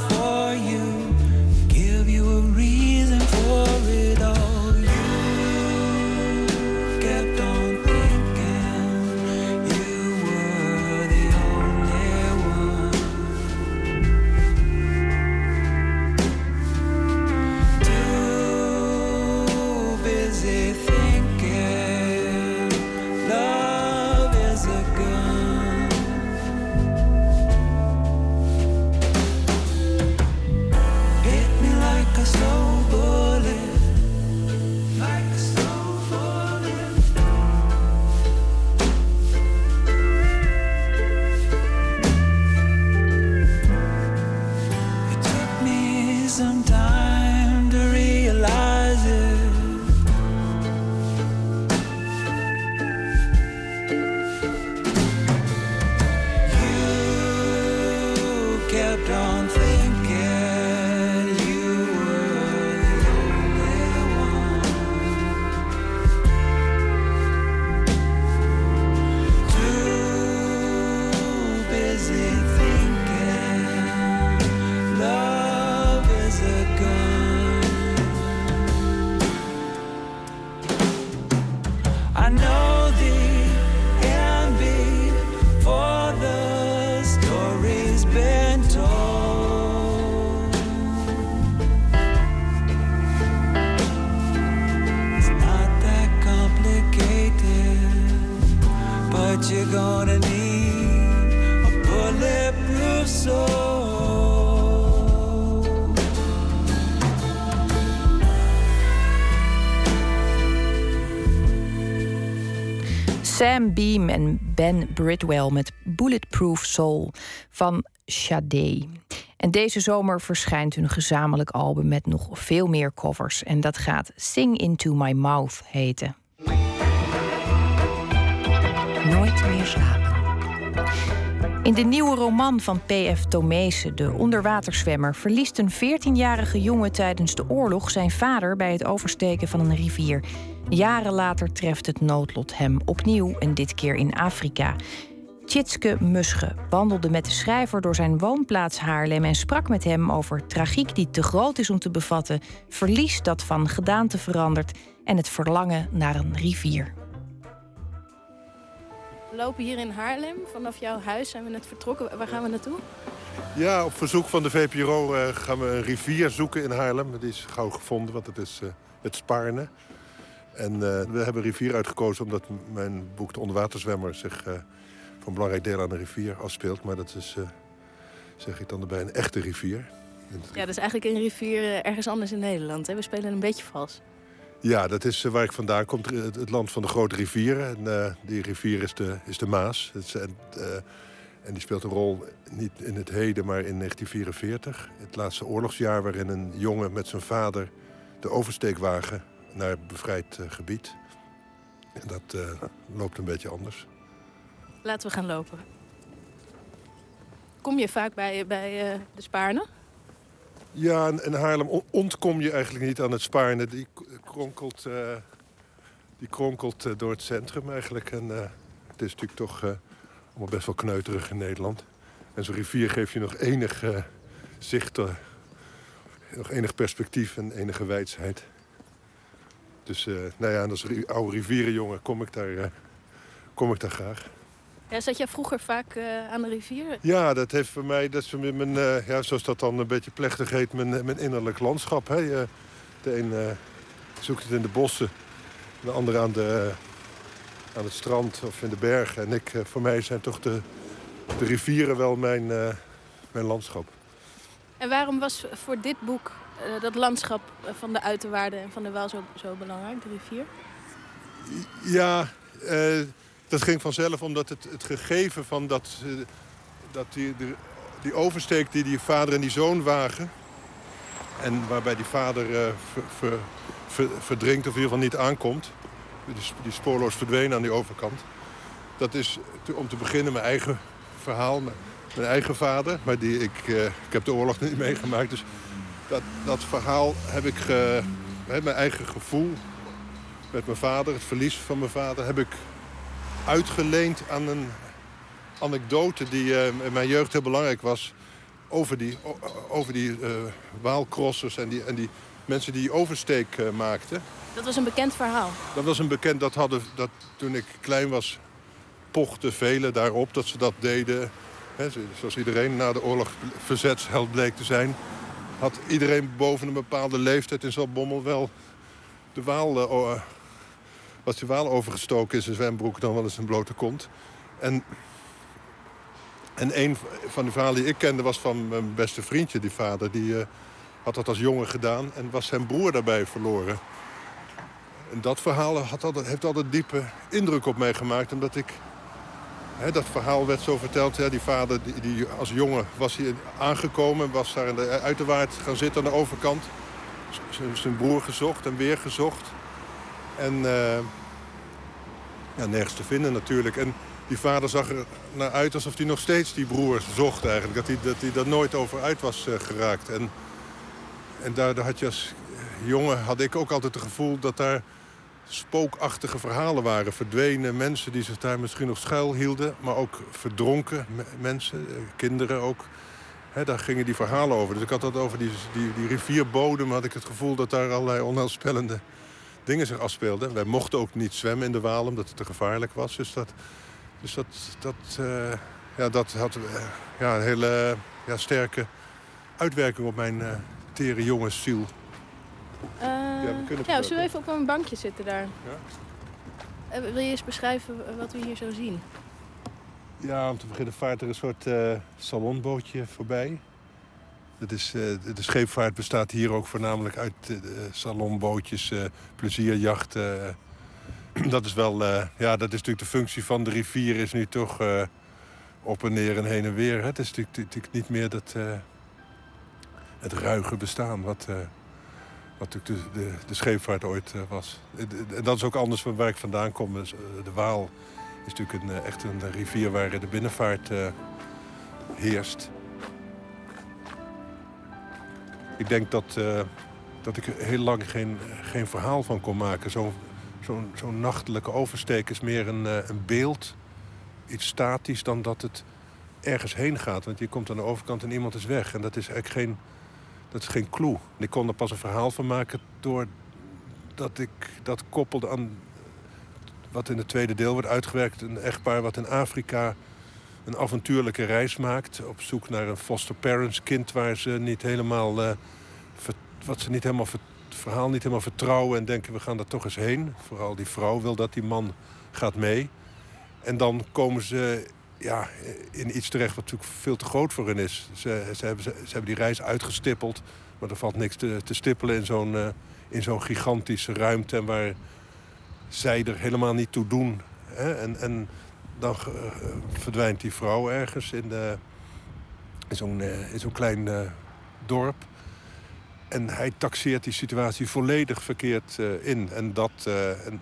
Sam Beam en Ben Bridwell met Bulletproof Soul van Sade. En deze zomer verschijnt hun gezamenlijk album met nog veel meer covers. En dat gaat Sing Into My Mouth heten. Nooit meer slapen. In de nieuwe roman van P.F. Tomezen, de onderwaterzwemmer, verliest een 14-jarige jongen tijdens de oorlog zijn vader bij het oversteken van een rivier. Jaren later treft het noodlot hem opnieuw en dit keer in Afrika. Tjitske Musche wandelde met de schrijver door zijn woonplaats Haarlem en sprak met hem over tragiek die te groot is om te bevatten, verlies dat van gedaante verandert en het verlangen naar een rivier. We lopen hier in Haarlem. Vanaf jouw huis zijn we net vertrokken. Waar gaan we naartoe? Ja, op verzoek van de VPRO eh, gaan we een rivier zoeken in Haarlem. Die is gauw gevonden, want het is eh, het Spaarne. En eh, we hebben rivier uitgekozen omdat mijn boek De Onderwaterzwemmer zich eh, voor een belangrijk deel aan de rivier afspeelt. Maar dat is, eh, zeg ik dan erbij, een echte rivier. Ja, dat is eigenlijk een rivier ergens anders in Nederland. Hè? We spelen een beetje vals. Ja, dat is waar ik vandaan kom, het, het land van de grote rivieren. En die rivier is de, is de Maas. Het is, en, en die speelt een rol niet in het heden, maar in 1944. Het laatste oorlogsjaar waarin een jongen met zijn vader de oversteekwagen naar bevrijd eh, gebied. En dat eh, loopt een beetje anders. Laten we gaan lopen. Kom je vaak bij, bij eh, de Spaarne? Ja, en, en Haarlem on- ontkom je eigenlijk niet aan het Spaarne. Die kronkelt, die kronkelt door het centrum eigenlijk. En het is natuurlijk toch allemaal best wel kneuterig in Nederland. En zo'n rivier geeft je nog enig zicht, nog enig perspectief en enige wijsheid. Dus eh, nou ja, en als oude rivierenjongen kom ik daar, eh, kom ik daar graag. Ja, zat jij vroeger vaak eh, aan de rivier? Ja, dat heeft voor mij, dat is mijn, mijn, eh, ja, zoals dat dan een beetje plechtig heet, mijn, mijn innerlijk landschap. Hè. Je- de een zoekt het in de bossen, de andere aan, de, aan het strand of in de bergen. En ik, voor mij zijn toch de, de rivieren wel mijn, mijn landschap. En waarom was voor dit boek dat landschap eh, van de uiterwaarden en van de Waal zo, zo belangrijk, de rivier? Ja, eh, dat ging vanzelf omdat het, het gegeven van dat, eh, dat die, de- die oversteek die die vader en die zoon wagen... en waarbij die vader eh, ver- ver- ver- verdrinkt of in ieder geval niet aankomt... die, die spoorloos verdwenen aan die overkant... dat is om te beginnen mijn eigen verhaal, mijn, eigen vader... maar die, ik, eh, ik heb de oorlog niet meegemaakt, dus dat, dat verhaal heb ik... ge- mijn eigen gevoel met mijn vader, het verlies van mijn vader, heb ik uitgeleend aan een anekdote die eh, in mijn jeugd heel belangrijk was. Over die, over die eh, waalcrossers en die, en die mensen die oversteek eh, maakten. Dat was een bekend verhaal. Dat was een bekend, dat hadden, dat toen ik klein was, pochten velen daarop dat ze dat deden. Zoals iedereen na de oorlog verzetsheld bleek te zijn. Had iedereen boven een bepaalde leeftijd in Zaltbommel wel de Waal, eh, o- eh, was die Waal overgestoken in zijn zwembroek dan wel eens een blote kont. En, en een van de verhalen die ik kende was van mijn beste vriendje, die vader. Die eh, had dat als jongen gedaan en was zijn broer daarbij verloren. En dat verhaal had heeft altijd diepe indruk op mij gemaakt. Omdat ik... Dat verhaal werd zo verteld. Die vader, die, als jongen was hij aangekomen. Was daar in de uiterwaard gaan zitten aan de overkant. Zijn broer gezocht en weer gezocht. En eh, ja, nergens te vinden natuurlijk. En die vader zag er naar uit alsof hij nog steeds die broer zocht eigenlijk. Dat hij, dat hij daar nooit over uit was eh, geraakt. En, en daardoor had je als jongen had ik ook altijd het gevoel dat daar spookachtige verhalen waren. Verdwenen mensen die zich daar misschien nog schuil hielden. Maar ook verdronken me- mensen, eh, kinderen ook. Daar gingen die verhalen over. Dus ik had dat over die, die, die rivierbodem. Had ik het gevoel dat daar allerlei onheilspellende dingen zich afspeelden. Wij mochten ook niet zwemmen in de Waal omdat het te gevaarlijk was. Dus dat, dus dat, dat, eh, ja, dat had eh, ja, een hele ja, sterke uitwerking op mijn tere Eh, we kunnen ja, zullen we even op een bankje zitten daar? Ja. Eh, wil je eens beschrijven wat we hier zo zien? Ja, om te beginnen vaart er een soort eh, salonbootje voorbij. Dat is, eh, de scheepvaart bestaat hier ook voornamelijk uit eh, salonbootjes, eh, plezierjachten. eh. dat is wel, eh, ja, dat is natuurlijk de functie van de rivier is nu toch eh, op en neer en heen en weer. Hè. Het is natuurlijk, natuurlijk niet meer dat, eh, het ruige bestaan wat, eh, wat natuurlijk de, de, scheepvaart ooit eh, was. En dat is ook anders van waar ik vandaan kom. Dus, eh, de Waal is natuurlijk een, eh, echt een rivier waar de binnenvaart eh, heerst. Ik denk dat, eh, dat ik heel lang geen, geen verhaal van kon maken. Zo'n zo'n zo'n nachtelijke oversteek is meer een, eh, een beeld, iets statisch, dan dat het ergens heen gaat. Want je komt aan de overkant en iemand is weg. En dat is eigenlijk geen, dat is geen clue. Ik kon er pas een verhaal van maken doordat ik dat koppelde aan wat in het tweede deel wordt uitgewerkt. Een echtpaar wat in Afrika een avontuurlijke reis maakt. Op zoek naar een foster parents kind waar ze niet helemaal, eh, wat ze niet helemaal ver- verhaal niet helemaal vertrouwen en denken we gaan daar toch eens heen. Vooral die vrouw wil dat die man gaat mee. En dan komen ze ja, in iets terecht wat natuurlijk veel te groot voor hen is. Ze, ze, hebben, ze, ze hebben die reis uitgestippeld, maar er valt niks te, te stippelen in zo'n eh, in zo'n gigantische ruimte en waar zij er helemaal niet toe doen. Hè? En, en dan eh, verdwijnt die vrouw ergens in, de, in zo'n in zo'n klein dorp. En hij taxeert die situatie volledig verkeerd in. En, dat, en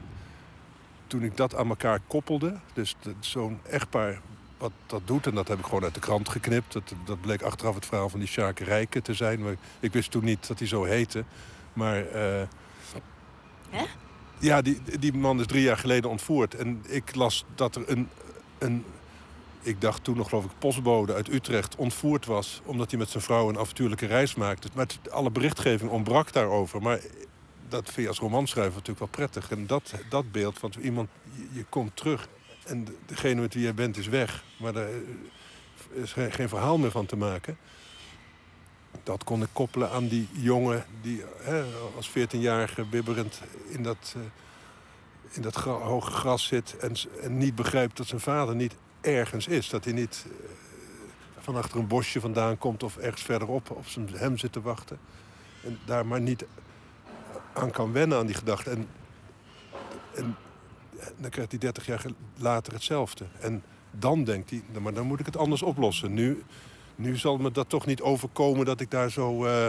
toen ik dat aan elkaar koppelde, dus zo'n echtpaar wat dat doet... en dat heb ik gewoon uit de krant geknipt. Dat, dat bleek achteraf het verhaal van die Sjaak Rijken te zijn. Maar ik wist toen niet dat hij zo heette. Maar eh, Hè? ja, die, die man is drie jaar geleden ontvoerd. En ik las dat er een, een ik dacht toen nog geloof ik postbode uit Utrecht ontvoerd was... omdat hij met zijn vrouw een avontuurlijke reis maakte. Maar het- alle berichtgeving ontbrak daarover. Maar dat vind je als romanschrijver natuurlijk wel prettig. En dat, dat beeld, want iemand, je, je komt terug... en de- degene met wie je bent is weg. Maar er is geen, verhaal meer van te maken. Dat kon ik koppelen aan die jongen die hè, als 14-jarige bibberend in dat, eh, in dat hoge gras zit... En niet begrijpt dat zijn vader niet ergens is. Dat hij niet eh, van achter een bosje vandaan komt of ergens verderop op zijn hem zit te wachten. En daar maar niet aan kan wennen aan die gedachte. En, en dan krijgt hij 30 jaar later hetzelfde. En dan denkt hij, "Nou, maar dan moet ik het anders oplossen. Nu, nu zal me dat toch niet overkomen dat ik daar zo, eh,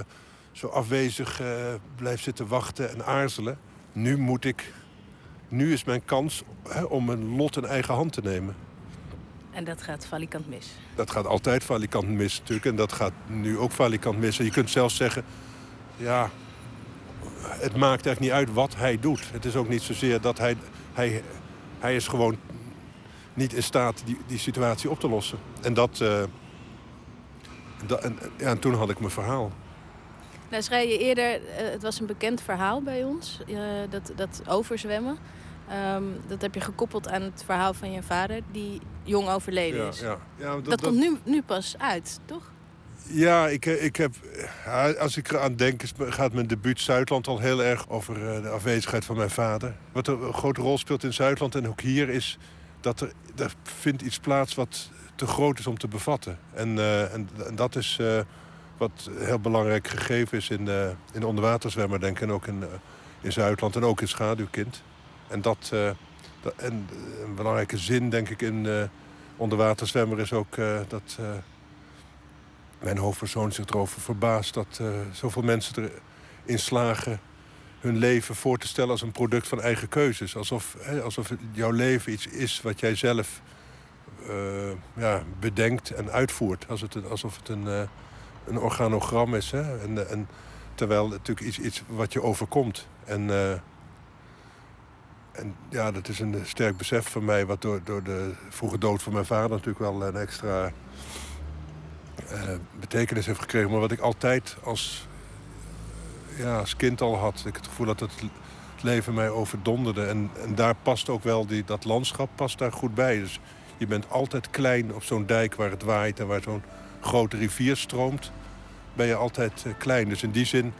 zo afwezig eh, blijf zitten wachten en aarzelen. Nu moet ik, nu is mijn kans hè, om mijn lot in eigen hand te nemen. En dat gaat valikant mis. Dat gaat altijd valikant mis natuurlijk. En dat gaat nu ook valikant mis. En je kunt zelfs zeggen... Ja, het maakt eigenlijk niet uit wat hij doet. Het is ook niet zozeer dat hij... Hij, hij is gewoon niet in staat die, die situatie op te lossen. En dat... eh, dat en, ja, en toen had ik mijn verhaal. Nou, schreef je eerder, eh, het was een bekend verhaal bij ons, eh, dat, dat overzwemmen. Ehm, dat heb je gekoppeld aan het verhaal van je vader, die jong overleden Ja, is. ja. Ja, dat- dat, dat- komt nu, nu pas uit, toch? Ja, ik, eh, ik heb, ja, als ik eraan denk, gaat mijn debuut Zuidland al heel erg over eh, de afwezigheid van mijn vader. Wat een grote rol speelt in Zuidland en ook hier is dat er, vindt iets plaats wat te groot is om te bevatten. En, eh, en, dat is eh, wat heel belangrijk gegeven is in in de onderwaterzwemmer, denk ik. En ook in, eh, in Zuidland en ook in Schaduwkind. En dat, eh, en een belangrijke zin, denk ik, in eh onderwaterzwemmer is ook eh, dat... mijn hoofdpersoon zich erover verbaast dat eh, zoveel mensen erin slagen hun leven voor te stellen als een product van eigen keuzes. Alsof, hè, alsof jouw leven iets is wat jij zelf eh, ja, bedenkt en uitvoert. Als het, alsof het een, eh, een organogram is. Hè? En, en, terwijl het natuurlijk iets, iets wat je overkomt. En, en ja, dat is een sterk besef van mij... wat door, door de vroege dood van mijn vader natuurlijk wel een extra betekenis heeft gekregen. Maar wat ik altijd als, ja, als kind al had. Ik het gevoel dat het leven mij overdonderde. En, en daar past ook wel, die, dat landschap past daar goed bij. Dus je bent altijd klein op zo'n dijk waar het waait... en waar zo'n grote rivier stroomt. Ben je altijd eh, klein. Dus in die zin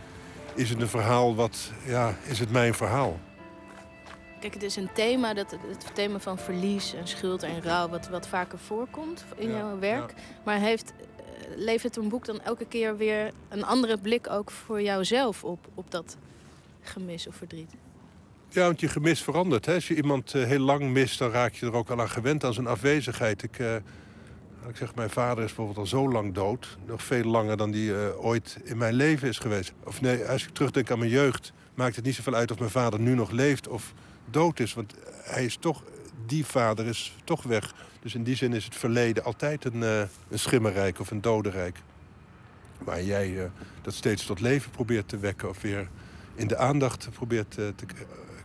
is het een verhaal wat... Ja, is het mijn verhaal. Kijk, het is een thema, dat, het thema van verlies en schuld en rouw, wat, wat vaker voorkomt in Ja, jouw werk. Maar heeft, eh, levert een boek dan elke keer weer een andere blik ook voor jouzelf op, op dat gemis of verdriet? Ja, want je gemis verandert. Hè? Als je iemand eh, heel lang mist, dan raak je er ook al aan gewend aan zijn afwezigheid. Ik, eh, ik zeg, mijn vader is bijvoorbeeld al zo lang dood. Nog veel langer dan die eh, ooit in mijn leven is geweest. Of nee, als ik terugdenk aan mijn jeugd, maakt het niet zoveel uit of mijn vader nu nog leeft of dood is. Want hij is toch, die vader is toch weg. Dus in die zin is het verleden altijd een, eh, een schimmerrijk of een dodenrijk. Waar jij eh, dat steeds tot leven probeert te wekken of weer in de aandacht probeert eh, te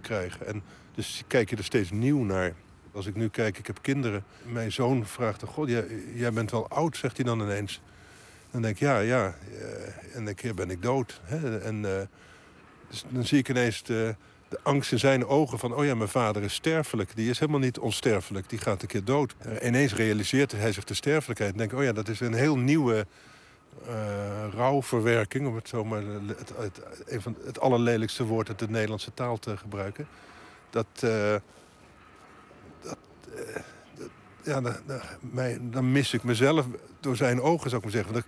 krijgen. En dus kijk je er steeds nieuw naar. Als ik nu kijk, ik heb kinderen. Mijn zoon vraagt god, jij, bent wel oud, zegt hij dan ineens. Dan denk ik, ja, ja. en een keer ben ik dood. Hè? En dus dan zie ik ineens de angst in zijn ogen van... oh ja, mijn vader is sterfelijk. Die is helemaal niet onsterfelijk. Die gaat een keer dood. Eh, ineens realiseert hij zich de sterfelijkheid. En denk ik, oh ja, dat is een heel nieuwe eh, rouwverwerking, om het zomaar het, het, een van het allerlelijkste woord uit de Nederlandse taal te gebruiken. Dat, eh, dat, ja, dan, dan- mis ik mezelf door zijn ogen, zou ik maar zeggen.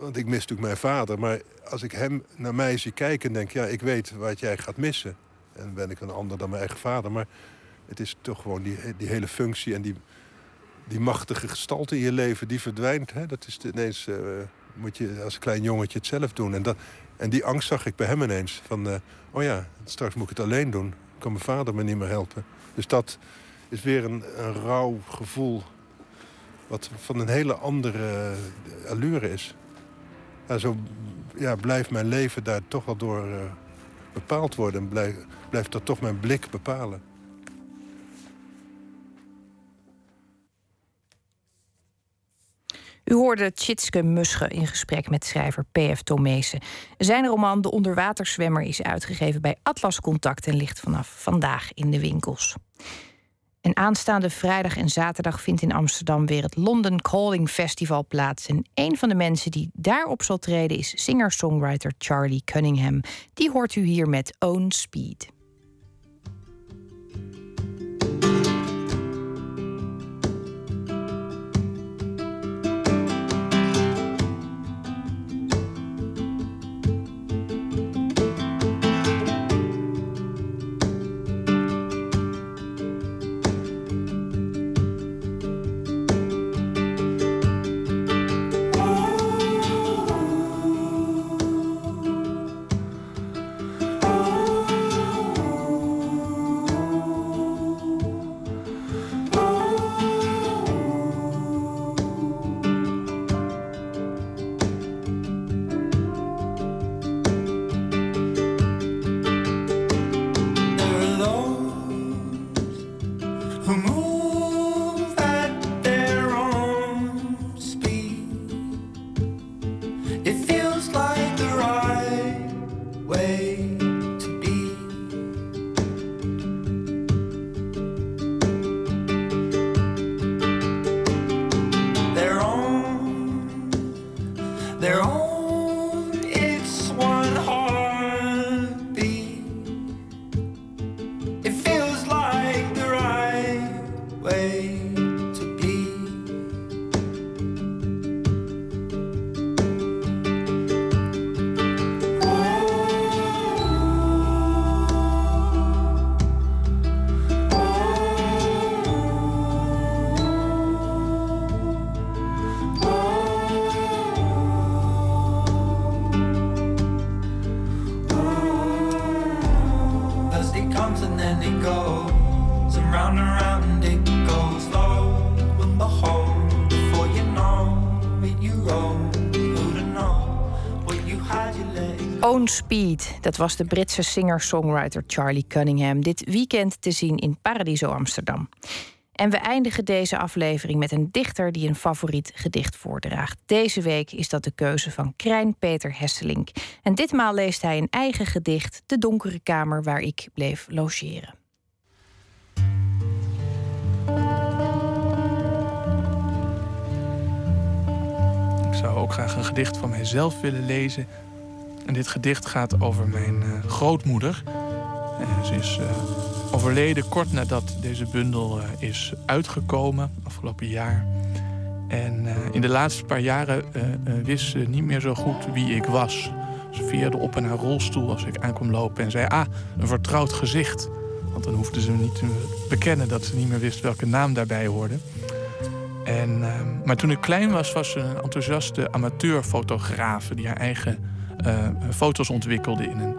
Want ik mis natuurlijk mijn vader, maar als ik hem naar mij zie kijken, denk ik, ja, ik weet wat jij gaat missen. En ben ik een ander dan mijn eigen vader, maar het is toch gewoon die, die hele functie en die, die machtige gestalte in je leven, die verdwijnt. Hè? Dat is ineens, eh, moet je als klein jongetje het zelf doen. En, dat, en die angst zag ik bij hem ineens. Van, eh, oh ja, straks moet ik het alleen doen. Kan mijn vader me niet meer helpen. Dus dat is weer een, een rauw gevoel. Wat van een hele andere eh, allure is. Zo ja, blijft mijn leven daar toch wel door eh, bepaald worden. En blijf, blijft dat toch mijn blik bepalen. U hoorde Tjitske Musche in gesprek met schrijver P.F. Tomezen. Zijn roman De Onderwaterzwemmer is uitgegeven bij Atlas Contact en ligt vanaf vandaag in de winkels. En aanstaande vrijdag en zaterdag vindt in Amsterdam weer het London Calling Festival plaats. En een van de mensen die daarop zal treden is singer-songwriter Charlie Cunningham. Die hoort u hier met Own Speed. Dat was de Britse singer-songwriter Charlie Cunningham. Dit weekend te zien in Paradiso Amsterdam. En we eindigen deze aflevering met een dichter die een favoriet gedicht voordraagt. Deze week is dat de keuze van Krijn Peter Hesselink. En ditmaal leest hij een eigen gedicht, De Donkere Kamer waar ik bleef logeren. Ik zou ook graag een gedicht van mijzelf willen lezen. Dit gedicht gaat over mijn eh, grootmoeder. Eh, ze is eh, overleden kort nadat deze bundel is uitgekomen, afgelopen jaar. En in de laatste paar jaren wist ze niet meer zo goed wie ik was. Ze veerde op in haar rolstoel als ik aankwam lopen en zei: Ah, een vertrouwd gezicht. Want dan hoefde ze niet te bekennen dat ze niet meer wist welke naam daarbij hoorde. En, ehm, maar toen ik klein was, was ze een enthousiaste amateurfotografe die haar eigen foto's ontwikkelde in een,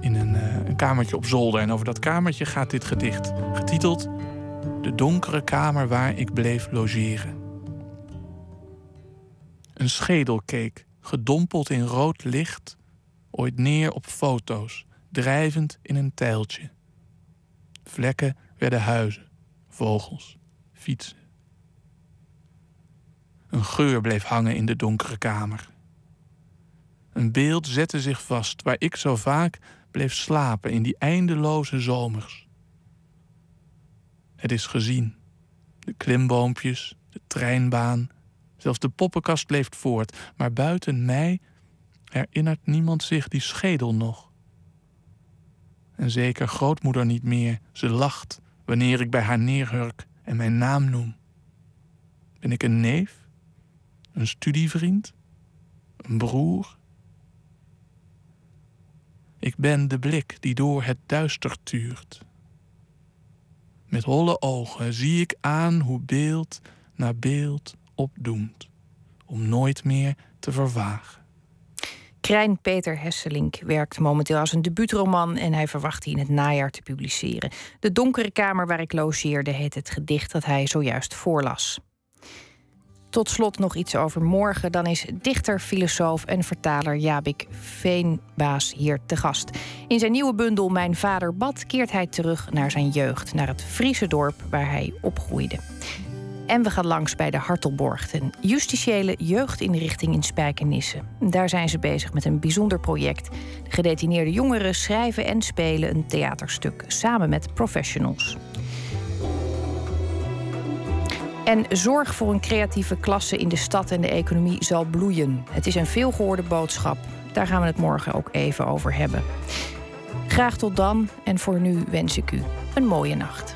in een, eh, een kamertje op zolder. En over dat kamertje gaat dit gedicht, getiteld De donkere kamer waar ik bleef logeren. Een schedel keek, gedompeld in rood licht, ooit neer op foto's, drijvend in een tijltje. Vlekken werden huizen, vogels, fietsen. Een geur bleef hangen in de donkere kamer. Een beeld zette zich vast waar ik zo vaak bleef slapen in die eindeloze zomers. Het is gezien. De klimboompjes, de treinbaan, Zelfs de poppenkast leeft voort, maar buiten mij herinnert niemand zich die schedel nog. En zeker grootmoeder niet meer. Ze lacht wanneer ik bij haar neerhurk en mijn naam noem. Ben ik een neef? Een studievriend? Een broer? Ik ben de blik die door het duister tuurt. Met holle ogen zie ik aan hoe beeld na beeld opdoemt, om nooit meer te vervagen. Krijn Peter Hesselink werkt momenteel als een debuutroman en hij verwacht die in het najaar te publiceren. De donkere kamer waar ik logeerde heet het gedicht dat hij zojuist voorlas. Tot slot nog iets over morgen. Dan is dichter, filosoof en vertaler Jabik Veenbaas hier te gast. In zijn nieuwe bundel Mijn vader bad keert hij terug naar zijn jeugd, naar het Friese dorp waar hij opgroeide. En we gaan langs bij de Hartelborg, een justitiële jeugdinrichting in Spijkenisse. Daar zijn ze bezig met een bijzonder project. De gedetineerde jongeren schrijven en spelen een theaterstuk samen met professionals. En zorg voor een creatieve klasse in de stad en de economie zal bloeien. Het is een veelgehoorde boodschap. Daar gaan we het morgen ook even over hebben. Graag tot dan en voor nu wens ik u een mooie nacht.